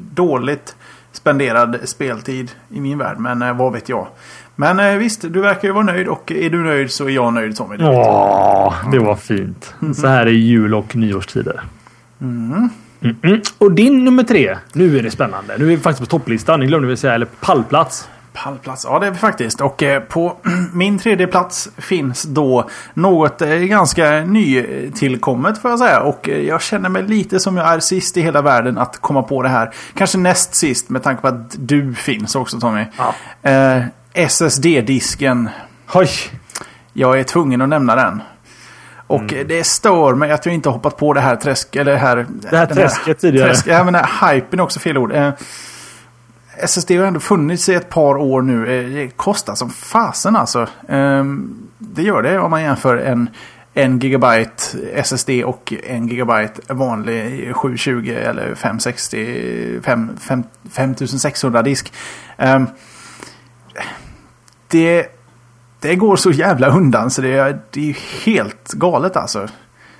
dåligt spenderad speltid i min värld. Men vad vet jag. Men visst, du verkar ju vara nöjd och är du nöjd så är jag nöjd Tommy. Ja, det var fint. Så här är jul och nyårstider. Mm. Mm -mm. Och din nummer tre. Nu är det spännande. Nu är vi faktiskt på topplistan. Ni glömde vi säga. Eller pallplats. Pallplats, ja det är vi faktiskt. Och eh, på min tredje plats finns då något eh, ganska nytillkommet får jag säga. Och eh, jag känner mig lite som jag är sist i hela världen att komma på det här. Kanske näst sist med tanke på att du finns också Tommy. Ja. Eh, SSD-disken. Oj! Jag är tvungen att nämna den. Och Mm. det stör mig att jag inte hoppat på det här träsk... Eller här, Det här träsket tidigare. Träsk, ja, men hypen är också fel ord. Eh, SSD har ändå funnits i ett par år nu. Eh, det kostar som fasen alltså. Eh, det gör det om man jämför en, en gigabyte SSD och en gigabyte vanlig 720 eller 560 5, 5, 5600 disk. Eh, det, det går så jävla undan så det är, det är helt galet alltså.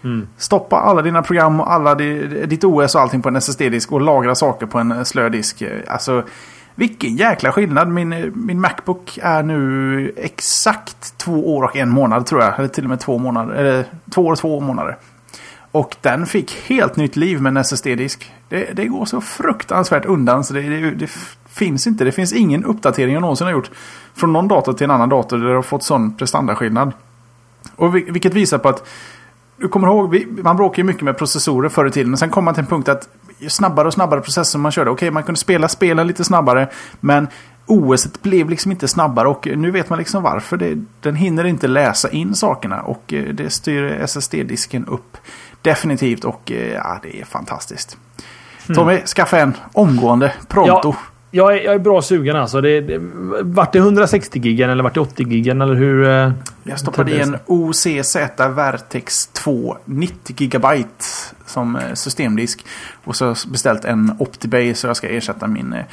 Mm. Stoppa alla dina program och alla di, ditt OS och allting på en SSD-disk och lagra saker på en slö disk. Alltså, vilken jäkla skillnad. Min, min Macbook är nu exakt två år och en månad tror jag. Eller till och med två månader. Eller två år och två månader. Och den fick helt nytt liv med en SSD-disk. Det, det går så fruktansvärt undan så det, det, det finns inte. Det finns ingen uppdatering jag någonsin har gjort från någon dator till en annan dator där det har fått sån prestandaskillnad. Och vil- vilket visar på att du kommer ihåg, man bråkade ju mycket med processorer förr i tiden. Men sen kom man till en punkt att ju snabbare och snabbare processor man körde. Okej, man kunde spela spelen lite snabbare. Men OS blev liksom inte snabbare och nu vet man liksom varför. Det, den hinner inte läsa in sakerna och eh, det styr SSD-disken upp definitivt och eh, ja, det är fantastiskt. Tommy, skaffa en omgående, pronto. Ja, jag, är, jag är bra sugen alltså. Det, det, vart det 160 gigan eller vart det 80 gigan eller hur? eh, Jag stoppade i en OCZ Vertex 2 90 GB som eh, systemdisk. Och så beställt en OptiBay så jag ska ersätta min, eh,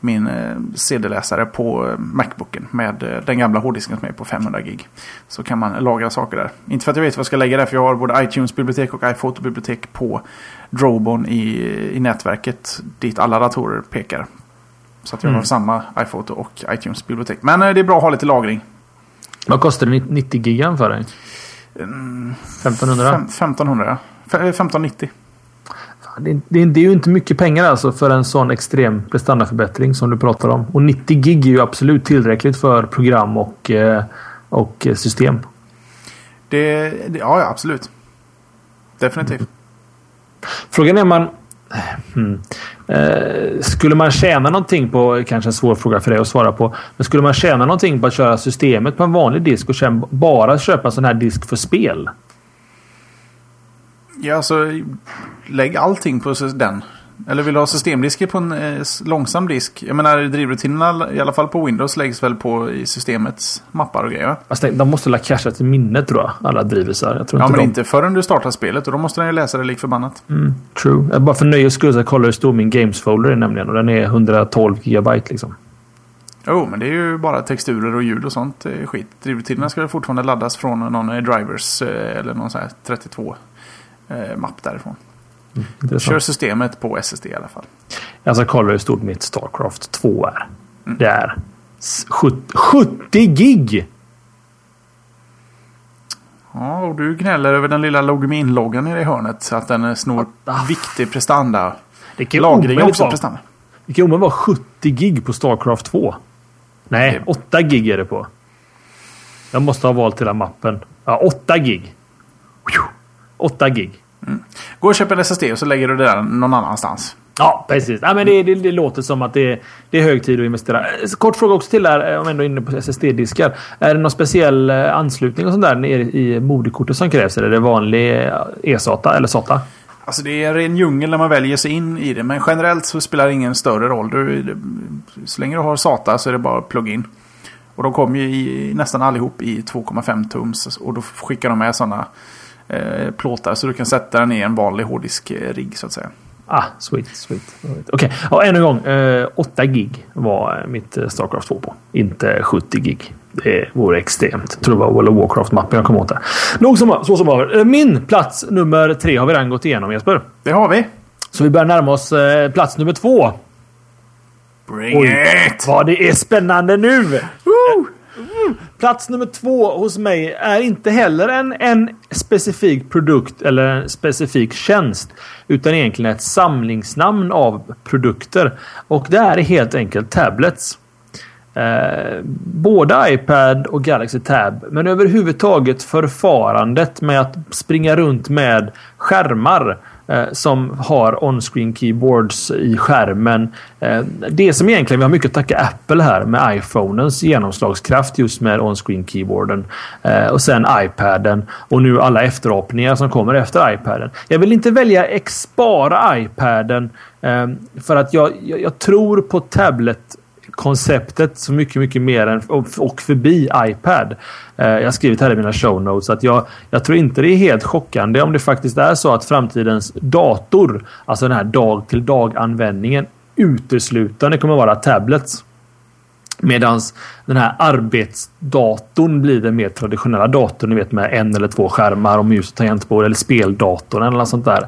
min CD-läsare på Macbooken med den gamla hårddisken som är på 500 gig. Så kan man lagra saker där. Inte för att jag vet vad jag ska lägga där för jag har både iTunes-bibliotek och iPhoto-bibliotek på Drobon i, i nätverket dit alla datorer pekar. Så att jag Mm. har samma iPhoto och iTunes-bibliotek. Men eh, det är bra att ha lite lagring. Vad kostar det 90 gigan för dig? Mm, 1500? Fem- 1500 ja. F- eh, 1590. Det, det, det är ju inte mycket pengar alltså för en sån extrem prestandaförbättring som du pratar om. Och 90 gig är ju absolut tillräckligt för program och, eh, och system. Det, det, ja, absolut. Definitivt. Frågan är man... Hmm. Eh, skulle man tjäna någonting på... Kanske en svår fråga för dig att svara på. Men skulle man tjäna någonting på att köra systemet på en vanlig disk och sen bara köpa en sån här disk för spel? Ja, alltså lägg allting på den. Eller vill du ha systemdisker på en eh, långsam disk? Jag menar drivrutinerna i alla fall på Windows läggs väl på i systemets mappar och grejer. tänk, de måste la casha till minnet tror jag. Alla drivisar. Jag tror Ja, inte men de... inte förrän du startar spelet och då måste den ju läsa det lik förbannat. Mm, true. Jag bara för nöjes skull så kollar hur stor min games folder är nämligen. Och den är 112 gigabyte liksom. Jo, men det är ju bara texturer och ljud och sånt eh, skit. Drivrutinerna ska fortfarande laddas från någon eh, drivers eh, eller någon sån här 32 eh, mapp därifrån. Kör systemet på SSD i alla fall. Jag ska kolla hur stort mitt Starcraft 2 är. Det är s- 70, 70 gig! Ja, och du gnäller över den lilla Logmin-loggan nere i hörnet. Så att den snor Ah. viktig prestanda. Det kan Lagring också vara- prestanda. Det kan omöjligt vara 70 gig på Starcraft 2. Nej, Det- 8 gig är det på. Jag måste ha valt hela mappen. Ja, 8 gig. 8 gig. Gå och köp en SSD och så lägger du det där någon annanstans. Ja, precis. Ja, men det, det, det låter som att det, det är hög tid att investera. Eh, Kort fråga också till där, eh, om ändå är inne på SSD-diskar. Är det någon speciell eh, anslutning och sånt där i moderkortet som krävs? Eller är det vanlig e-SATA eller SATA? Alltså det är en djungel när man väljer sig in i det. Men generellt så spelar det ingen större roll. Du, så länge du har SATA så är det bara plug in. Och de kommer ju i, nästan allihop i 2,5 tums. Och då skickar de med sådana eh, plåtar så du kan sätta den i en vanlig hårddisk-rigg så att säga. Ah, sweet, sweet. Okej, ja, ännu en gång. Eh, 8 gig var mitt eh, Starcraft 2 på. Inte 70 gig. Det vore extremt. Jag tror det var World of Warcraft-mappen jag kom åt där. Nog som, så som. Eh, Min plats nummer tre har vi redan gått igenom Jesper. Det har vi. Så vi börjar närma oss eh, plats nummer två. Bring Oj, it! vad det är spännande nu! Mm. Plats nummer två hos mig är inte heller en, en specifik produkt eller en specifik tjänst. Utan egentligen ett samlingsnamn av produkter. Och det är helt enkelt tablets. Eh, både iPad och Galaxy Tab. Men överhuvudtaget förfarandet med att springa runt med skärmar eh, Eh, som har on-screen keyboards i skärmen. Eh, det som egentligen vi har mycket att tacka Apple här med iPhonens genomslagskraft just med on-screen keyboarden. Eh, och sen iPaden och nu alla efterapningar som kommer efter iPaden. Jag vill inte välja ex bara iPaden för att jag, jag, jag tror på tablet konceptet så mycket, mycket mer än och, förbi iPad. Eh, jag har skrivit här i mina show notes att jag, jag tror inte det är helt chockande om det faktiskt är så att framtidens dator, alltså den här dag till dag användningen uteslutande kommer vara tablets. Medans den här arbetsdatorn blir den mer traditionella datorn. Ni vet med en eller två skärmar och mus och tangentbord. Eller speldatorn eller något sånt där.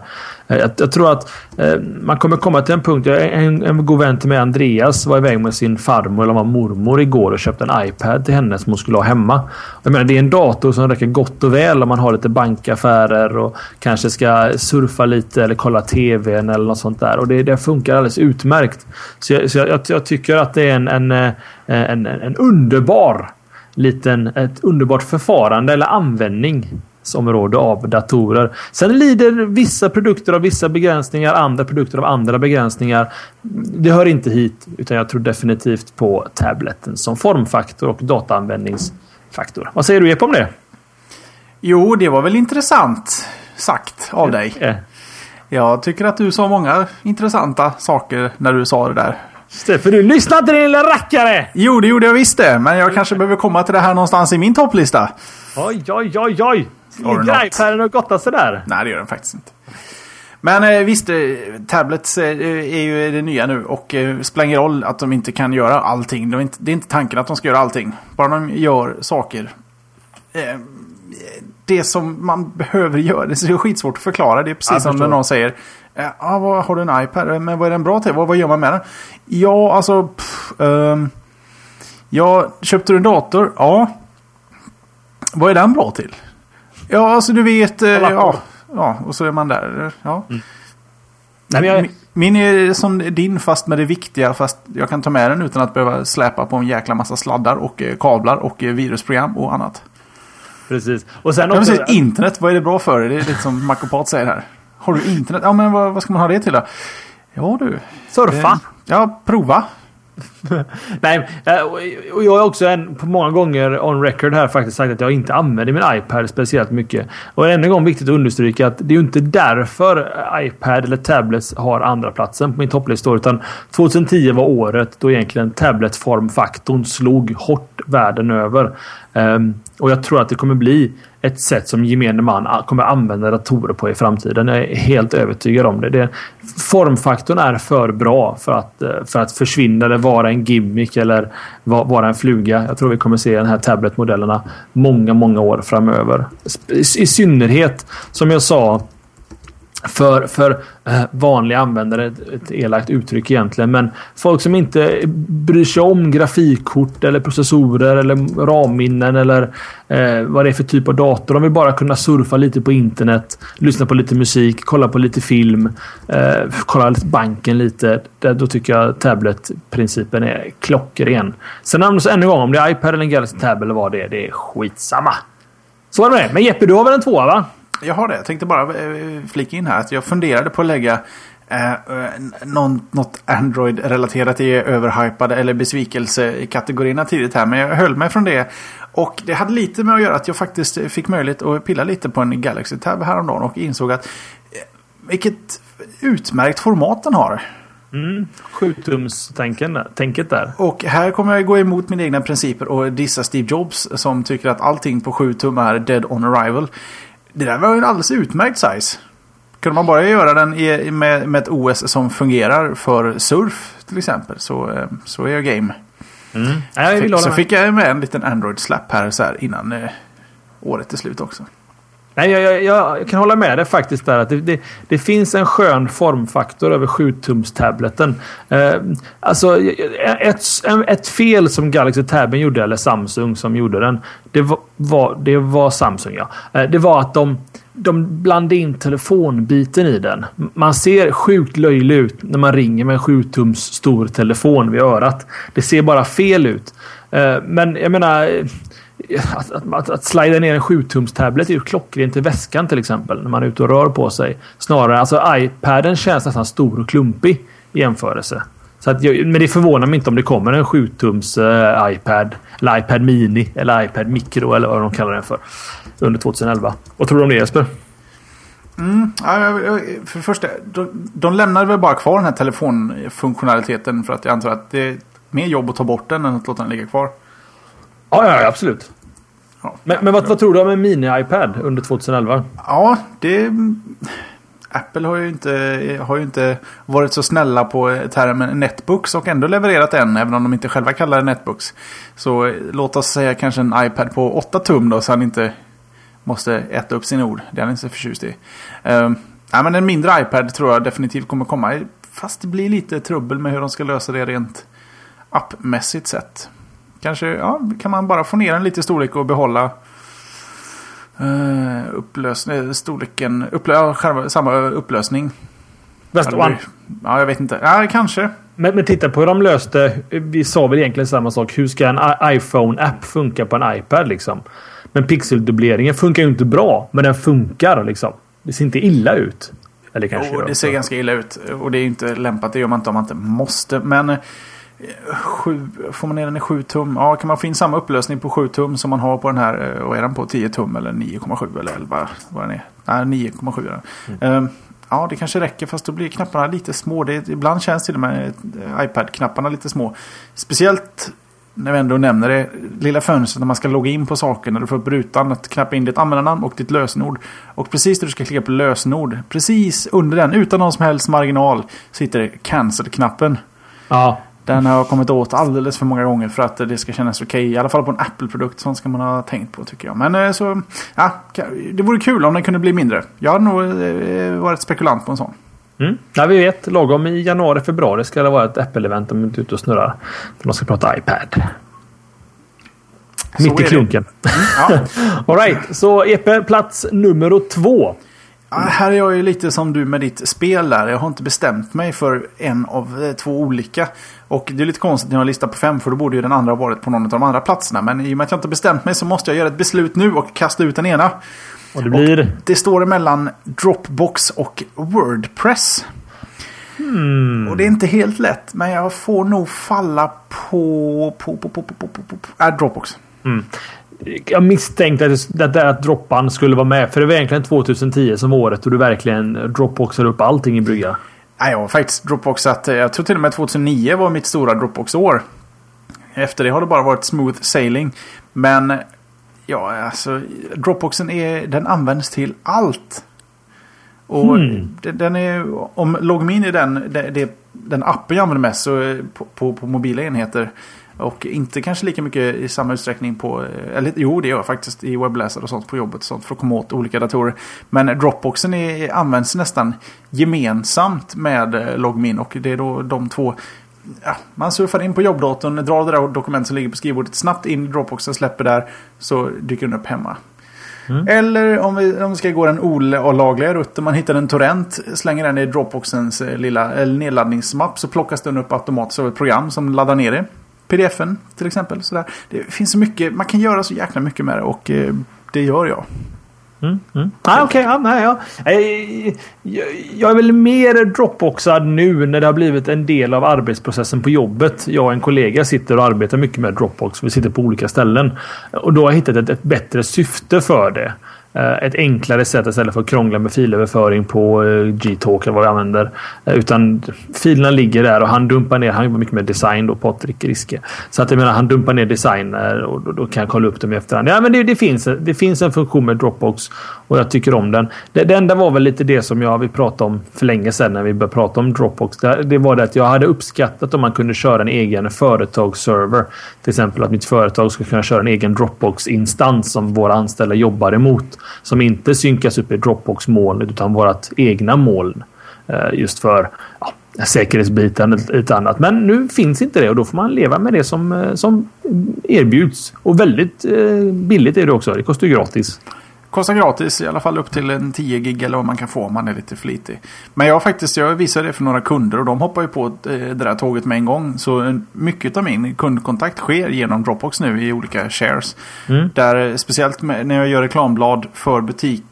Eh, jag, jag tror att eh, man kommer komma till en punkt. Jag, en, en god vän till mig, Andreas, var iväg med sin farmor eller var mormor igår och köpte en iPad till henne som hon skulle ha hemma. Jag menar, det är en dator som räcker gott och väl om man har lite bankaffärer och kanske ska surfa lite eller kolla TVn eller något sånt där. Och det, det funkar alldeles utmärkt. Så jag, så jag, jag, jag tycker att det är en, en, eh, en, en underbar liten, ett underbart förfarande eller användningsområde av datorer. Sen lider vissa produkter av vissa begränsningar, andra produkter av andra begränsningar. Det hör inte hit, utan jag tror definitivt på tableten som formfaktor och dataanvändningsfaktor. Vad säger du Jeppe om det? Jo, det var väl intressant sagt av dig. Eh, Jag tycker att du sa många intressanta saker när du sa det där. För du lyssnar inte din lilla rackare! Jo, det gjorde jag visst det. Men jag kanske behöver komma till det här någonstans i min topplista. Oj, oj, oj, oj! Ligger något? iPaden och gottar sig där? Nej, det gör den faktiskt inte. Men eh, visst, eh, tablets eh, är ju det nya nu och eh, spelar ingen roll att de inte kan göra allting. De är inte, det är inte tanken att de ska göra allting. Bara de gör saker. Det som man behöver göra, det är skitsvårt att förklara. Det är precis som när någon säger eh, ah, vad, Har du en iPad? Eh, Men vad är den bra till? Vad, vad gör man med den? Ja, alltså... Pff, ehm, ja, köpte du en dator? Ja. Vad är den bra till? Ja, alltså du vet... Eh, ja, ja, och så är man där. Ja. Nej, men jag, Min- Min är som din fast med det viktiga. Fast jag kan ta med den utan att behöva släpa på en jäkla massa sladdar och eh, kablar och eh, virusprogram och annat. Precis. Och sen också... precis, internet, vad är det bra för? Det är lite som Makopat säger här. Har du internet? Ja, men vad, vad ska man ha det till då? Ja du. surfa. Eh, Ja, prova. Nej, eh, och- jag har också en, på många gånger on record här faktiskt sagt att jag inte använder min iPad speciellt mycket. Och ännu en gång viktigt att understryka att det är ju inte därför iPad eller tablets har andra platsen på min topplista. Utan 2010 var året då egentligen tabletformfaktorn slog hårt världen över. Ehm, och jag tror att det kommer bli ett sätt som gemene man kommer använda datorer på i framtiden. Jag är helt övertygad om det. det formfaktorn är för bra för att, eh, för att försvinna eller vara en gimmick eller vara en fluga. Jag tror vi kommer se de här tabletmodellerna många, många år framöver. I synnerhet som jag sa för, för eh, vanliga användare, ett elakt uttryck egentligen, men folk som inte bryr sig om grafikkort eller processorer eller ramminnen eller eh, vad det är för typ av dator. De vill bara kunna surfa lite på internet, lyssna på lite musik, kolla på lite film, eh, kolla lite banken lite. Då tycker jag tablet-principen är klockren. Sen ännu en gång, om det är iPad eller en Galaxy Tab eller vad det är, det är skitsamma. Så är det. Men Jeppe, du har väl en tvåa va? Jag har det. Jag tänkte bara eh, flika in här att jag funderade på att lägga eh, någon, något Android-relaterat i överhypade eller besvikelsekategorierna tidigt här. Men jag höll mig från det. Och det hade lite med att göra att jag faktiskt fick möjlighet att pilla lite på en Galaxy Tab häromdagen och insåg att eh, vilket utmärkt format den har. Mm. 7-tums-tänket där. Och här kommer jag gå emot mina egna principer och dissa Steve Jobs som tycker att allting på 7 tum är dead on arrival. Det där var en alldeles utmärkt size. Kunde man bara göra den i, med, med ett OS som fungerar för surf till exempel så, eh, så är jag game. Mm. Ja, jag fick, så fick jag med en liten Android-slapp här, så här innan eh, året är slut också. Nej, jag, jag, jag, kan hålla med dig faktiskt där. Att det, det, det finns en skön formfaktor över 7-tums-tableten. Eh, alltså, ett, ett fel som Galaxy Taben gjorde, eller Samsung som gjorde den. Det var, det var Samsung ja. Eh, det var att de, de blandade in telefonbiten i den. Man ser sjukt löjlig ut när man ringer med en 7-tums stor telefon vid örat. Det ser bara fel ut. Eh, men jag menar att, att, att, att slida ner en 7-tums-tablet är ju klockrent i väskan till exempel. När man är ute och rör på sig. Snarare, alltså iPaden känns nästan stor och klumpig i jämförelse. Så att jag, men det förvånar mig inte om det kommer en 7-tums uh, iPad. Eller iPad Mini. Eller iPad Micro eller vad de kallar den för. Under 2011. Vad tror du om det Jesper? Mm, för det första, de, de lämnade väl bara kvar den här telefonfunktionaliteten för att jag antar att det är mer jobb att ta bort den än att låta den ligga kvar. Ja, ja, absolut. Ja, men, men vad, vad, tror du om en mini-iPad under 2011? Ja, det... Apple har ju, inte, har ju inte varit så snälla på termen netbooks och ändå levererat en, även om de inte själva kallar det netbooks. Så låt oss säga kanske en iPad på 8 tum då, så han inte måste äta upp sin ord. Det är han inte så förtjust i. Uh, ja, men en mindre iPad tror jag definitivt kommer komma. Fast det blir lite trubbel med hur de ska lösa det rent appmässigt sett. Kanske ja, kan man bara få ner den lite i storlek och behålla uh, upplösning, storleken, upplö, själva, samma upplösning. Best one. Ja, jag vet inte. Ja, kanske. Men, men titta på hur de löste. Vi sa väl egentligen samma sak. Hur ska en iPhone-app funka på en iPad liksom? Men pixeldubbleringen funkar ju inte bra. Men den funkar liksom. Det ser inte illa ut. Eller kanske jo, det ser ganska illa ut. Och det är inte lämpat. Det gör man inte om man inte måste. Men Sju, får man ner den i 7 tum? Ja, kan man få in samma upplösning på 7 tum som man har på den här? Eh, och är den på 10 tum eller 9,7 eller 11? Vad den är? Nej, 9,7 är den. Mm. Um, ja, det kanske räcker fast då blir knapparna lite små. Det, ibland känns till och med eh, iPad-knapparna lite små. Speciellt när vi ändå nämner det. Lilla fönstret när man ska logga in på saker. När du får upp rutan att knappa in ditt användarnamn och ditt lösenord. Och precis när du ska klicka på lösenord. Precis under den, utan någon som helst marginal, sitter cancel-knappen. Ja. Den har jag kommit åt alldeles för många gånger för att det ska kännas okej. Okay. I alla fall på en Apple-produkt. Sånt ska man ha tänkt på tycker jag. Men eh, så, ja, det vore kul om den kunde bli mindre. Jag hade nog eh, varit spekulant på en sån. Mm. Ja, vi vet. Lagom i januari, februari ska det vara ett Apple-event om inte ute och snurrar. De ska prata iPad. Mitt i klunken. Mm, ja. Alright, så EP plats nummer två. Ja, här är jag ju lite som du med ditt spel där. Jag har inte bestämt mig för en av eh, två olika. Och det är lite konstigt när jag har lista på fem för då borde ju den andra ha varit på någon av de andra platserna. Men i och med att jag inte bestämt mig så måste jag göra ett beslut nu och kasta ut den ena. Och det blir? Och det står mellan Dropbox och Wordpress. Hmm. Och det är inte helt lätt. Men jag får nog falla på... på, på, på, på, på, på, på. Äh, Dropbox. Mm jag misstänkte att, att, att droppan skulle vara med. För det var egentligen 2010 som året och du verkligen dropboxade upp allting i brygga. Nej, jag har faktiskt dropboxat. Jag tror till och med 2009 var mitt stora dropbox-år. Efter det har det bara varit smooth sailing. Men Ja, alltså Dropboxen är, den används till allt. Och Hmm. den, är, om LogMeIn är den, det, det, den appen jag använder mest så, eh, på, på, på mobila enheter. Och inte kanske lika mycket i samma utsträckning på, eh, eller jo det gör jag faktiskt i webbläsare och sånt på jobbet och sånt för att komma åt olika datorer. Men Dropboxen är, används nästan gemensamt med eh, LogMeIn och det är då de två Ja, man surfar in på jobbdatorn, drar det där dokument som ligger på skrivbordet snabbt in i Dropboxen, släpper där så dyker den upp hemma. Eller om vi, om vi ska gå den olagliga rutten. Man hittar en torrent, slänger den i Dropboxens eh, lilla nedladdningsmapp så plockas den upp automatiskt av ett program som laddar ner det. PDFen till exempel. Sådär. Det finns så mycket, man kan göra så jäkla mycket med det och eh, det gör jag. Mm, mm. Ah, Okej, ja, nej, ja. Eh, jag, jag är väl mer dropboxad nu när det har blivit en del av arbetsprocessen på jobbet. Jag och en kollega sitter och arbetar mycket med Dropbox. Vi sitter på olika ställen. Och då har jag hittat ett, ett bättre syfte för det. Eh, ett enklare sätt istället för att krångla med filöverföring på eh, Gtalk eller vad vi använder. Eh, utan filerna ligger där och han dumpar ner. Han jobbar mycket med design då, Patrik Riske. Så att jag menar, han dumpar ner designer och då, då kan jag kolla upp dem i efterhand. Ja, men det, det, finns, det finns en funktion med Dropbox och jag tycker om den. Det, det enda var väl lite det som jag vi pratade om för länge sedan när vi började prata om Dropbox. Det, det var det att jag hade uppskattat om man kunde köra en egen företagsserver. Till exempel att mitt företag skulle kunna köra en egen Dropbox-instans som våra anställda jobbar emot. Som inte synkas upp i Dropbox-molnet utan vårt egna moln. Eh, just för ja, säkerhetsbiten och lite annat. Men nu finns inte det och då får man leva med det som, eh, som erbjuds. Och väldigt eh, billigt är det också. Det kostar ju gratis. Kostar gratis, i alla fall upp till en 10 gig eller vad man kan få om man är lite flitig. Men jag faktiskt, jag visade det för några kunder och de hoppar ju på eh, det där tåget med en gång. Så eh, mycket av min kundkontakt sker genom Dropbox nu i olika shares. Mm. Där eh, speciellt när jag gör reklamblad för butik,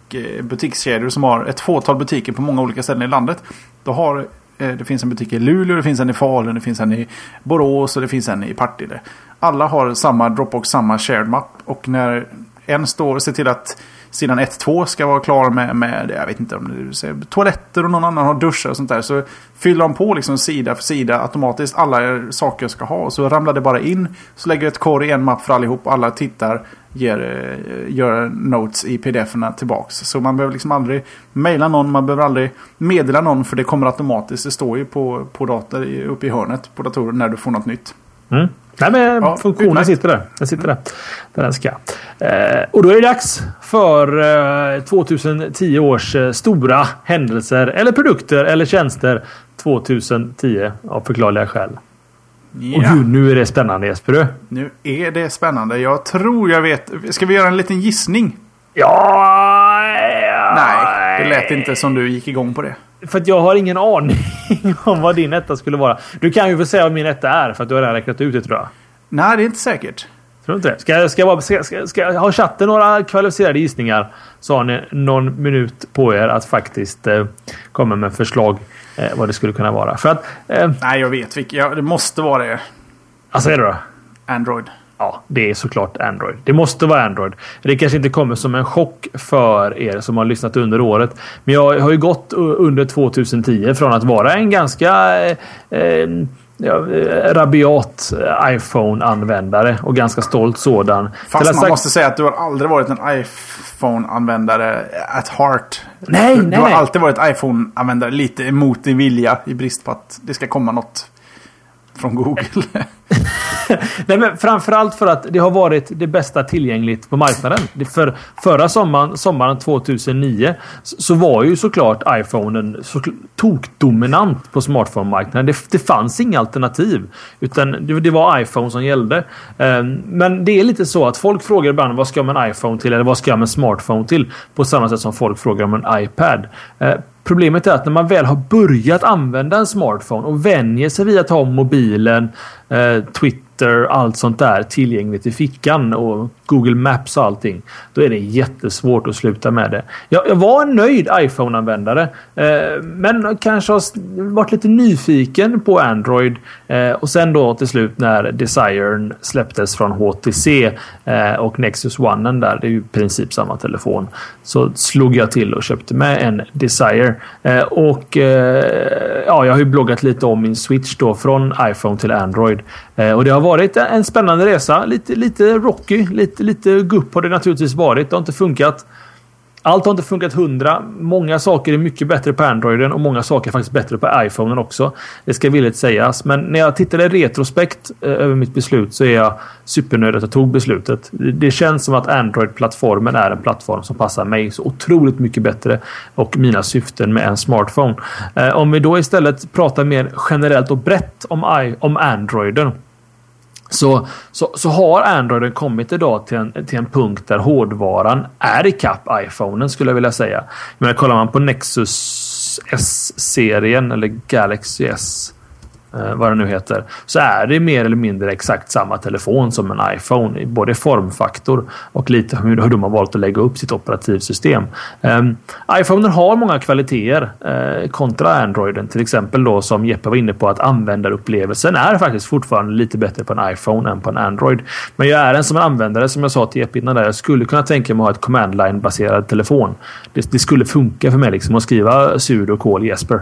butikskedjor som har ett fåtal butiker på många olika ställen i landet. Då har det finns en butik i Luleå, det finns en i Falun, det finns en i Borås och det finns en i Partille. Alla har samma Dropbox, samma shared mapp. Och när en står ser till att sidan 1-2 ska vara klar med, med jag vet inte om det säger, toaletter och någon annan har duschar och sånt där. Så fyller de på liksom sida för sida automatiskt alla saker jag ska ha. Och så ramlar det bara in. Så lägger jag ett korg i en mapp för allihop. Alla tittar, ger, eh, gör notes i pdf-erna tillbaks. Så man behöver liksom aldrig mejla någon, man behöver aldrig meddela någon för det kommer automatiskt. Det står ju på, på dator uppe i hörnet på datorn när du får något nytt. Mm. Nej, men Ja, funktionen utmärkt. sitter där. Den sitter där. Där den ska. Eh, och då är det dags för eh, 2010 års eh, stora händelser eller produkter eller tjänster 2010 av förklarliga skäl. Och Ja. gud, nu är det spännande Jesper. Nu är det spännande. Jag tror jag vet. Ska vi göra en liten gissning? Ja... Nej, det lät inte som du gick igång på det. För att jag har ingen aning om vad din etta skulle vara. Du kan ju få säga vad min etta är för att du har redan räknat ut det tror jag. Nej, det är inte säkert. Tror du inte det? Ska, jag- ska, jag ska, ska, ska, har chatten några kvalificerade gissningar så har ni någon minut på er att faktiskt eh, komma med förslag eh, vad det skulle kunna vara. För att... Eh, Nej, jag vet vilket. Ja, det måste vara det. alltså är det då? Android. Ja, det är såklart Android. Det måste vara Android. Det kanske inte kommer som en chock för er som har lyssnat under året. Men jag har ju gått under 2010 från att vara en ganska eh, eh, ja, eh, rabiat eh, iPhone-användare och ganska stolt sådan. Fast man sagt- måste säga att du har aldrig varit en iPhone-användare at heart. Nej, du, nej, Du har nej. alltid varit iPhone-användare lite emot din vilja i brist på att det ska komma något från Google. Nej, men framförallt för att det har varit det bästa tillgängligt på marknaden. För, förra sommaren, sommaren 2009 så, var ju såklart iPhonen så, tokdominant på smartphone-marknaden. Det, det fanns inga alternativ. Utan det, det var iPhone som gällde. Ehm, men det är lite så att folk frågar ibland vad ska man en iPhone till eller vad ska man en smartphone till? På samma sätt som folk frågar om en iPad. Eh, problemet är att när man väl har börjat använda en smartphone och vänjer sig vid att ha mobilen, eh, Twitter, allt sånt där tillgängligt i fickan och Google Maps och allting. Då är det jättesvårt att sluta med det. Jag, jag var en nöjd iPhone-användare. Eh, men kanske har varit lite nyfiken på Android. Eh, och sen då till slut när Desiren släpptes från HTC eh, och Nexus One där. Det är ju i princip samma telefon. Så slog jag till och köpte med en Desire. Eh, och eh, ja, jag har ju bloggat lite om min switch då från iPhone till Android. Eh, och det har varit en spännande resa. Lite, lite rocky, lite lite, lite gupp har det naturligtvis varit. Det har inte funkat. Allt har inte funkat hundra. Många saker är mycket bättre på Androiden och många saker är faktiskt bättre på iPhonen också. Det ska villigt sägas. Men när jag tittar i retrospekt eh, över mitt beslut så är jag supernöjd att jag tog beslutet. Det känns som att Android-plattformen är en plattform som passar mig så otroligt mycket bättre och mina syften med en smartphone. Eh, om vi då istället pratar mer generellt och brett om, om Androiden så, så, så har Androiden kommit idag till en, till en punkt där hårdvaran är ikapp iPhonen skulle jag vilja säga. Men kollar man på Nexus S-serien eller Galaxy S eh, Eh, vad det nu heter, så är det mer eller mindre exakt samma telefon som en iPhone. Både formfaktor och lite hur, hur de har valt att lägga upp sitt operativsystem. Um, iPhonen har många kvaliteter uh, kontra Androiden. Till exempel då som Jeppe var inne på att användarupplevelsen är faktiskt fortfarande lite bättre på en iPhone än på en Android. Men jag är en som en användare som jag sa till Jeppe innan där. Jag skulle kunna tänka mig att ha ett command line baserad telefon. Det, det skulle funka för mig liksom att skriva sudo call Jesper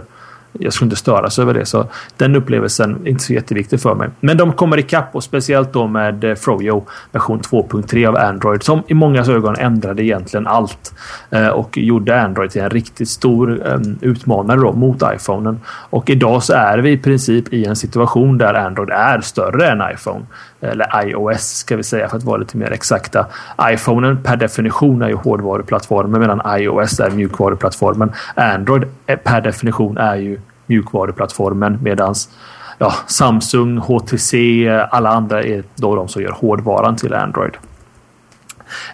jag skulle inte störas över det. Så den upplevelsen är inte så jätteviktig för mig. Men de kommer ikapp och speciellt då med eh, Froyo version 2.3 av Android som i många ögon ändrade egentligen allt eh, och gjorde Android till en riktigt stor eh, utmanare då mot iPhonen. Och idag så är vi i princip i en situation där Android är större än iPhone. Eller iOS ska vi säga för att vara lite mer exakta. iPhonen per definition är ju hårdvaruplattformen medan iOS är mjukvaruplattformen. Android eh, per definition är ju mjukvaruplattformen medans ja, Samsung, HTC, eh, alla andra är då de som gör hårdvaran till Android.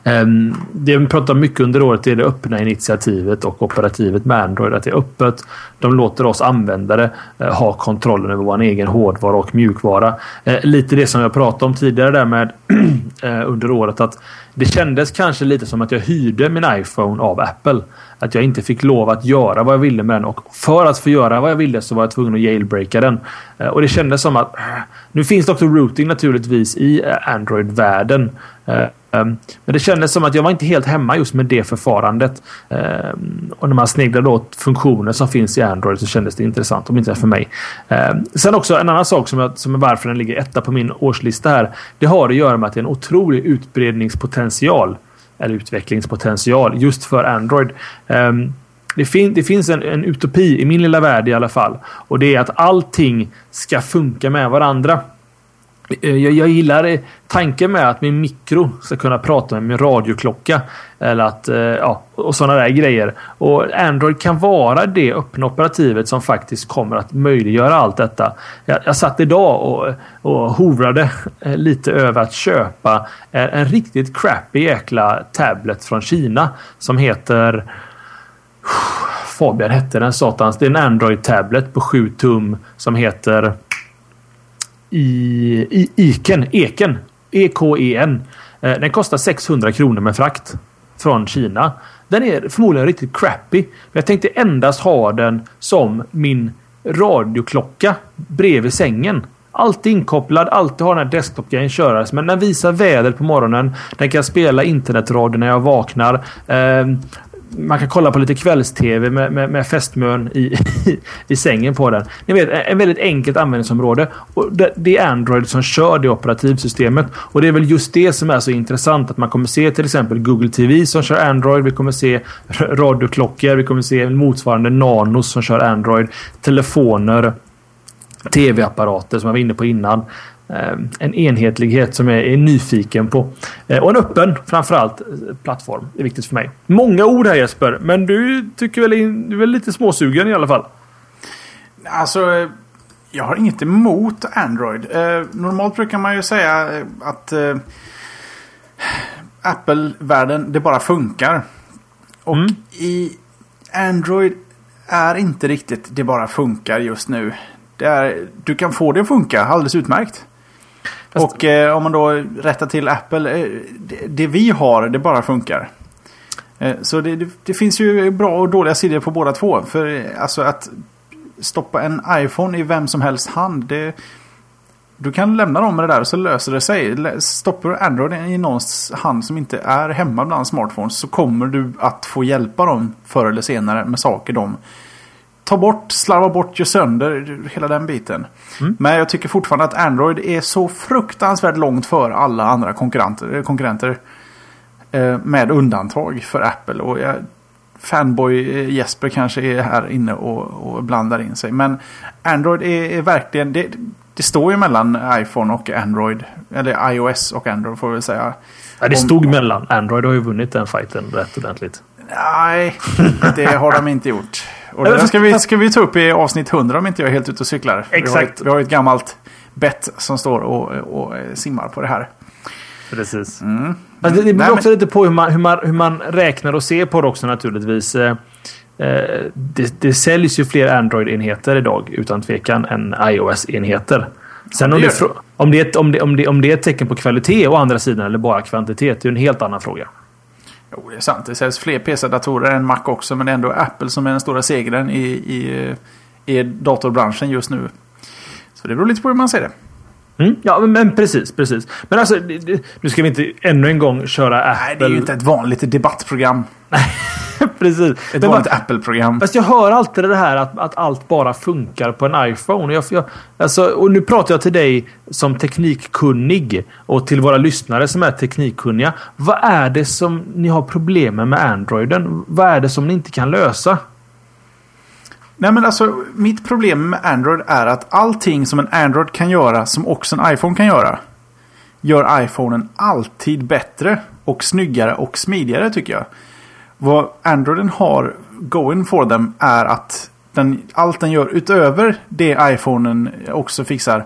Ehm, det vi pratar mycket under året är det öppna initiativet och operativet med Android. Att det är öppet. De låter oss användare eh, ha kontrollen över vår egen hårdvara och mjukvara. Eh, lite det som jag pratade om tidigare där med eh, under året att det kändes kanske lite som att jag hyrde min iPhone av Apple. Att jag inte fick lov att göra vad jag ville med den och för att få göra vad jag ville så var jag tvungen att jailbreaka den. Eh, och det kändes som att eh, nu finns det också routing naturligtvis i eh, Android-världen. Ehm, men det kändes som att jag var inte helt hemma just med det förfarandet. Ehm, och när man sneglade åt funktioner som finns i Android så kändes det intressant, om inte för mig. Ehm, sen också en annan sak som, jag, som är varför den ligger etta på min årslista här. Det har att göra med att det är en otrolig utbredningspotential. Eller utvecklingspotential just för Android. Ehm, det, fin det, finns en, en utopi i min lilla värld i alla fall. Och det är att allting ska funka med varandra. Eh, jag, jag gillar eh, tanken med att min mikro ska kunna prata med min radioklocka. Eller att, eh, ja, och sådana där grejer. Och Android kan vara det öppna operativet som faktiskt kommer att möjliggöra allt detta. Jag, jag satt idag och, och hovrade lite över att köpa en riktigt crappy jäkla tablet från Kina som heter Fabian hette den satans. Det är en Android-tablet på 7 tum som heter i, i Iken. Eken. E-K-E-N. Eh, den kostar 600 kronor med frakt. Från Kina. Den är förmodligen riktigt crappy. Jag tänkte endast ha den som min radioklocka bredvid sängen. Alltid inkopplad, alltid har den här desktopgrejen köras. Men den visar vädret på morgonen. Den kan spela internetradio när jag vaknar. Eh, man kan kolla på lite kvälls-tv med, med, med fästmön i, i, i, sängen på den. Ni vet, en väldigt enkelt användningsområde. Och det, det, är Android som kör det operativsystemet. Och det är väl just det som är så intressant. Att man kommer se till exempel Google TV som kör Android. Vi kommer se radioklockor. Vi kommer se motsvarande Nanos som kör Android. Telefoner. TV-apparater som jag var inne på innan. Eh, en enhetlighet som jag är nyfiken på. Eh, och en öppen, framförallt, plattform. Det är viktigt för mig. Många ord här Jesper, men du tycker väl du är väl lite småsugen i alla fall? Alltså, jag har inget emot Android. Eh, normalt brukar man ju säga att Apple-världen, det bara funkar. Och mm. i Android är inte riktigt det bara funkar just nu. Är, du kan få det att funka alldeles utmärkt. Fast... Och eh, om man då rättar till Apple. Eh, det, det, vi har, det bara funkar. Eh, så det, det, det, finns ju bra och dåliga sidor på båda två. För eh, alltså att stoppa en iPhone i vem som helst hand. Det, du kan lämna dem med det där och så löser det sig. Stoppar du Android i någons hand som inte är hemma bland smartphones så kommer du att få hjälpa dem förr eller senare med saker de ta bort, slarva bort, gör sönder hela den biten. Mm. Men jag tycker fortfarande att Android är så fruktansvärt långt för alla andra konkurrenter. konkurrenter eh, med undantag för Apple. Och jag, fanboy eh, Jesper kanske är här inne och, och blandar in sig. Men Android är, är verkligen... Det, det, står ju mellan iPhone och Android. Eller iOS och Android får vi säga. Ja, det stod Om, mellan. Android har ju vunnit den fighten rätt ordentligt. Nej, det har de inte gjort. Och det ska vi, ska vi ta upp i avsnitt 100 om inte jag är helt ute och cyklar. Exakt. Vi har ett, vi har ett gammalt bett som står och, och, simmar på det här. Precis. Mm. Alltså, det beror också men... lite på hur man, hur, man, hur man räknar och ser på det också naturligtvis. Eh, eh, det, det säljs ju fler Android-enheter idag utan tvekan än iOS-enheter. Sen ja, om, det, om, det är ett, om, det, om, det, om det är ett tecken på kvalitet å andra sidan eller bara kvantitet, det är en helt annan fråga. Jo, det är sant. Det säljs fler PC-datorer än Mac också, men det är ändå Apple som är den stora segraren i, i, i datorbranschen just nu. Så det beror lite på hur man ser det. Mm, ja, men, precis, precis. Men alltså, nu ska vi inte ännu en gång köra Apple. Nej, det är ju inte ett vanligt debattprogram. precis. Ett vanligt Apple-program. Fast jag hör alltid det här att, att allt bara funkar på en iPhone. Jag, jag, alltså, och nu pratar jag till dig som teknikkunnig och till våra lyssnare som är teknikkunniga. Vad är det som ni har problem med med Androiden? Vad är det som ni inte kan lösa? Nej men alltså mitt problem med Android är att allting som en Android kan göra som också en iPhone kan göra. Gör iPhonen alltid bättre och snyggare och smidigare tycker jag. Vad Androiden har going for them är att den, allt den gör utöver det iPhonen också fixar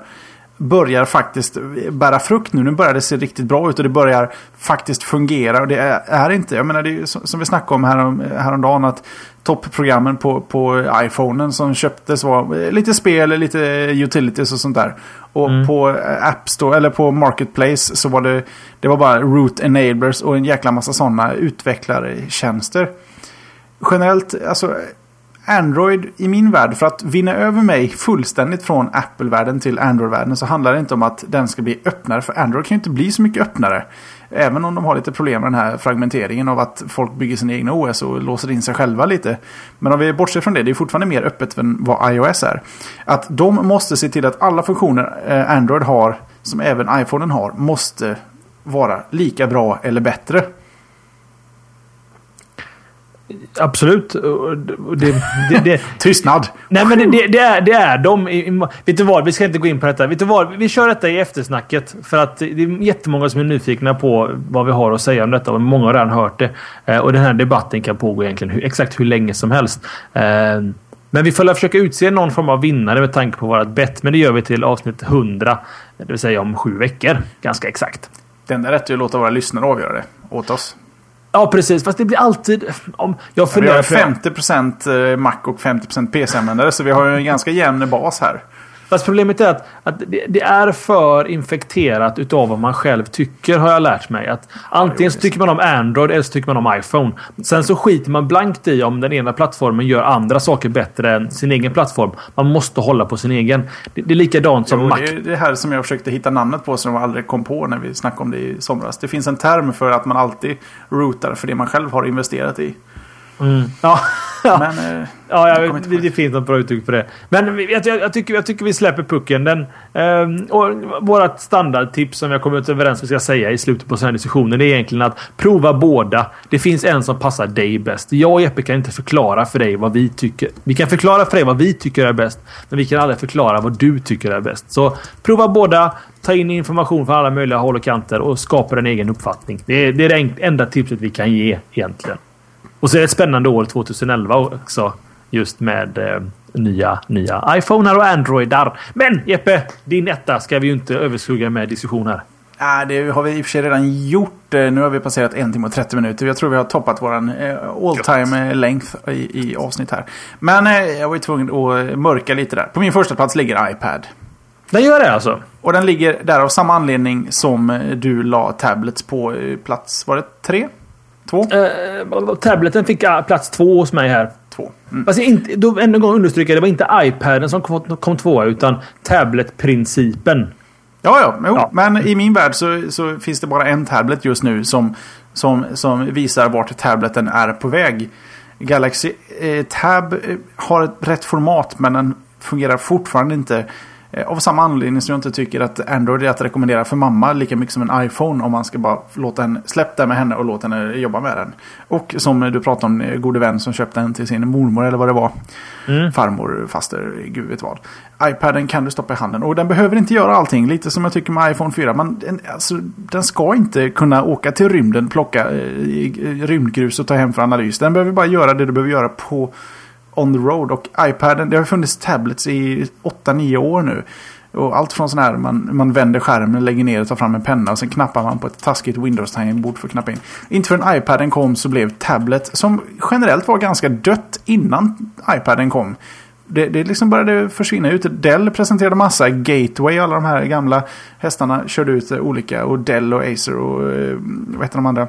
börjar faktiskt bära frukt nu. Nu börjar det se riktigt bra ut och det börjar faktiskt fungera. Och det är, är inte, jag menar det är som vi snackade om härom, häromdagen att toppprogrammen på, på iPhonen som köptes var lite spel, lite utilities och sånt där. Och mm. på App Store, eller på Marketplace så var det, det var bara root enablers och en jäkla massa sådana utvecklartjänster. Generellt, alltså Android i min värld, för att vinna över mig fullständigt från Apple-världen till Android-världen så handlar det inte om att den ska bli öppnare. För Android kan ju inte bli så mycket öppnare. Även om de har lite problem med den här fragmenteringen av att folk bygger sina egna OS och låser in sig själva lite. Men om vi bortser från det, det är fortfarande mer öppet än vad iOS är. Att de måste se till att alla funktioner eh, Android har, som även iPhonen har, måste vara lika bra eller bättre. Absolut. Det, det, det, Tystnad. Nej men det, det, är, det är de. Vet du vad? Vi ska inte gå in på detta. Vet du vad? Vi kör detta i eftersnacket. För att det är jättemånga som är nyfikna på vad vi har att säga om detta. Och många har redan hört det. Eh, och den här debatten kan pågå egentligen hur, exakt hur länge som helst. Eh, men vi får försöka utse någon form av vinnare med tanke på vårt bett. Men det gör vi till avsnitt 100. Det vill säga om sju veckor. Ganska exakt. Det enda rätt är att låta våra lyssnare avgöra det åt oss. Ja, precis. Fast det blir alltid... Om, jag funderar vi har 50% eh, Mac och 50% PC-användare. Så vi har en ganska jämn bas här. Fast problemet är att, att det, det, är för infekterat utav vad man själv tycker har jag lärt mig. Att antingen så tycker man om Android eller så tycker man om iPhone. Sen så skiter man blankt i om den ena plattformen gör andra saker bättre än sin egen plattform. Man måste hålla på sin egen. Det, det är likadant som jo, Mac. Det är det här som jag försökte hitta namnet på som jag aldrig kom på när vi snackade om det i somras. Det finns en term för att man alltid rootar för det man själv har investerat i. Mm. Ja, ja. Men, eh, ja jag det, det finns något bra uttryck för det. Men jag, jag, jag, tycker, jag tycker vi släpper pucken. Den, eh, och vårat standardtips som har kommit överens om ska säga i slutet på den här diskussionen är egentligen att prova båda. Det finns en som passar dig bäst. Jag och Jeppe kan inte förklara för dig vad vi tycker. Vi kan förklara för dig vad vi tycker är bäst, men vi kan aldrig förklara vad du tycker är bäst. Så prova båda. Ta in information från alla möjliga håll och kanter och skapa en egen uppfattning. Det är, det är det enda tipset vi kan ge egentligen. Och så är det ett spännande år 2011 också. Just med eh, nya, nya iPhoner och Androidar. Men Jeppe, din etta ska vi ju inte överskugga med diskussion här. Nej, det har vi i och för sig redan gjort. Eh, nu har vi passerat en timme och 30 minuter. Jag tror vi har toppat våran eh, all time length i, i avsnitt här. Men eh, jag var ju tvungen att mörka lite där. På min första plats ligger iPad. Den gör det alltså? Och den ligger där av samma anledning som du la tablets på plats, var det tre? Två? Eh, tableten fick ah, plats två hos mig här. Två. Mm. Alltså inte, då ännu en gång understryka, det var inte iPaden som kom, kom tvåa utan tabletprincipen. Ja, ja, jo, ja. Men i min värld så, så, finns det bara en tablet just nu som, som, som visar vart tableten är på väg. Galaxy eh, Tab eh, har ett rätt format men den fungerar fortfarande inte av samma anledning som jag inte tycker att Android är att rekommendera för mamma lika mycket som en iPhone. Om man ska bara låta henne, släpp det med henne och låt henne jobba med den. Och som du pratade om, eh, gode vän som köpte den till sin mormor eller vad det var. Mm. Farmor, faster, gud vet vad. iPaden kan du stoppa i handen och den behöver inte göra allting. Lite som jag tycker med iPhone 4. Man, den, alltså, den ska inte kunna åka till rymden, plocka eh, rymdgrus och ta hem för analys. Den behöver bara göra det du behöver göra på on the road. Och iPaden, det har funnits tablets i 8-9 år nu. Och allt från sån här, man, man vänder skärmen, lägger ner och tar fram en penna och sen knappar man på ett taskigt Windows-tangentbord för att knappa in. Inte förrän iPaden kom så blev tablet, som generellt var ganska dött innan iPaden kom. Det, det liksom började försvinna ut. Dell presenterade massa Gateway, alla de här gamla hästarna körde ut olika. Och Dell och Acer och eh, vad heter de andra?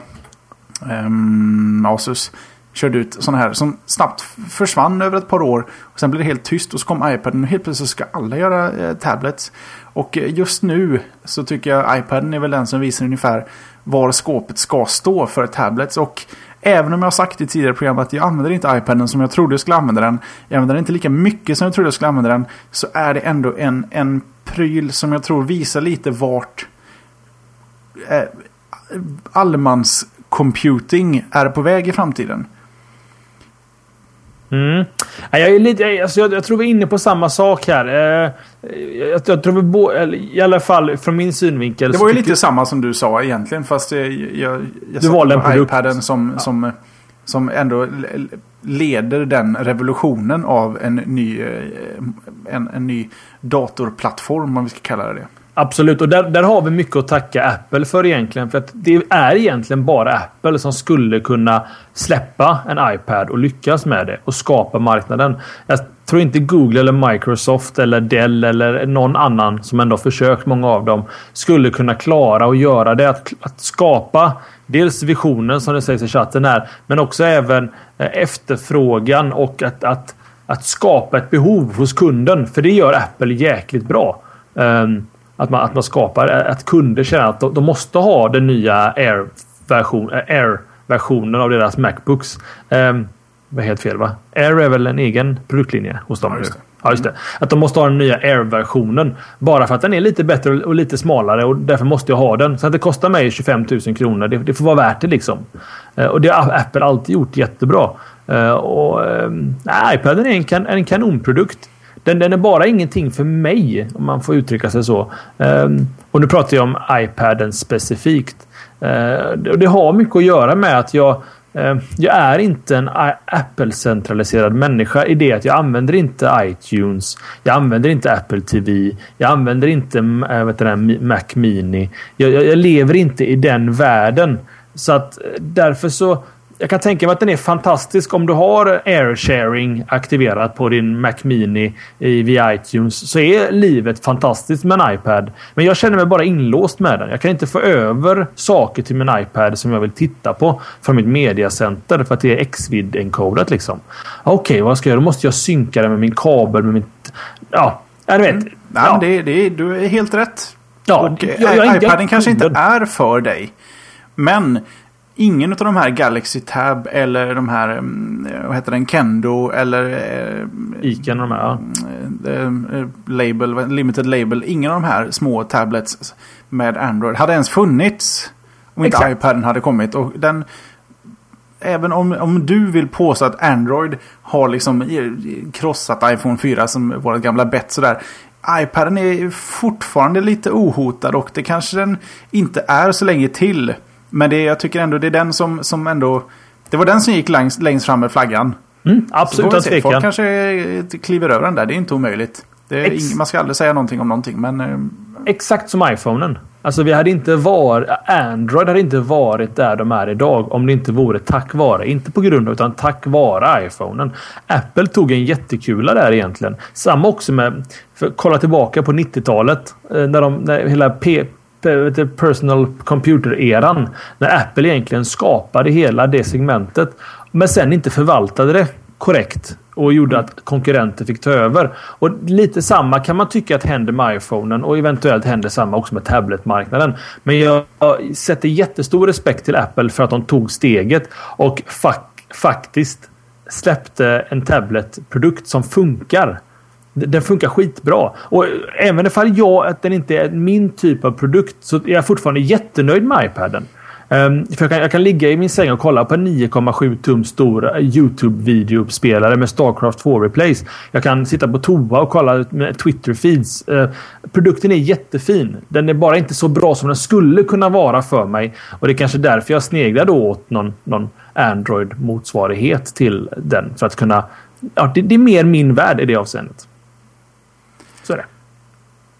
Um, Asus körde ut sådana här som snabbt försvann över ett par år. Och Sen blev det helt tyst och så kom iPaden och helt plötsligt ska alla göra eh, tablets. Och eh, just nu så tycker jag iPaden är väl den som visar ungefär var skåpet ska stå för tablets. Och även om jag har sagt i tidigare program att jag använder inte iPaden som jag trodde jag skulle använda den. Jag använder den inte lika mycket som jag trodde jag skulle använda den. Så är det ändå en, en pryl som jag tror visar lite vart eh, allmans computing är på väg i framtiden. Mm. Jag, är lite, alltså jag, jag, tror vi är inne på samma sak här. Eh, jag, jag tror vi bo, I alla fall från min synvinkel. Det var ju lite jag, samma som du sa egentligen. Fast jag, jag, jag du valde en produkt. iPaden som, ja. som, som ändå leder den revolutionen av en ny, eh, en, en ny datorplattform om vi ska kalla det det. Absolut, och där, där har vi mycket att tacka Apple för egentligen. För att det är egentligen bara Apple som skulle kunna släppa en iPad och lyckas med det och skapa marknaden. Jag tror inte Google eller Microsoft eller Dell eller någon annan som ändå försökt, många av dem, skulle kunna klara att göra det. Att, att skapa dels visionen som det sägs i chatten här, men också även eh, efterfrågan och att, att, att skapa ett behov hos kunden. För det gör Apple jäkligt bra. Um, att man, att man skapar att kunder känner att de, de måste ha den nya Air-version, Air-versionen av deras Macbooks. Um, var helt fel va? Air är väl en egen produktlinje hos dem? Ja, just det. Ja, just det. Att de måste ha den nya Air-versionen. Bara för att den är lite bättre och lite smalare och därför måste jag ha den. Så att det kostar mig 25 000 kronor. Det, det får vara värt det liksom. Uh, och det har Apple alltid gjort jättebra. Och, uh, iPaden är en, kan, en kanonprodukt. Den, den är bara ingenting för mig, om man får uttrycka sig så. Um, och nu pratar jag om iPaden specifikt. Uh, det har mycket att göra med att jag uh, jag är inte en Apple-centraliserad människa i det att jag använder inte iTunes. Jag använder inte Apple TV. Jag använder inte mm, eh, vet du, Mac Mini. Jag, jag, jag lever inte i den världen. Så att eh, därför så jag kan tänka mig att den är fantastisk om du har AirSharing aktiverat på din Mac Mini via iTunes. Så är livet fantastiskt med en iPad. Men jag känner mig bara inlåst med den. Jag kan inte få över saker till min iPad som jag vill titta på från mitt mediacenter för att det är Xvid-encodat liksom. Okej, okay, vad ska jag göra? Då måste jag synka det med min kabel med mitt... Ja, jag vet. Mm. Ja. det, det, du är helt rätt. Ja, och jag, jag, iPaden kanske inte är för dig. Men ingen av de här Galaxy Tab eller de här, mm, vad heter den, Kendo eller... Eh, Iken de här, ja. Eh, label, limited Label. Ingen av de här små tablets med Android hade ens funnits. Om inte Exakt. iPaden hade kommit. Och den... Även om, om du vill påstå att Android har liksom krossat iPhone 4 som vårt gamla bett sådär iPaden är fortfarande lite ohotad och det kanske den inte är så länge till. Men det, jag tycker ändå det är den som, som ändå... Det var den som gick längst, längst fram med flaggan. Mm, absolut, utan tvekan. Folk kanske kliver över den där. Det är inte omöjligt. Är man ska aldrig säga någonting om någonting, men... Eh, Exakt som iPhonen. Alltså vi hade inte varit... Android hade inte varit där de är idag om det inte vore tack vare, inte på grund av utan tack vare iPhonen. Apple tog en jättekula där egentligen. Samma också med... Kolla tillbaka på 90-talet. Eh, när, de, när hela P, personal computer-eran. När Apple egentligen skapade hela det segmentet. Men sen inte förvaltade det korrekt och gjorde att konkurrenter fick ta över. Och lite samma kan man tycka att händer med iPhonen och eventuellt händer samma också med tabletmarknaden. Men jag sätter jättestor respekt till Apple för att de tog steget och fa faktiskt släppte en tabletprodukt som funkar. Den funkar skitbra. Och även ifall jag att den inte är min typ av produkt så är jag fortfarande jättenöjd med iPaden. Um, för jag kan, jag, kan, ligga i min säng och kolla på en 9,7 tum stor YouTube-videouppspelare med Starcraft 2 Replace. Jag kan sitta på toa och kolla med Twitter-feeds. Uh, ehm, produkten är jättefin. Den är bara inte så bra som den skulle kunna vara för mig. Och det är kanske därför jag sneglar då åt någon, någon Android-motsvarighet till den. För att kunna... Ja, det, det är mer min värld i det avseendet. Så är det.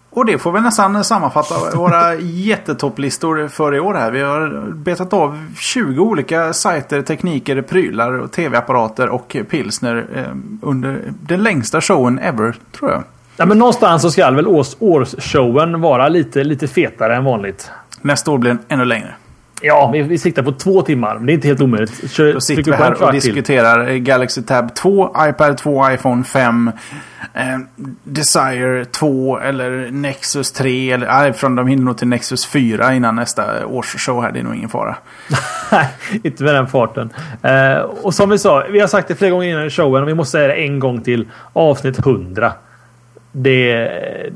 Och det får vi nästan sammanfatta våra jättetopplistor för i år här. Vi har betat av 20 olika sajter, tekniker, prylar, tv-apparater och pilsner eh, under den längsta showen ever, tror jag. Ja, men någonstans så ska väl års, årsshowen vara lite, lite fetare än vanligt. Nästa år blir den ännu längre. Ja, vi, vi siktar på två timmar. Men det är inte helt omöjligt. Kör, Då sitter vi här och diskuterar till. Galaxy Tab 2, iPad 2, iPhone 5, eh, Desire 2 eller Nexus 3. Eller, nej, från de hinner nog till Nexus 4 innan nästa årsshow här. Det är nog ingen fara. Nej, inte med den farten. Eh, och som vi sa, vi har sagt det flera gånger innan i showen och vi måste säga det en gång till. Avsnitt 100 det,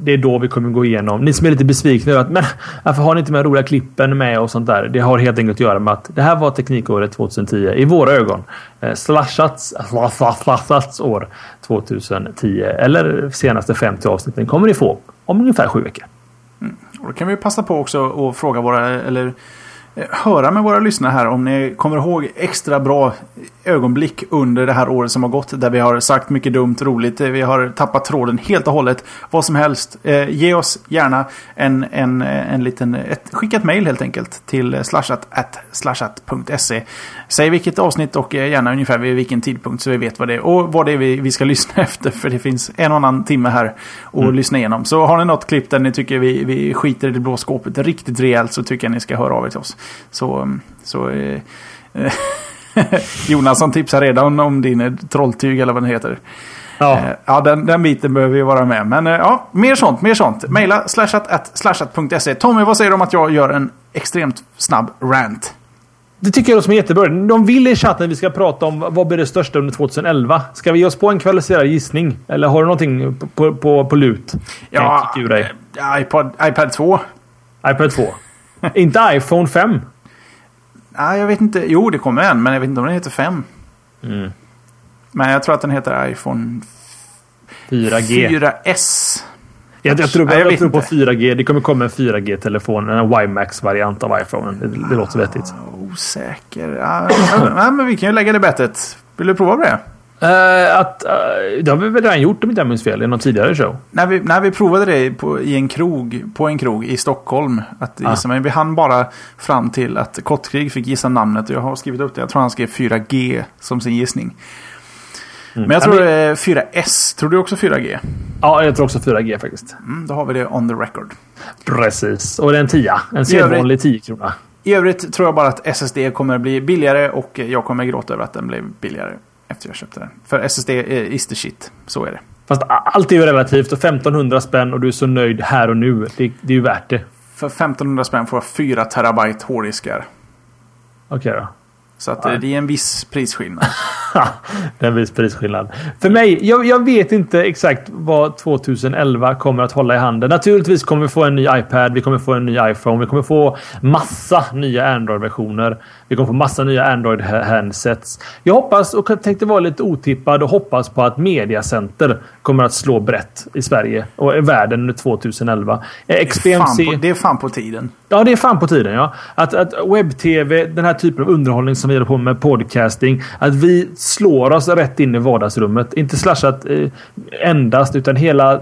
det är då vi kommer gå igenom. Ni som är lite besvikna över att men varför har ni inte med roliga klippen med och sånt där? Det har helt enkelt att göra med att det här var teknikåret 2010 i våra ögon. Eh, slashats, slashats år 2010 eller senaste 50 avsnitten kommer ni få om ungefär sju veckor. Mm. Och då kan vi passa på också att fråga våra eller Eh, höra med våra lyssnare här om ni kommer ihåg extra bra ögonblick under det här året som har gått. Där vi har sagt mycket dumt, roligt. Vi har tappat tråden helt och hållet. Vad som helst. Eh, ge oss gärna en, en, en liten... Ett, skicka ett mail helt enkelt till slashat.slashat.se. Säg vilket avsnitt och eh, gärna ungefär vid vilken tidpunkt så vi vet vad det är. Och vad det är vi, vi ska lyssna efter. För det finns en och annan timme här att mm. lyssna igenom. Så har ni något klipp där ni tycker vi, vi skiter i det blå skåpet riktigt rejält så tycker jag ni ska höra av er till oss. Så, så eh, Jonasson tipsar redan om din trolltyg eller vad den heter. Ja, eh, ja den, den biten behöver vi vara med. Men eh, ja, mer sånt, mer sånt. Maila slashat.slashat.se. Tommy, vad säger du om att jag gör en extremt snabb rant? Det tycker jag låter som jättebra. De vill i chatten att vi ska prata om vad blir det största under 2011. Ska vi ge oss på en kvalificerad gissning? Eller har du någonting på, på, på lut? Ja, iPod, iPad 2. iPad 2. Inte iPhone 5. Nej, jag vet inte. Jo, det kommer en, men jag vet inte om den heter 5. Mm. Men jag tror att den heter iPhone 4G. 4S. Jag, jag tror, jag, jag tror på 4G. Det kommer komma en 4G-telefon. En WiMAX-variant av iPhone. Det, det låter vettigt. Ah, osäker. Ah, ja, men vi kan ju lägga det bettet. Vill du prova på det? Uh, att, uh, det har vi väl redan gjort om inte jag minns fel i någon tidigare show. När vi, när vi provade det på, i en krog, på en krog i Stockholm. Att ah. men vi hann bara fram till att Kottkrig fick gissa namnet. Och jag har skrivit upp det. Jag tror han skrev 4G som sin gissning. Mm. Men jag tror det är 4S. Tror du också 4G? Ja, jag tror också 4G faktiskt. Mm, då har vi det on the record. Precis. Och det är en 10. En sedvanlig 10 krona. I övrigt tror jag bara att SSD kommer bli billigare och jag kommer gråta över att den blev billigare efter jag köpte den. För SSD is the shit. Så är det. Fast allt är ju relativt och 1500 spänn och du är så nöjd här och nu. Det, det är ju värt det. För 1500 spänn får jag 4 terabyte hårddiskar. Okej okay då. Så att ja. det är en viss prisskillnad. det är en viss prisskillnad. För mig, jag, jag, vet inte exakt vad 2011 kommer att hålla i handen. Naturligtvis kommer vi få en ny iPad, vi kommer få en ny iPhone, vi kommer få massa nya Android-versioner. Vi kommer få massa nya Android-handsets. Jag hoppas och tänkte vara lite otippad och hoppas på att Mediacenter kommer att slå brett i Sverige och i världen under 2011. XBMC... Det är, fan på, det är fan på tiden. Ja, det är fan på tiden. Ja. Att, att webb-tv, den här typen av underhållning som vi håller på med podcasting. Att vi slår oss rätt in i vardagsrummet. Inte slashat eh, endast utan hela...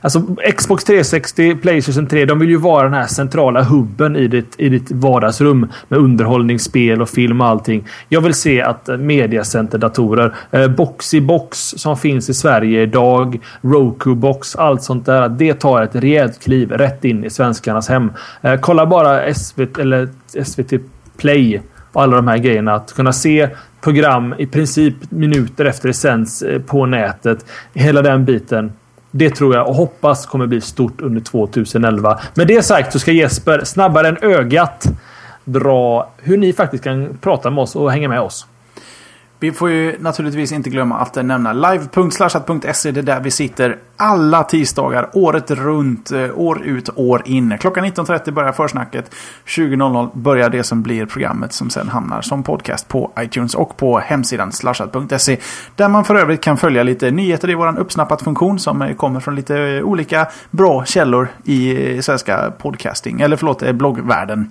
Alltså Xbox 360, Playstation 3. De vill ju vara den här centrala hubben i ditt, i ditt vardagsrum. Med underhållningsspel och film och allting. Jag vill se att eh, mediacenterdatorer, eh, Boxybox som finns i Sverige idag, Roku Box, allt sånt där. Det tar ett rejält kliv rätt in i svenskarnas hem. Eh, kolla bara SVT, eller SVT Play och alla de här grejerna. Att kunna se program i princip minuter efter det sänds eh, på nätet. Hela den biten. Det tror jag och hoppas kommer bli stort under 2011. Med det sagt så ska Jesper snabbare än ögat Bra hur ni faktiskt kan prata med oss och hänga med oss. Vi får ju naturligtvis inte glömma att nämna live.slashat.se. Det är där vi sitter alla tisdagar året runt, eh, år ut, år in. Klockan 19.30 börjar försnacket. 20.00 börjar det som blir programmet som sen hamnar som podcast på iTunes och på hemsidan slashat.se. Där man för övrigt kan följa lite nyheter i vår uppsnappat-funktion som eh, kommer från lite eh, olika bra källor i svenska podcasting, eller förlåt, bloggvärlden.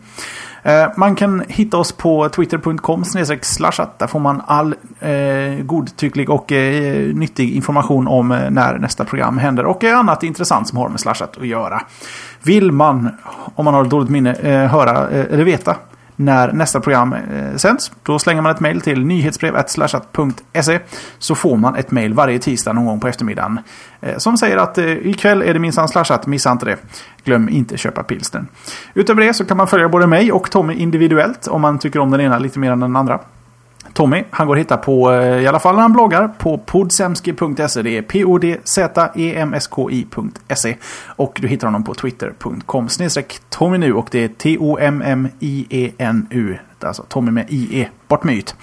Eh, man kan hitta oss på twitter.com slashat. Där får man all eh, godtycklig och eh, nyttig information om eh, när nästa program händer. Och eh, annat intressant som har med slashat att göra. Vill man, om man har ett dåligt minne, eh, höra eh, eller veta när nästa program eh, sänds. Då slänger man ett mejl till nyhetsbrev.slashat.se så får man ett mejl varje tisdag någon gång på eftermiddagen. Eh, som säger att eh, ikväll är det minsann slashat, missa inte det. Glöm inte köpa pilsnern. Utöver det så kan man följa både mig och Tommy individuellt om man tycker om den ena lite mer än den andra. Tommy, han går att hitta på, eh, i alla fall när han bloggar, på podsemski.se. Det är p-o-d-z-e-m-s-k-i.se. Och du hittar honom på twitter.com snedstreck Tommy nu och det är T-O-M-M-I-E-N-U. Alltså Tommy med I-E. Bort med yt.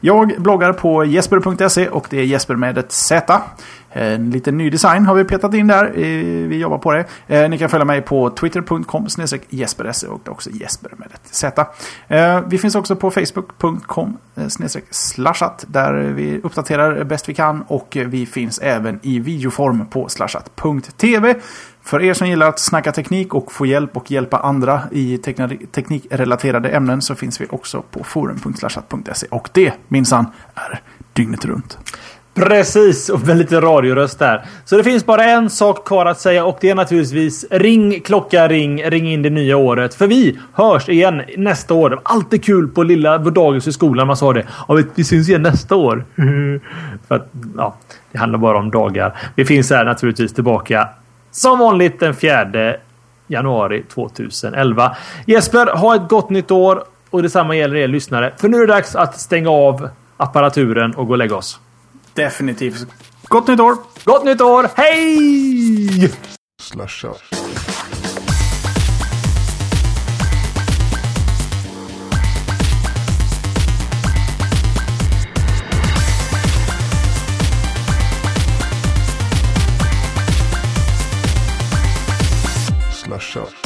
Jag bloggar på jesper.se och det är Jesper med ett Z. En liten ny design har vi petat in där. Vi jobbar på det. Eh, ni kan följa mig på twitter.com jesperse och också jesper med ett Z. Eh, vi finns också på facebook.com eh, slashat där vi uppdaterar bäst vi kan och vi finns även i videoform på slashat.tv. För er som gillar att snacka teknik och få hjälp och hjälpa andra i teknikrelaterade ämnen så finns vi också på forum.slashat.se och det minsann är dygnet runt. Precis, och med lite radioröst där. Så det finns bara en sak kvar att säga och det är naturligtvis ring klocka ring, ring in det nya året. För vi hörs igen nästa år. Alltid kul på lilla dagis i skolan man sa det. Ja, vi, vi syns igen nästa år. För att, ja, det handlar bara om dagar. Vi finns här naturligtvis tillbaka som vanligt den 4 januari 2011. Jesper, ha ett gott nytt år och detsamma gäller er lyssnare. För nu är det dags att stänga av apparaturen och gå och lägga oss. Definitivt. Gott nytt år! Gott nytt år! Hej! Slasha. Slasha.